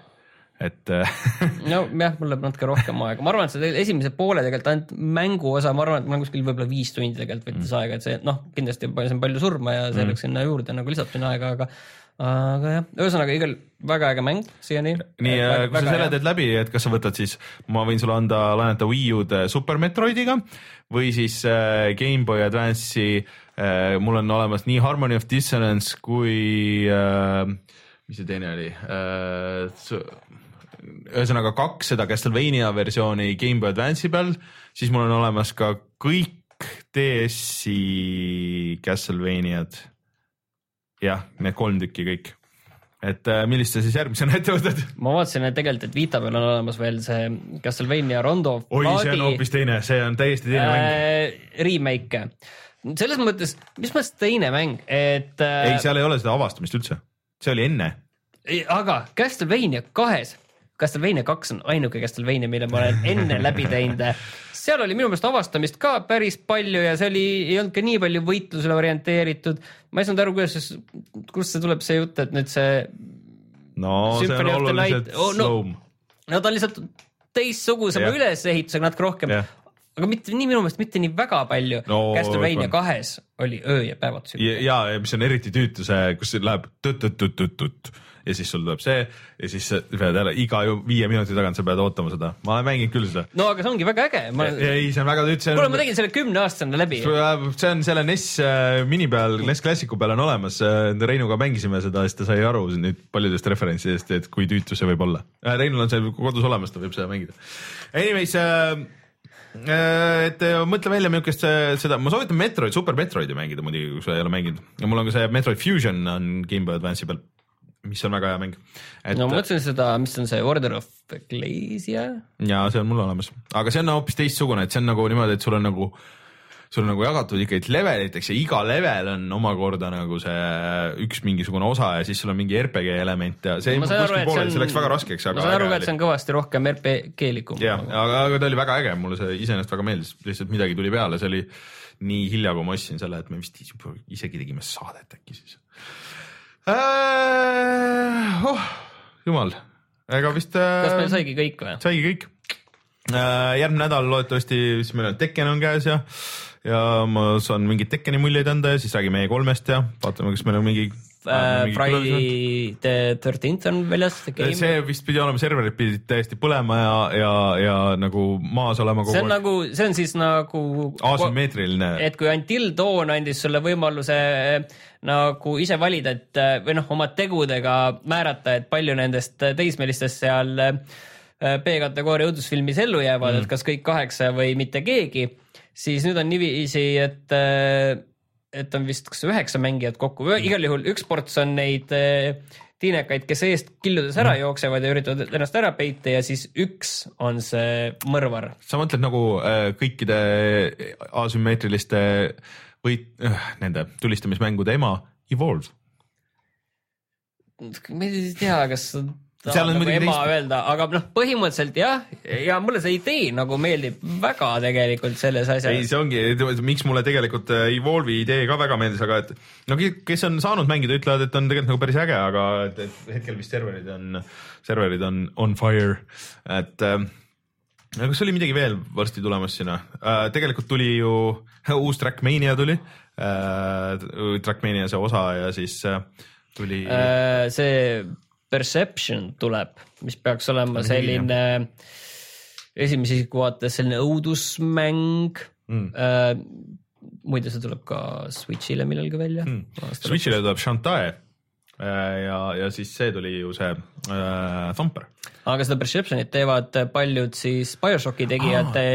et no jah, mul läheb natuke rohkem aega, ma arvan, et see esimese poole tegelikult ainult mänguosa, ma arvan, et mul kuskil võib-olla viis tundi tegelikult võttis mm. aega, et see noh, kindlasti see on palju surma ja see mm. läks sinna juurde nagu lisab sinna aega, aga aga jah, ühesõnaga igal väga äge mäng siiani. nii, kui sa selle teed läbi, et kas sa võtad siis, ma võin sulle anda, laenata Wii U-d äh, Super Metroidiga või siis äh, Gameboy Advance'i äh,. mul on olemas nii Harmony of Dissonance kui äh,, mis see teine oli äh,? ühesõnaga kaks seda Castlevania versiooni Gameboy Advance'i peal, siis mul on olemas ka kõik DS-i Castlevaniad jah, need kolm tükki kõik et äh, millist sa siis järgmisena ette võtad? ma vaatasin, et tegelikult, et Vita peal on olemas veel see Castlevania Rondo. oi, see on hoopis teine, see on täiesti teine äh, mäng. Remake, selles mõttes, mis mõttes teine mäng, et äh,. ei, seal ei ole seda avastamist üldse, see oli enne. aga Castlevania kahes, Castlevania kaks on ainuke Castlevania, mille ma olen enne läbi teinud seal oli minu meelest avastamist ka päris palju ja see oli, ei olnud ka nii palju võitlusele orienteeritud. ma ei saanud aru, kuidas, kust see tuleb see jutt, et nüüd see. no Symphony see on oluliselt oh, no, slow. no ta on lihtsalt teistsugusema ülesehitusega natuke rohkem yeah aga mitte nii minu meelest mitte nii väga palju no,. Castlevania kahes oli öö ja päevad. ja, ja, ja mis on eriti tüütu see, kus läheb tõtt-tõtt-tõtt-tõtt ja siis sul tuleb see ja siis sa pead jälle iga viie minuti tagant sa pead ootama seda, ma olen mänginud küll seda. no aga see ongi väga äge ma.... ei, see on väga tüütu. kuule, ma tegin selle kümne aastasena läbi. see on selle NES äh, mini peal, NES Classicu peal on olemas, äh, Reinuga mängisime seda, siis ta sai aru nüüd paljudest referentsidest, et kui tüütu see võib olla. Äh, Reinul on see kodus olemas, ta võib seda mängida. Anyways äh, et mõtle välja niisugust seda, ma soovitan Metroid, Super Metroidi mängida muidugi, kui sa ei ole mänginud ja mul on ka see Metroid Fusion on Gameboy Advance'i peal mis on väga hea mäng. no ma mõtlesin seda, mis on see Order of Ecclesia. ja see on mul olemas, aga see on hoopis teistsugune, et see on nagu niimoodi, et sul on nagu sul on nagu jagatud ikkagi leveliteks ja iga level on omakorda nagu see üks mingisugune osa ja siis sul on mingi RPG element ja see, poole, on, see läks väga raskeks. ma saan aru, et see on kõvasti rohkem RPG-likum. jah, aga, aga ta oli väga äge, mulle see iseenesest väga meeldis, lihtsalt midagi tuli peale, see oli nii hilja, kui ma ostsin selle, et me vist isegi tegime saadet äkki siis äh,. Oh, jumal, ega vist äh,. kas meil saigi kõik või? saigi kõik äh,. järgmine nädal loodetavasti, siis meil on Tekken on käes ja, ja ma saan mingeid Tekkeni muljeid anda ja siis räägime E3-st ja vaatame, kas meil on mingi Uh, Friday the thirteenth on väljas. see vist pidi olema, serverid pidid täiesti põlema ja, ja, ja nagu maas olema kogu aeg. see on aeg. nagu, see on siis nagu. asümmeetriline. et kui Until Dawn andis sulle võimaluse nagu ise valida, et või noh, oma tegudega määrata, et palju nendest teismelistest seal B-kategooria õudusfilmis ellu jäävad mm., et kas kõik kaheksa või mitte keegi, siis nüüd on niiviisi, et et on vist kas üheksa mängijat kokku, igal juhul üks ports on neid äh, tiinekaid, kes eest killudes ära jooksevad ja üritavad ennast ära peita ja siis üks on see mõrvar. sa mõtled nagu äh, kõikide asümmeetriliste või äh, nende tulistamismängude ema Evolve? ma ei tea, kas seal on nagu muidugi ema teist- öelda, aga noh, põhimõtteliselt jah, ja mulle see idee nagu meeldib väga tegelikult selles ei, asjas. see ongi, miks mulle tegelikult äh, Evolve'i idee ka väga meeldis, aga et no ke- kes on saanud mängida, ütlevad, et on tegelikult nagu päris äge, aga et, et hetkel vist serverid on, serverid on on fire, et äh, kas oli midagi veel varsti tulemas sinna äh,? tegelikult tuli ju uus Trackmania tuli äh,, Trackmania see osa ja siis äh, tuli äh, see Perception tuleb, mis peaks olema selline esimese isiku vaates selline õudusmäng mm. äh, muide, see tuleb ka Switch'ile millalgi välja Mm. Switch'ile tuleb Shantae ja, ja siis see tuli ju see äh, Thumper aga seda Perceptionit teevad paljud siis BioShocki tegijad ah.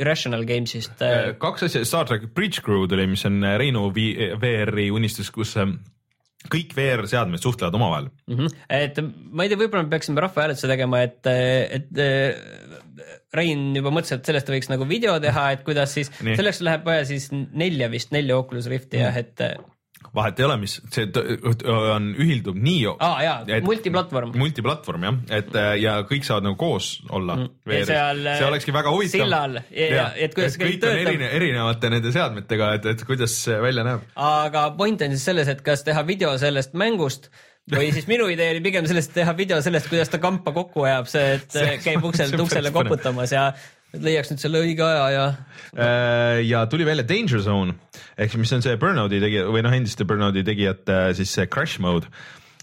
Irrational Games'ist Äh, kaks asja, Star track Bridge Crew tuli, mis on Reinu VR-i unistus, kus ähm, kõik VR-seadmed suhtlevad omavahel. mm. -hmm. et ma ei tea, võib-olla me peaksime rahvahääletuse tegema, et, et äh, Rein juba mõtles, et sellest võiks nagu video teha, et kuidas siis, selleks läheb vaja siis nelja vist, nelja Oculus Rifti jah, et vahet ei ole, mis see on, ühildub nii aa jaa, multiplatvorm. multiplatvorm jah, et äh, ja kõik saavad nagu koos olla Mm. Seal, see olekski väga huvitav. sillal, ja- ja- et kuidas see kõik kõik on töötab. erine, erinevate nende seadmetega, et, et kuidas see välja näeb. aga point on siis selles, et kas teha video sellest mängust või siis minu idee oli pigem sellest teha video sellest, kuidas ta kampa kokku ajab, see, et See- käib ukselt uksele koputamas ja et leiaks nüüd selle õige aja ja Äh, ja tuli välja Danger Zone ehk mis on see Burnouti tegija või noh, endiste Burnouti tegijate äh, siis see crash mode.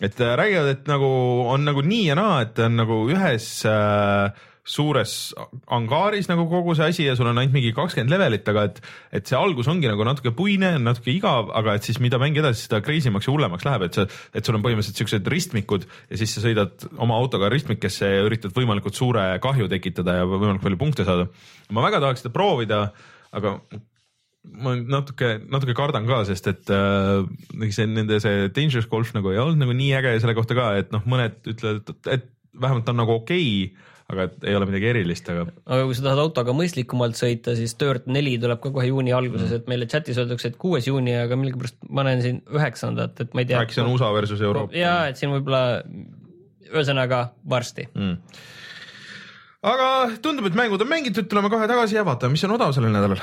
et äh, räägivad, et nagu on nagu nii ja naa, et on nagu ühes äh, suures angaaris nagu kogu see asi ja sul on ainult mingi kakskümmend levelit, aga et, et see algus ongi nagu natuke puine, natuke igav, aga et siis mida mäng edasi, seda crazy maks ja hullemaks läheb, et sa, et sul on põhimõtteliselt siuksed ristmikud ja siis sa sõidad oma autoga ristmikesse ja üritad võimalikult suure kahju tekitada ja võimalikult palju punkte saada. ma väga tahaks seda proovida, aga ma natuke, natuke kardan ka, sest et äh, see nende see Dangerous Golf nagu ei olnud nagu nii äge selle kohta ka, et noh, mõned ütlevad, et vähemalt on nagu okei okay,, aga et ei ole midagi erilist, aga aga kui sa tahad autoga mõistlikumalt sõita, siis Dirt neli tuleb ka kohe juuni alguses, et meile chat'is öeldakse, et kuues juuni, aga millegipärast ma näen siin üheksandat, et ma ei tea. äkki see on USA versus Euroopa. ja et siin võib-olla, ühesõnaga varsti. mm.. aga tundub, et mängud on mängitud, tuleme kohe tagasi ja vaatame, mis on odav sellel nädalal.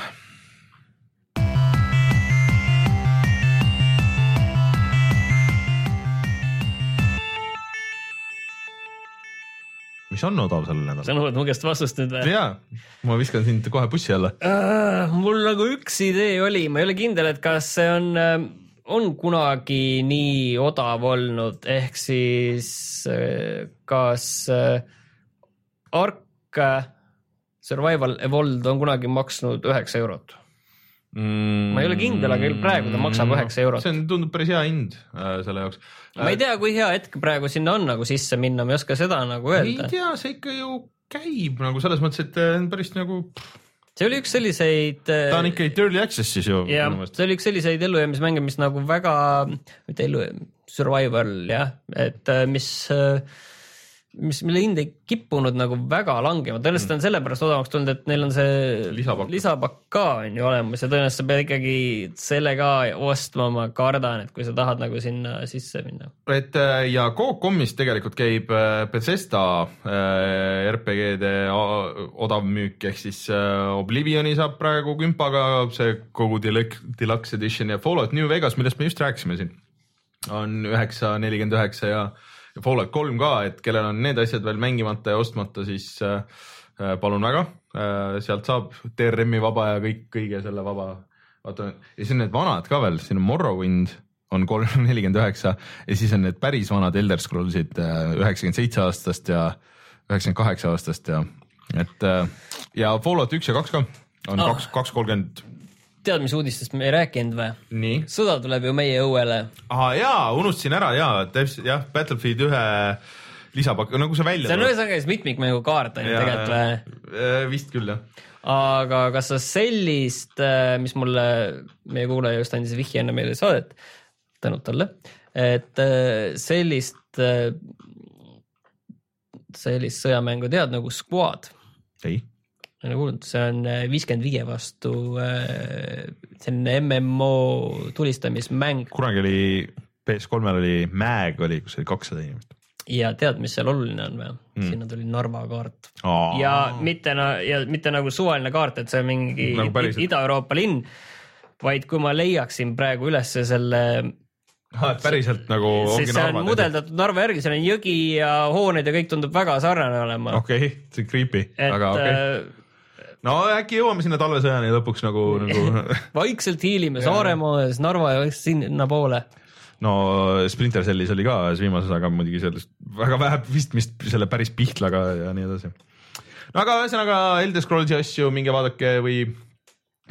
Mis on odav sellel nädalal? sa nõuad mu käest vastust nüüd või? jaa, ma viskan sind kohe bussi alla. Äh, mul nagu üks idee oli, ma ei ole kindel, et kas see on, on kunagi nii odav olnud, ehk siis äh, kas äh, Ark äh, Survival Evolved on kunagi maksnud üheksa eurot. mm,. Ma ei ole kindel, aga praegu ta maksab üheksa eurot. see on, tundub päris hea hind äh, selle jaoks. ma ei tea, kui hea hetk praegu sinna on nagu sisse minna, ma ei oska seda nagu ei öelda. tea, see ikka ju käib nagu selles mõttes, et äh, päris nagu, see oli üks selliseid. ta on ikka early access'is ju. jah, see oli üks selliseid ellujäämismänge, mis nagu väga, mitte ellu, survival jah, et äh, mis, mille hind ei kippunud nagu väga langema, tõenäoliselt on sellepärast odavamaks tulnud, et neil on see Lisapakk. lisapakk ka on ju olemas ja tõenäoliselt sa pead ikkagi selle ka ostma, ma kardan, et kui sa tahad nagu sinna sisse minna. et äh, ja Coop.com'is tegelikult käib äh, Bethesda äh, RPG-de a- odav müük ehk siis Oblivioni saab praegu kümpaga see kogu Deluxe Deluxe Edition ja Fallout New Vegas, millest me just rääkisime siin, on üheksa, nelikümmend üheksa ja ja Fallout kolm ka, et kellel on need asjad veel mängimata ja ostmata, siis äh, äh, palun väga äh,, sealt saab DRM-i vaba ja kõik, kõige selle vaba. vaata ja siis on need vanad ka veel, siin on Morrowind on kolm nelikümmend üheksa ja siis on need päris vanad Elder Scrollsid äh, üheksakümmend seitse aastast ja üheksakümmend kaheksa aastast ja et äh, ja Fallout üks ja kaks ka on Ah. kaks, kaks kolmkümmend. tead, mis uudistest me ei rääkinud või? sõda tuleb ju meie õuele. ah,. jaa, unustasin ära ja täpselt jah, Battlefield ühe lisapakk, nagu see välja see on ühesõnaga siis mitmikmängu kaart on ju tegelikult või? vist küll jah. aga kas sa sellist, mis mulle meie kuulaja just andis vihje enne meile saadet, tänud talle, et äh, sellist, sellist sõjamängu tead nagu Squad, ei, olen kuulnud, see on äh, viiskümmend viie vastu, selline MMO tulistamismäng kunagi oli PS3-l oli Mag oli, kus oli kakssada inimest. ja tead, mis seal oluline on või mm.? sinna tuli Narva kaart ja mitte, ja mitte nagu suvaline kaart, et see on mingi Nagu päriselt? Ida-Euroopa linn, vaid kui ma leiaksin praegu ülesse selle, päriselt nagu siis see on mudeldatud Narva järgi, seal on jõgi ja hooned ja kõik tundub väga sarnane olema. okei okay,, see on creepy, et aga okei okay.. No äkki jõuame sinna talvesõjani lõpuks nagu, nagu vaikselt hiilime Saaremaa ja siis Narva ja sinnapoole. no Splinter Cellis oli ka ühes viimases, aga muidugi sellest väga vähe pistmist selle päris Pihtlaga ja nii edasi. no aga ühesõnaga Elder Scrollsi asju minge vaadake või,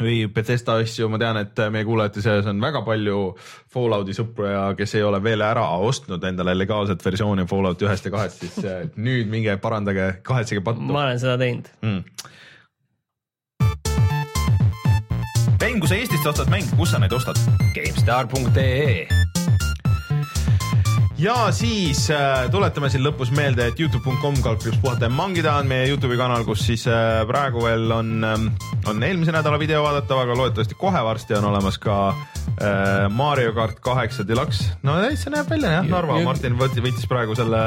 või Bethesda asju, ma tean, et meie kuulajate seas on väga palju Fallouti sõpru ja kes ei ole veel ära ostnud endale legaalset versiooni Fallout ühest ja kahest, siis nüüd minge parandage, kahetsege pattu ma olen seda teinud. mm.. Ben, kui sa Eestist ostad mänge, kus sa neid ostad? GameStar.ee ja siis äh, tuletame siin lõpus meelde, et Youtube.com kaldkriips puhata ja mangida on meie Youtube'i kanal, kus siis äh, praegu veel on ähm,, on eelmise nädala video vaadatav, aga loodetavasti kohe varsti on olemas ka äh, Mario kart kaheksa deluxe. no täitsa näeb välja jah, Narva, Martin võt- võttis praegu selle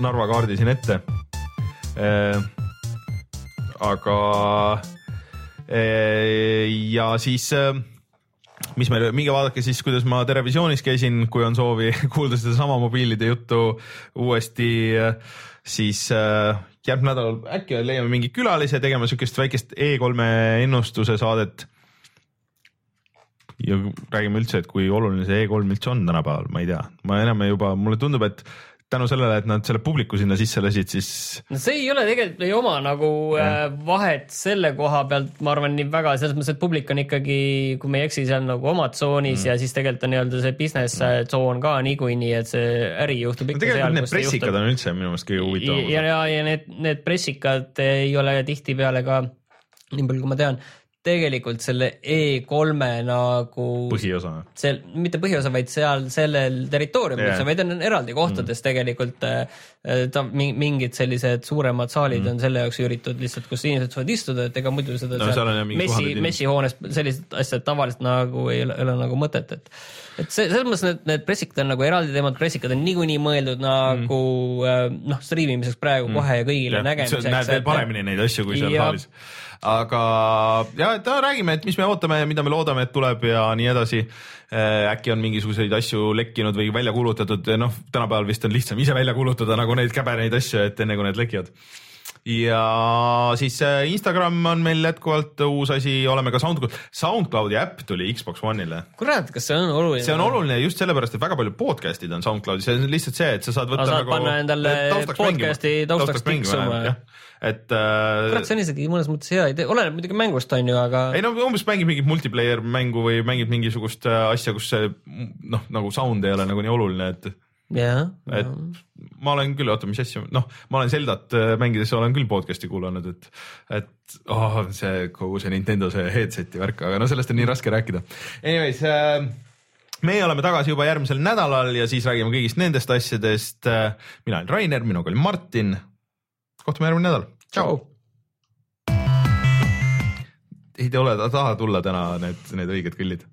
Narva kaardi siin ette äh,. aga ja siis mis meil, minge vaadake siis, kuidas ma Terevisioonis käisin, kui on soovi kuulda sedasama mobiilide juttu uuesti, siis järgmine nädal äkki leiame mingi külalise tegema siukest väikest E3-e ennustuse saadet. ja räägime üldse, et kui oluline see E3 üldse on tänapäeval, ma ei tea, ma enam juba, mulle tundub, et tänu sellele, et nad selle publiku sinna sisse lasid, siis no see ei ole tegelikult ei oma nagu äh, vahet selle koha pealt, ma arvan nii väga selles mõttes, et publik on ikkagi, kui ma ei eksi, seal nagu oma tsoonis mm. ja siis tegelikult on nii-öelda see business mm. tsoon ka niikuinii, et see äri juhtub no ikka tegelikult seal, need pressikad juhtub. on üldse minu meelest kõige ja, huvitavam. ja, ja need, need pressikad ei ole tihtipeale ka, nii palju kui ma tean, tegelikult selle E3-e nagu põhiosa. see, mitte põhiosa, vaid seal sellel territooriumil yeah., vaid on eraldi kohtades mm. tegelikult äh, ta mi- mingid sellised suuremad saalid mm. on selle jaoks üüritud lihtsalt, kus inimesed saavad istuda, et ega muidu seda No seal mingid messi messihoones sellised asjad tavaliselt nagu ei ole, ei ole nagu mõtet, et et see, selles mõttes need, need pressikad on nagu eraldi teemad, pressikad on niikuinii mõeldud nagu mm. noh, striimimiseks praegu mm. kohe ja kõigile nägemiseks. näed veel paremini neid asju kui seal Ja- saalis. aga ja, et no, räägime, et mis me ootame ja mida me loodame, et tuleb ja nii edasi. äkki on mingisuguseid asju lekkinud või välja kuulutatud, noh, tänapäeval vist on lihtsam ise välja kuulutada nagu neid käbeneid asju, et enne kui need lekivad ja siis äh, Instagram on meil jätkuvalt uus asi, oleme ka SoundCloud, SoundCloudi äpp tuli Xbox One'ile. kurat, kas see on oluline? see on oluline just sellepärast, et väga paljud podcast'id on SoundCloudis, see on lihtsalt see, et sa saad võtta saad nagu panna endale podcast'i taustaks tiksuma. et äh, kurat, see on isegi mõnes mõttes hea idee, oleneb muidugi mängust on ju, aga ei no umbes mängid mingit multiplayer mängu või mängid mingisugust äh, asja, kus see noh, nagu sound ei ole nagu nii oluline, et, jah, et ma olen küll, oota, mis asja, noh, ma olen Zeldat äh, mängides olen küll podcast'i kuulanud, et, et oh, see kogu see Nintendo see headset'i värk, aga no sellest on nii raske rääkida. Anyways äh, meie oleme tagasi juba järgmisel nädalal ja siis räägime kõigist nendest asjadest. mina olen Rainer, minuga oli Martin. kohtume järgmine nädal. tšau. ei te ole, taha tulla täna need, need õiged kõllid